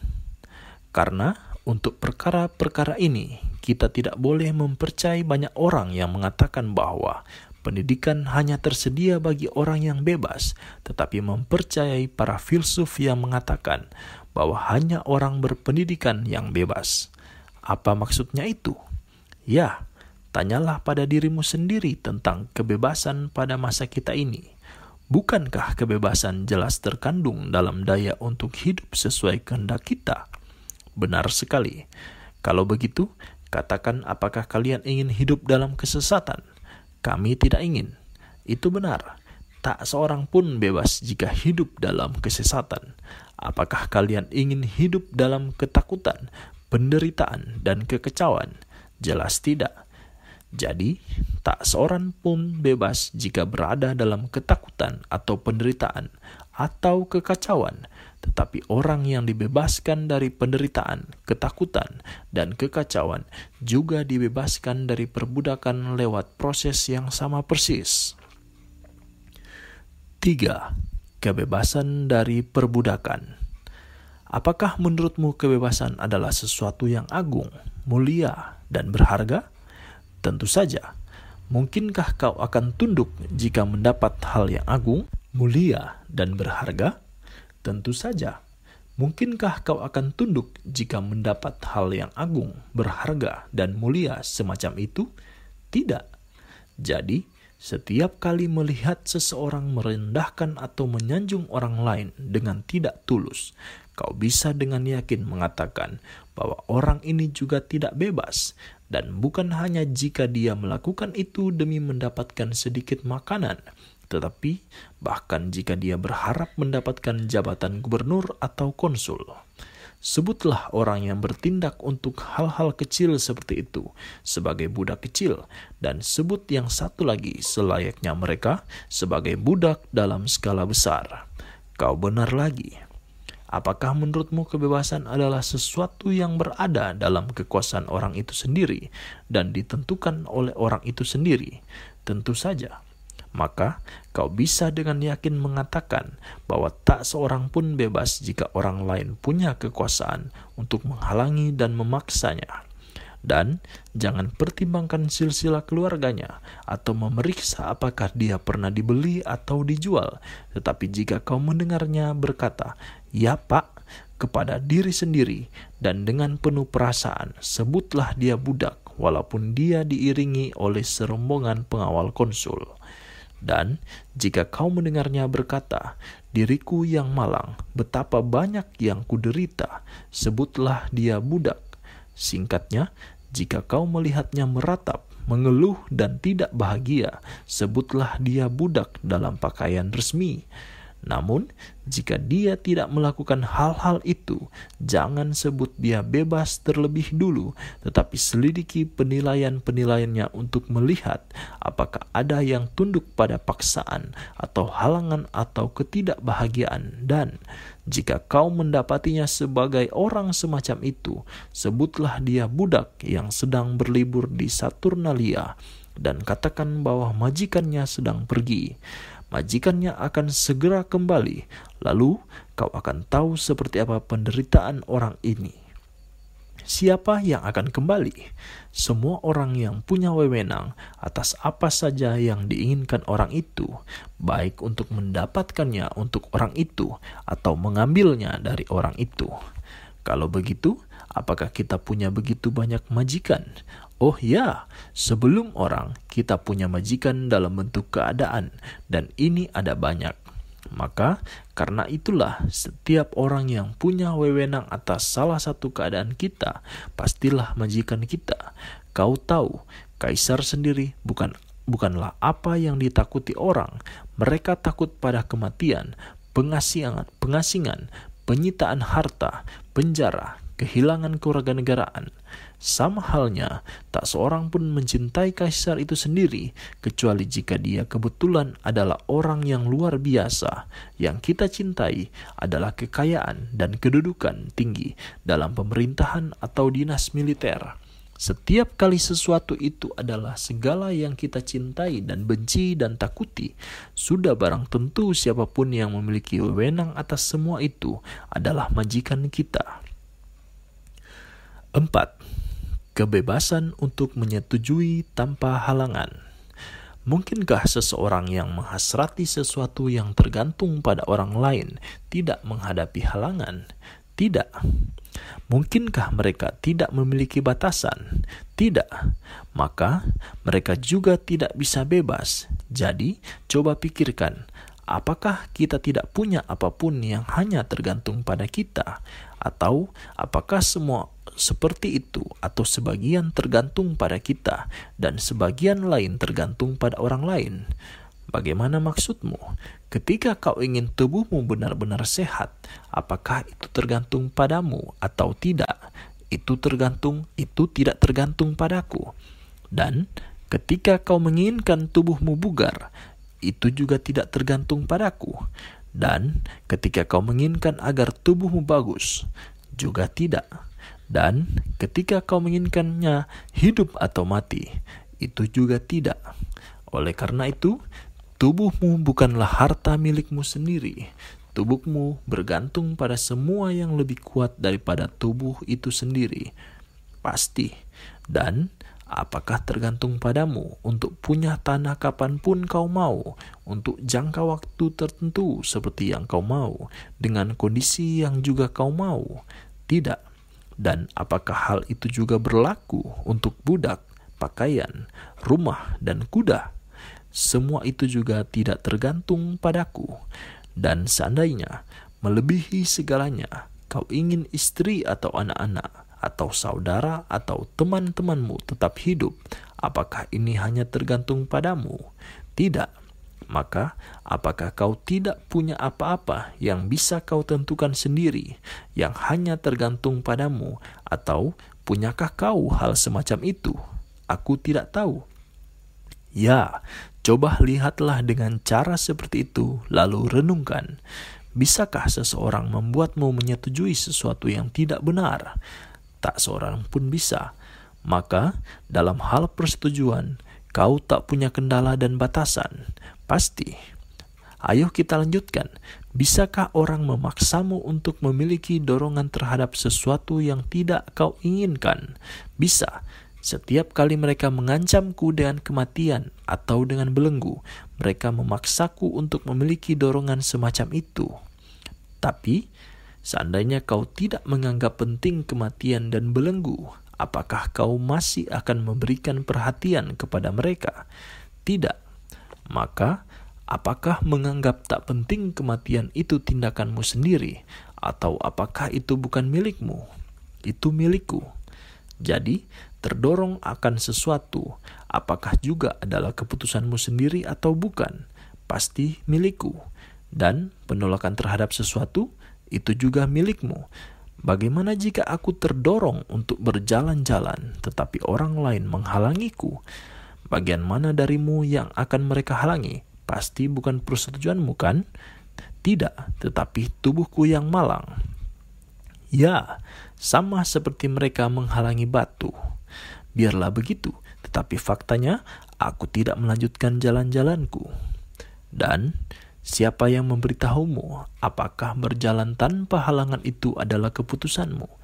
Karena untuk perkara-perkara ini, kita tidak boleh mempercayai banyak orang yang mengatakan bahwa pendidikan hanya tersedia bagi orang yang bebas, tetapi mempercayai para filsuf yang mengatakan bahwa hanya orang berpendidikan yang bebas. Apa maksudnya itu? Ya, tanyalah pada dirimu sendiri tentang kebebasan pada masa kita ini. Bukankah kebebasan jelas terkandung dalam daya untuk hidup sesuai kehendak kita? Benar sekali. Kalau begitu, katakan apakah kalian ingin hidup dalam kesesatan? Kami tidak ingin. Itu benar. Tak seorang pun bebas jika hidup dalam kesesatan. Apakah kalian ingin hidup dalam ketakutan, penderitaan, dan kekecauan? Jelas tidak. Jadi, tak seorang pun bebas jika berada dalam ketakutan atau penderitaan atau kekacauan, tetapi orang yang dibebaskan dari penderitaan, ketakutan, dan kekacauan juga dibebaskan dari perbudakan lewat proses yang sama persis. 3. Kebebasan dari perbudakan. Apakah menurutmu kebebasan adalah sesuatu yang agung, mulia, dan berharga? Tentu saja. Mungkinkah kau akan tunduk jika mendapat hal yang agung, mulia, dan berharga? Tentu saja. Mungkinkah kau akan tunduk jika mendapat hal yang agung, berharga, dan mulia semacam itu? Tidak. Jadi, setiap kali melihat seseorang merendahkan atau menyanjung orang lain dengan tidak tulus, kau bisa dengan yakin mengatakan bahwa orang ini juga tidak bebas, dan bukan hanya jika dia melakukan itu demi mendapatkan sedikit makanan, tetapi bahkan jika dia berharap mendapatkan jabatan gubernur atau konsul. Sebutlah orang yang bertindak untuk hal-hal kecil seperti itu sebagai budak kecil, dan sebut yang satu lagi selayaknya mereka sebagai budak dalam skala besar. Kau benar lagi. Apakah menurutmu kebebasan adalah sesuatu yang berada dalam kekuasaan orang itu sendiri dan ditentukan oleh orang itu sendiri? Tentu saja maka kau bisa dengan yakin mengatakan bahwa tak seorang pun bebas jika orang lain punya kekuasaan untuk menghalangi dan memaksanya. Dan jangan pertimbangkan silsilah keluarganya atau memeriksa apakah dia pernah dibeli atau dijual. Tetapi jika kau mendengarnya berkata, "Ya, Pak," kepada diri sendiri dan dengan penuh perasaan, sebutlah dia budak walaupun dia diiringi oleh serombongan pengawal konsul. Dan jika kau mendengarnya berkata, Diriku yang malang, betapa banyak yang kuderita, sebutlah dia budak. Singkatnya, jika kau melihatnya meratap, mengeluh dan tidak bahagia, sebutlah dia budak dalam pakaian resmi. Namun, jika dia tidak melakukan hal-hal itu, jangan sebut dia bebas terlebih dulu, tetapi selidiki penilaian-penilaiannya untuk melihat apakah ada yang tunduk pada paksaan atau halangan atau ketidakbahagiaan. Dan jika kau mendapatinya sebagai orang semacam itu, sebutlah dia budak yang sedang berlibur di Saturnalia dan katakan bahwa majikannya sedang pergi majikannya akan segera kembali, lalu kau akan tahu seperti apa penderitaan orang ini. Siapa yang akan kembali? Semua orang yang punya wewenang atas apa saja yang diinginkan orang itu, baik untuk mendapatkannya untuk orang itu atau mengambilnya dari orang itu. Kalau begitu, apakah kita punya begitu banyak majikan? Oh ya, sebelum orang kita punya majikan dalam bentuk keadaan, dan ini ada banyak. Maka karena itulah setiap orang yang punya wewenang atas salah satu keadaan kita, pastilah majikan kita. Kau tahu, kaisar sendiri bukan bukanlah apa yang ditakuti orang. Mereka takut pada kematian, pengasingan, pengasingan, penyitaan harta, penjara, kehilangan kewarganegaraan. Sama halnya, tak seorang pun mencintai kaisar itu sendiri, kecuali jika dia kebetulan adalah orang yang luar biasa. Yang kita cintai adalah kekayaan dan kedudukan tinggi dalam pemerintahan atau dinas militer. Setiap kali sesuatu itu adalah segala yang kita cintai dan benci dan takuti, sudah barang tentu siapa pun yang memiliki wewenang atas semua itu adalah majikan kita. 4. Kebebasan untuk menyetujui tanpa halangan. Mungkinkah seseorang yang menghasrati sesuatu yang tergantung pada orang lain tidak menghadapi halangan? Tidak. Mungkinkah mereka tidak memiliki batasan? Tidak. Maka mereka juga tidak bisa bebas. Jadi, coba pikirkan, apakah kita tidak punya apa pun yang hanya tergantung pada kita? Atau apakah semua seperti itu atau sebagian tergantung pada kita dan sebagian lain tergantung pada orang lain. Bagaimana maksudmu? Ketika kau ingin tubuhmu benar-benar sehat, apakah itu tergantung padamu atau tidak? Itu tergantung, itu tidak tergantung padaku. Dan ketika kau menginginkan tubuhmu bugar, itu juga tidak tergantung padaku. Dan ketika kau menginginkan agar tubuhmu bagus, juga tidak. Dan ketika kau menginginkannya hidup atau mati, itu juga tidak. Oleh karena itu, tubuhmu bukanlah harta milikmu sendiri. Tubuhmu bergantung pada semua yang lebih kuat daripada tubuh itu sendiri. Pasti. Dan apakah tergantung padamu untuk punya tanah kapan pun kau mau, untuk jangka waktu tertentu seperti yang kau mau, dengan kondisi yang juga kau mau? Tidak dan apakah hal itu juga berlaku untuk budak, pakaian, rumah, dan kuda? Semua itu juga tidak tergantung padaku. Dan seandainya melebihi segalanya, kau ingin istri atau anak-anak, atau saudara atau teman-temanmu tetap hidup, apakah ini hanya tergantung padamu? Tidak maka apakah kau tidak punya apa-apa yang bisa kau tentukan sendiri, yang hanya tergantung padamu, atau punyakah kau hal semacam itu? Aku tidak tahu. Ya, coba lihatlah dengan cara seperti itu, lalu renungkan. Bisakah seseorang membuatmu menyetujui sesuatu yang tidak benar? Tak seorang pun bisa. Maka, dalam hal persetujuan, kau tak punya kendala dan batasan. Pasti. Ayo kita lanjutkan. Bisakah orang memaksamu untuk memiliki dorongan terhadap sesuatu yang tidak kau inginkan? Bisa. Setiap kali mereka mengancamku dengan kematian atau dengan belenggu, mereka memaksaku untuk memiliki dorongan semacam itu. Tapi, seandainya kau tidak menganggap penting kematian dan belenggu, apakah kau masih akan memberikan perhatian kepada mereka? Tidak maka apakah menganggap tak penting kematian itu tindakanmu sendiri, atau apakah itu bukan milikmu? Itu milikku. Jadi, terdorong akan sesuatu, apakah juga adalah keputusanmu sendiri atau bukan? Pasti milikku. Dan penolakan terhadap sesuatu itu juga milikmu. Bagaimana jika aku terdorong untuk berjalan-jalan, tetapi orang lain menghalangiku? Bagian mana darimu yang akan mereka halangi? Pasti bukan persetujuanmu kan? Tidak, tetapi tubuhku yang malang. Ya, sama seperti mereka menghalangi batu. Biarlah begitu, tetapi faktanya aku tidak melanjutkan jalan-jalanku. Dan siapa yang memberitahumu apakah berjalan tanpa halangan itu adalah keputusanmu?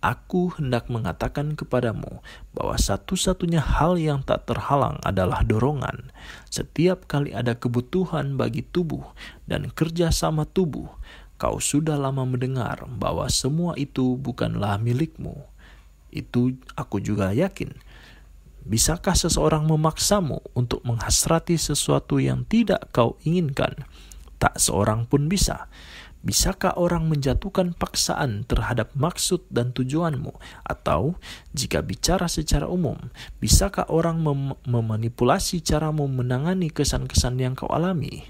Aku hendak mengatakan kepadamu bahwa satu-satunya hal yang tak terhalang adalah dorongan. Setiap kali ada kebutuhan bagi tubuh dan kerja sama tubuh, kau sudah lama mendengar bahwa semua itu bukanlah milikmu. Itu aku juga yakin. Bisakah seseorang memaksamu untuk menghasrati sesuatu yang tidak kau inginkan? Tak seorang pun bisa. Bisakah orang menjatuhkan paksaan terhadap maksud dan tujuanmu? Atau jika bicara secara umum, bisakah orang mem memanipulasi caramu menangani kesan-kesan yang kau alami?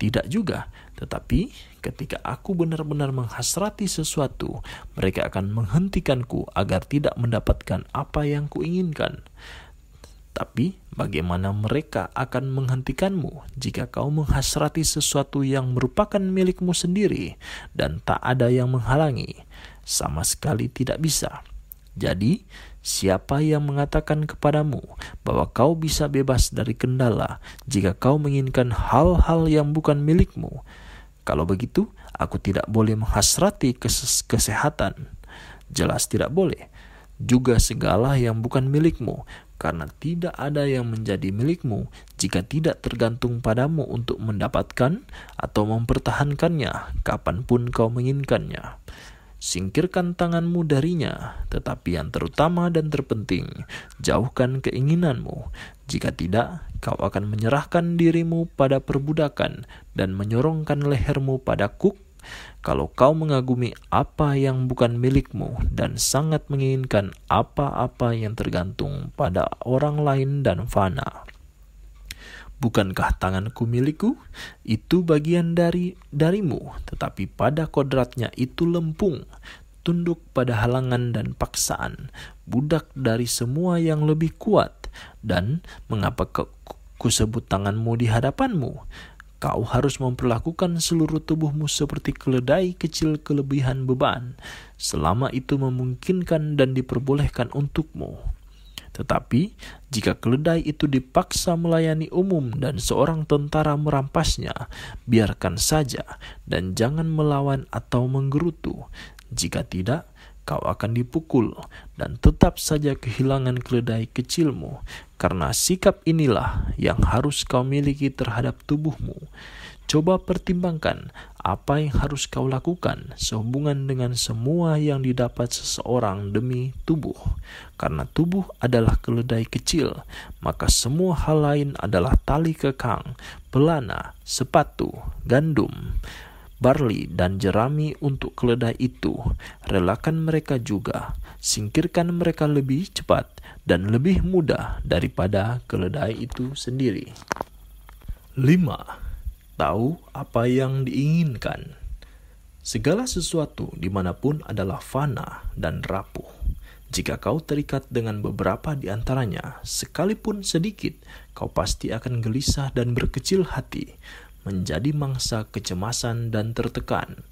Tidak juga, tetapi ketika aku benar-benar menghasrati sesuatu, mereka akan menghentikanku agar tidak mendapatkan apa yang kuinginkan. Tapi bagaimana mereka akan menghentikanmu jika kau menghasrati sesuatu yang merupakan milikmu sendiri dan tak ada yang menghalangi? Sama sekali tidak bisa. Jadi, siapa yang mengatakan kepadamu bahwa kau bisa bebas dari kendala jika kau menginginkan hal-hal yang bukan milikmu? Kalau begitu, aku tidak boleh menghasrati kes kesehatan. Jelas tidak boleh. juga segala yang bukan milikmu, karena tidak ada yang menjadi milikmu jika tidak tergantung padamu untuk mendapatkan atau mempertahankannya kapan pun kau menginginkannya. Singkirkan tanganmu darinya, tetapi yang terutama dan terpenting, jauhkan keinginanmu. Jika tidak, kau akan menyerahkan dirimu pada perbudakan dan menyorongkan lehermu pada kuk. Kalau kau mengagumi apa yang bukan milikmu dan sangat menginginkan apa-apa yang tergantung pada orang lain dan fana. Bukankah tanganku milikku? Itu bagian dari darimu, tetapi pada kodratnya itu lempung, tunduk pada halangan dan paksaan, budak dari semua yang lebih kuat. Dan mengapa ku sebut tanganmu di hadapanmu? Kau harus memperlakukan seluruh tubuhmu seperti keledai kecil kelebihan beban, selama itu memungkinkan dan diperbolehkan untukmu. Tetapi jika keledai itu dipaksa melayani umum dan seorang tentara merampasnya, biarkan saja dan jangan melawan atau menggerutu. Jika tidak, kau akan dipukul dan tetap saja kehilangan keledai kecilmu, karena sikap inilah yang harus kau miliki terhadap tubuhmu. Coba pertimbangkan apa yang harus kau lakukan sehubungan dengan semua yang didapat seseorang demi tubuh. Karena tubuh adalah keledai kecil, maka semua hal lain adalah tali kekang, pelana, sepatu, gandum, barley, dan jerami untuk keledai itu. Relakan mereka juga, singkirkan mereka lebih cepat dan lebih mudah daripada keledai itu sendiri. 5 tahu apa yang diinginkan. Segala sesuatu di mana pun adalah fana dan rapuh. Jika kau terikat dengan beberapa di antaranya, sekalipun sedikit, kau pasti akan gelisah dan berkecil hati, menjadi mangsa kecemasan dan tertekan.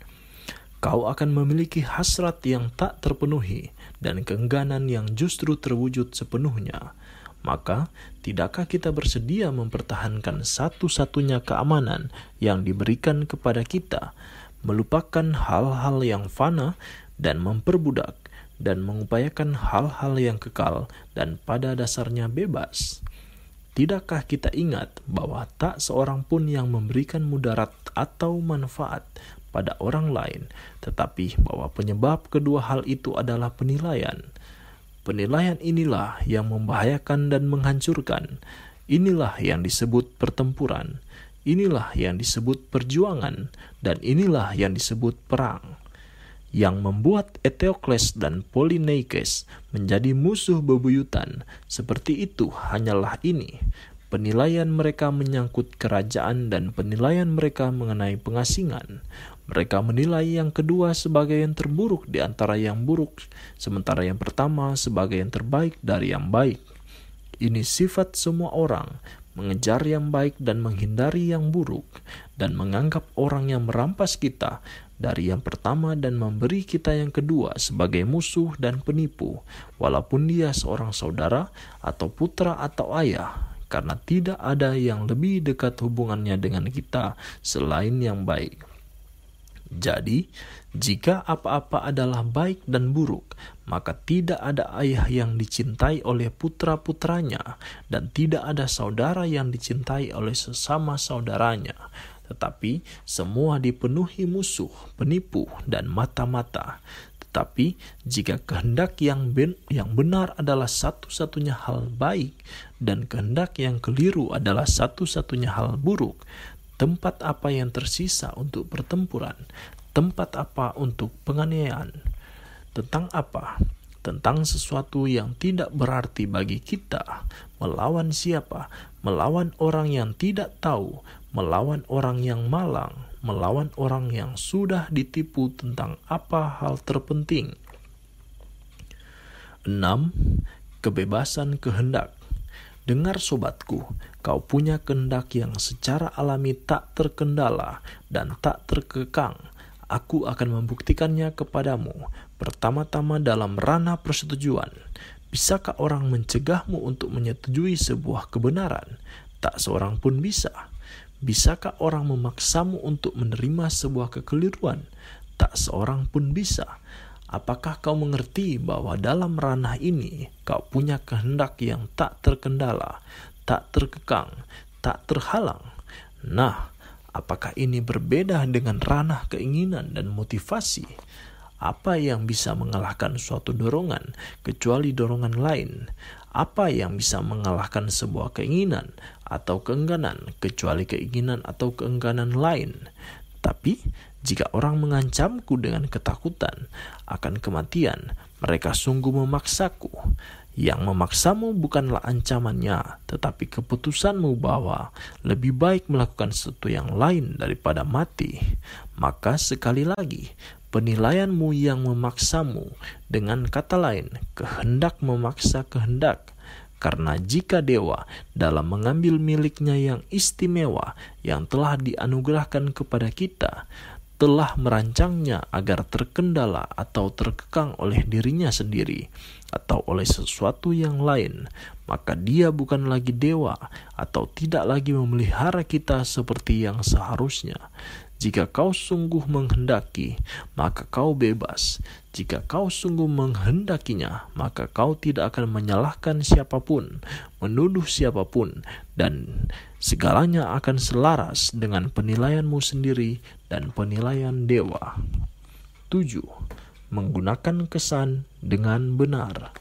Kau akan memiliki hasrat yang tak terpenuhi dan keengganan yang justru terwujud sepenuhnya maka tidakkah kita bersedia mempertahankan satu-satunya keamanan yang diberikan kepada kita, melupakan hal-hal yang fana dan memperbudak, dan mengupayakan hal-hal yang kekal dan pada dasarnya bebas? Tidakkah kita ingat bahwa tak seorang pun yang memberikan mudarat atau manfaat pada orang lain, tetapi bahwa penyebab kedua hal itu adalah penilaian? Penilaian inilah yang membahayakan dan menghancurkan. Inilah yang disebut pertempuran. Inilah yang disebut perjuangan. Dan inilah yang disebut perang. Yang membuat Eteokles dan Polyneikes menjadi musuh bebuyutan. Seperti itu hanyalah ini. Penilaian mereka menyangkut kerajaan dan penilaian mereka mengenai pengasingan. Mereka menilai yang kedua sebagai yang terburuk di antara yang buruk, sementara yang pertama sebagai yang terbaik dari yang baik. Ini sifat semua orang, mengejar yang baik dan menghindari yang buruk, dan menganggap orang yang merampas kita dari yang pertama dan memberi kita yang kedua sebagai musuh dan penipu, walaupun dia seorang saudara atau putra atau ayah, karena tidak ada yang lebih dekat hubungannya dengan kita selain yang baik. Jadi, jika apa-apa adalah baik dan buruk, maka tidak ada ayah yang dicintai oleh putra-putranya, dan tidak ada saudara yang dicintai oleh sesama saudaranya. Tetapi semua dipenuhi musuh, penipu, dan mata-mata. Tetapi jika kehendak yang, ben yang benar adalah satu-satunya hal baik, dan kehendak yang keliru adalah satu-satunya hal buruk, tempat apa yang tersisa untuk pertempuran, tempat apa untuk penganiayaan, tentang apa, tentang sesuatu yang tidak berarti bagi kita, melawan siapa, melawan orang yang tidak tahu, melawan orang yang malang, melawan orang yang sudah ditipu tentang apa hal terpenting. 6. Kebebasan kehendak Dengar sobatku, kau punya kehendak yang secara alami tak terkendala dan tak terkekang. Aku akan membuktikannya kepadamu. Pertama-tama dalam ranah persetujuan. Bisakah orang mencegahmu untuk menyetujui sebuah kebenaran? Tak seorang pun bisa. Bisakah orang memaksamu untuk menerima sebuah kekeliruan? Tak seorang pun bisa. apakah kau mengerti bahwa dalam ranah ini kau punya kehendak yang tak terkendala, tak terkekang, tak terhalang? Nah, apakah ini berbeda dengan ranah keinginan dan motivasi? Apa yang bisa mengalahkan suatu dorongan kecuali dorongan lain? Apa yang bisa mengalahkan sebuah keinginan atau keengganan kecuali keinginan atau keengganan lain? Tapi jika orang mengancamku dengan ketakutan akan kematian, mereka sungguh memaksaku. Yang memaksamu bukanlah ancamannya, tetapi keputusanmu bahwa lebih baik melakukan sesuatu yang lain daripada mati. Maka sekali lagi, penilaianmu yang memaksamu, dengan kata lain, kehendak memaksa kehendak. Karena jika dewa dalam mengambil miliknya yang istimewa yang telah dianugerahkan kepada kita, telah merancangnya agar terkendala atau terkekang oleh dirinya sendiri atau oleh sesuatu yang lain, maka dia bukan lagi dewa atau tidak lagi memelihara kita seperti yang seharusnya. Jika kau sungguh menghendaki, maka kau bebas. Jika kau sungguh menghendakinya, maka kau tidak akan menyalahkan siapa pun, menuduh siapa pun, dan segalanya akan selaras dengan penilaianmu sendiri dan penilaian dewa. 7. Menggunakan kesan dengan benar.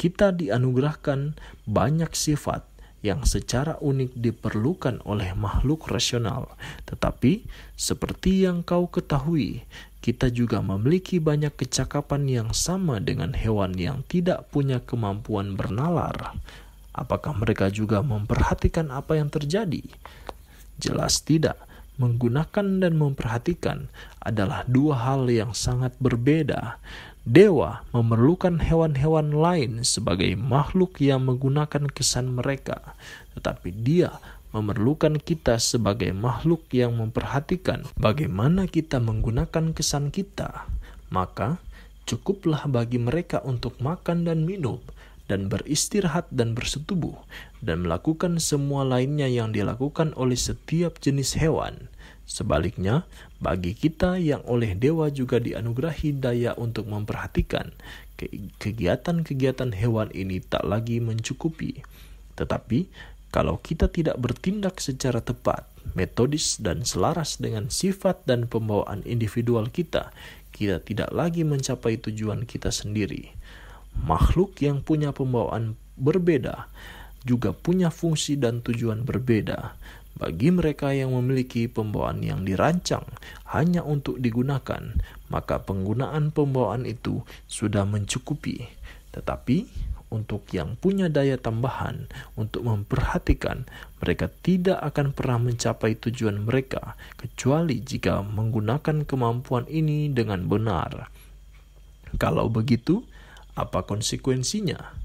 Kita dianugerahkan banyak sifat yang secara unik diperlukan oleh makhluk rasional. Tetapi, seperti yang kau ketahui, kita juga memiliki banyak kecakapan yang sama dengan hewan yang tidak punya kemampuan bernalar. Apakah mereka juga memperhatikan apa yang terjadi? Jelas tidak. Menggunakan dan memperhatikan adalah dua hal yang sangat berbeda. Dewa memerlukan hewan-hewan lain sebagai makhluk yang menggunakan kesan mereka, tetapi Dia memerlukan kita sebagai makhluk yang memperhatikan bagaimana kita menggunakan kesan kita. Maka, cukuplah bagi mereka untuk makan dan minum, dan beristirahat dan bersetubuh, dan melakukan semua lainnya yang dilakukan oleh setiap jenis hewan. Sebaliknya, bagi kita yang oleh dewa juga dianugerahi daya untuk memperhatikan, kegiatan-kegiatan hewan ini tak lagi mencukupi. Tetapi, kalau kita tidak bertindak secara tepat, metodis, dan selaras dengan sifat dan pembawaan individual kita, kita tidak lagi mencapai tujuan kita sendiri. Makhluk yang punya pembawaan berbeda juga punya fungsi dan tujuan berbeda. Bagi mereka yang memiliki pembawaan yang dirancang hanya untuk digunakan, maka penggunaan pembawaan itu sudah mencukupi. Tetapi untuk yang punya daya tambahan untuk memperhatikan, mereka tidak akan pernah mencapai tujuan mereka kecuali jika menggunakan kemampuan ini dengan benar. Kalau begitu, apa konsekuensinya?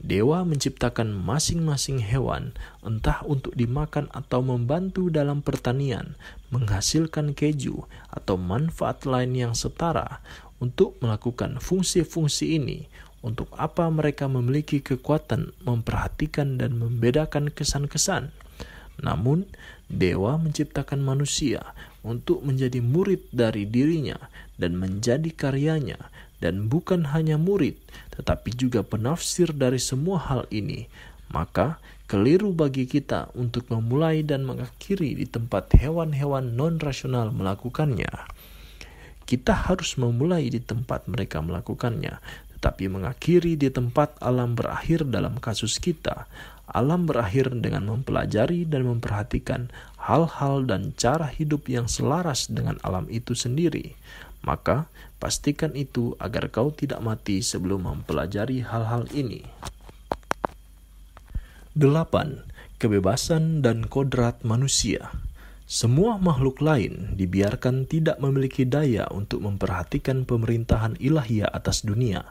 Dewa menciptakan masing-masing hewan, entah untuk dimakan atau membantu dalam pertanian, menghasilkan keju, atau manfaat lain yang setara. Untuk melakukan fungsi-fungsi ini, untuk apa mereka memiliki kekuatan memperhatikan dan membedakan kesan-kesan? Namun, dewa menciptakan manusia untuk menjadi murid dari dirinya dan menjadi karyanya dan bukan hanya murid, tetapi juga penafsir dari semua hal ini, maka keliru bagi kita untuk memulai dan mengakhiri di tempat hewan-hewan non-rasional melakukannya. Kita harus memulai di tempat mereka melakukannya, tetapi mengakhiri di tempat alam berakhir dalam kasus kita. Alam berakhir dengan mempelajari dan memperhatikan hal-hal dan cara hidup yang selaras dengan alam itu sendiri. Maka, pastikan itu agar kau tidak mati sebelum mempelajari hal-hal ini. 8. Kebebasan dan kodrat manusia semua makhluk lain dibiarkan tidak memiliki daya untuk memperhatikan pemerintahan ilahiyah atas dunia,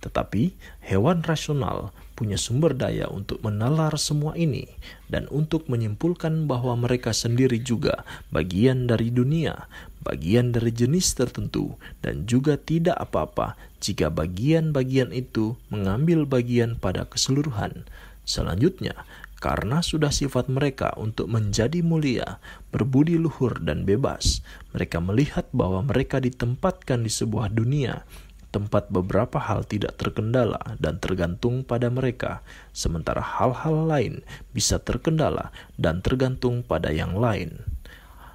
tetapi hewan rasional punya sumber daya untuk menalar semua ini dan untuk menyimpulkan bahwa mereka sendiri juga bagian dari dunia, bagian dari jenis tertentu, dan juga tidak apa-apa jika bagian-bagian itu mengambil bagian pada keseluruhan. Selanjutnya, karena sudah sifat mereka untuk menjadi mulia, berbudi luhur, dan bebas, mereka melihat bahwa mereka ditempatkan di sebuah dunia tempat beberapa hal tidak terkendala dan tergantung pada mereka, sementara hal-hal lain bisa terkendala dan tergantung pada yang lain.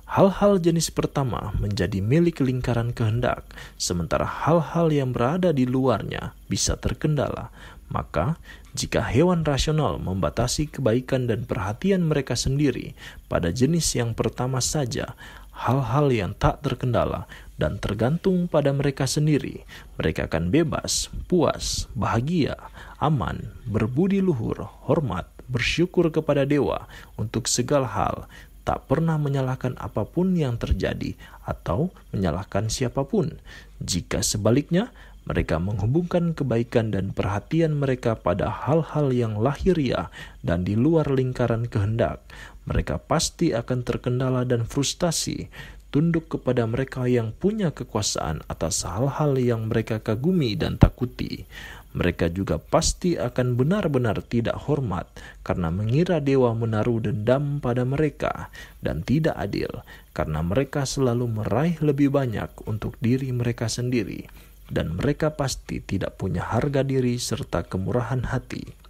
Hal-hal jenis pertama menjadi milik lingkaran kehendak, sementara hal-hal yang berada di luarnya bisa terkendala. Maka, jika hewan rasional membatasi kebaikan dan perhatian mereka sendiri pada jenis yang pertama saja, hal-hal yang tak terkendala dan tergantung pada mereka sendiri, mereka akan bebas, puas, bahagia, aman, berbudi luhur, hormat, bersyukur kepada dewa untuk segala hal, tak pernah menyalahkan apa pun yang terjadi atau menyalahkan siapa pun. Jika sebaliknya, mereka menghubungkan kebaikan dan perhatian mereka pada hal-hal yang lahiriah dan di luar lingkaran kehendak. Mereka pasti akan terkendala dan frustasi, tunduk kepada mereka yang punya kekuasaan atas hal-hal yang mereka kagumi dan takuti mereka juga pasti akan benar-benar tidak hormat karena mengira dewa menaruh dendam pada mereka dan tidak adil karena mereka selalu meraih lebih banyak untuk diri mereka sendiri dan mereka pasti tidak punya harga diri serta kemurahan hati.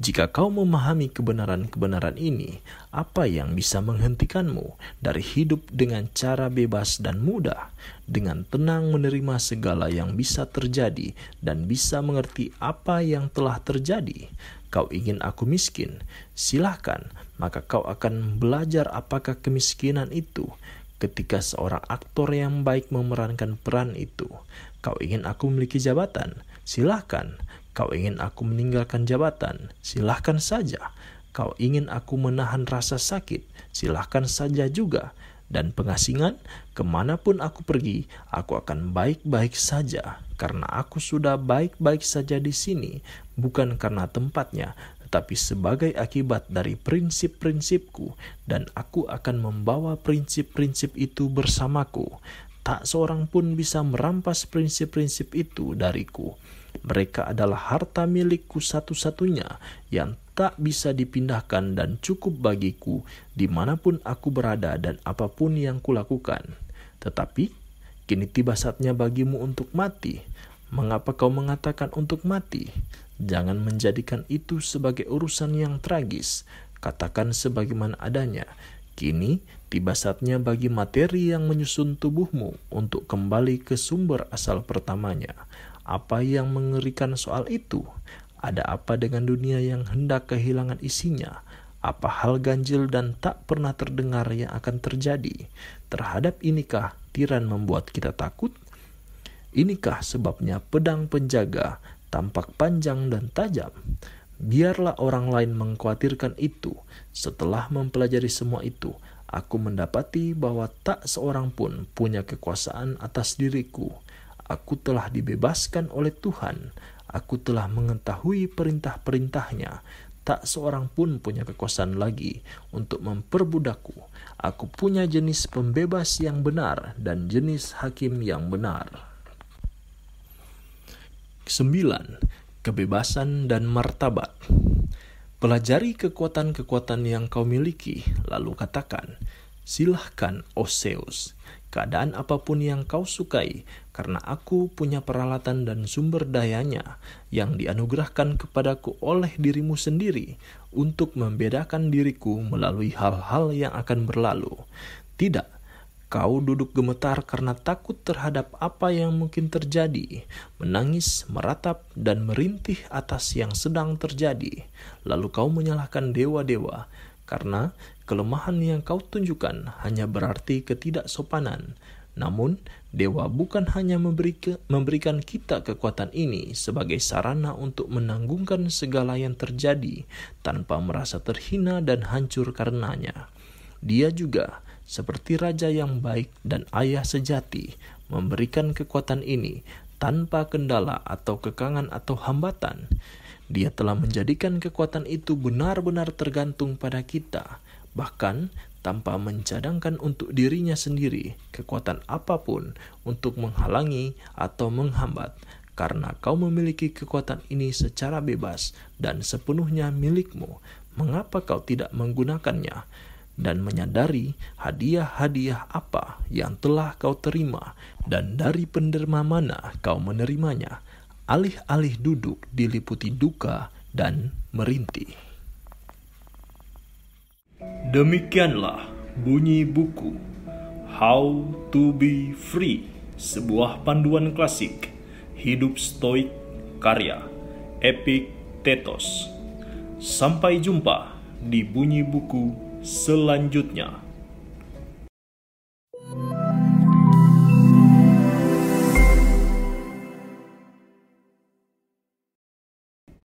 Jika kau memahami kebenaran-kebenaran ini, apa yang bisa menghentikanmu dari hidup dengan cara bebas dan mudah, dengan tenang menerima segala yang bisa terjadi dan bisa mengerti apa yang telah terjadi? Kau ingin aku miskin? Silahkan, maka kau akan belajar apakah kemiskinan itu ketika seorang aktor yang baik memerankan peran itu. Kau ingin aku memiliki jabatan? Silahkan, Kau ingin aku meninggalkan jabatan? Silahkan saja. Kau ingin aku menahan rasa sakit? Silahkan saja juga. Dan pengasingan, ke mana pun aku pergi, aku akan baik-baik saja. Karena aku sudah baik-baik saja di sini, bukan karena tempatnya, tetapi sebagai akibat dari prinsip-prinsipku, dan aku akan membawa prinsip-prinsip itu bersamaku. Tak seorang pun bisa merampas prinsip-prinsip itu dariku. Mereka adalah harta milikku satu-satunya yang tak bisa dipindahkan dan cukup bagiku di mana pun aku berada dan apa pun yang kulakukan. Tetapi, kini tiba saatnya bagimu untuk mati. Mengapa kau mengatakan untuk mati? Jangan menjadikan itu sebagai urusan yang tragis. Katakan sebagaimana adanya. Kini tiba saatnya bagi materi yang menyusun tubuhmu untuk kembali ke sumber asal pertamanya apa yang mengerikan soal itu? Ada apa dengan dunia yang hendak kehilangan isinya? Apa hal ganjil dan tak pernah terdengar yang akan terjadi? Terhadap inikah tiran membuat kita takut? Inikah sebabnya pedang penjaga tampak panjang dan tajam? Biarlah orang lain mengkhawatirkan itu. Setelah mempelajari semua itu, aku mendapati bahwa tak seorang pun punya kekuasaan atas diriku. Aku telah dibebaskan oleh Tuhan. Aku telah mengetahui perintah-perintahnya. Tak seorang pun punya kekuasaan lagi untuk memperbudakku. Aku punya jenis pembebas yang benar dan jenis hakim yang benar. 9. Kebebasan dan martabat. Pelajari kekuatan-kekuatan yang kau miliki, lalu katakan, Silahkan, Oseus, keadaan apa pun yang kau sukai, karena aku punya peralatan dan sumber dayanya yang dianugerahkan kepadaku oleh dirimu sendiri untuk membedakan diriku melalui hal-hal yang akan berlalu. Tidak, kau duduk gemetar karena takut terhadap apa yang mungkin terjadi, menangis, meratap, dan merintih atas yang sedang terjadi. Lalu kau menyalahkan dewa-dewa karena kelemahan yang kau tunjukkan hanya berarti ketidaksopanan. Namun, dewa bukan hanya memberi memberikan kita kekuatan ini sebagai sarana untuk menanggungkan segala yang terjadi tanpa merasa terhina dan hancur karenanya. Dia juga, seperti raja yang baik dan ayah sejati, memberikan kekuatan ini tanpa kendala atau kekangan atau hambatan. Dia telah menjadikan kekuatan itu benar-benar tergantung pada kita bahkan tanpa mencadangkan untuk dirinya sendiri kekuatan apa pun untuk menghalangi atau menghambat, karena kau memiliki kekuatan ini secara bebas dan sepenuhnya milikmu. Mengapa kau tidak menggunakannya? dan menyadari hadiah-hadiah apa yang telah kau terima dan dari penderma mana kau menerimanya, alih-alih duduk diliputi duka dan merintih. Demikianlah bunyi buku How to be Free, sebuah panduan klasik hidup stoik karya Epictetus. Sampai jumpa di bunyi buku selanjutnya.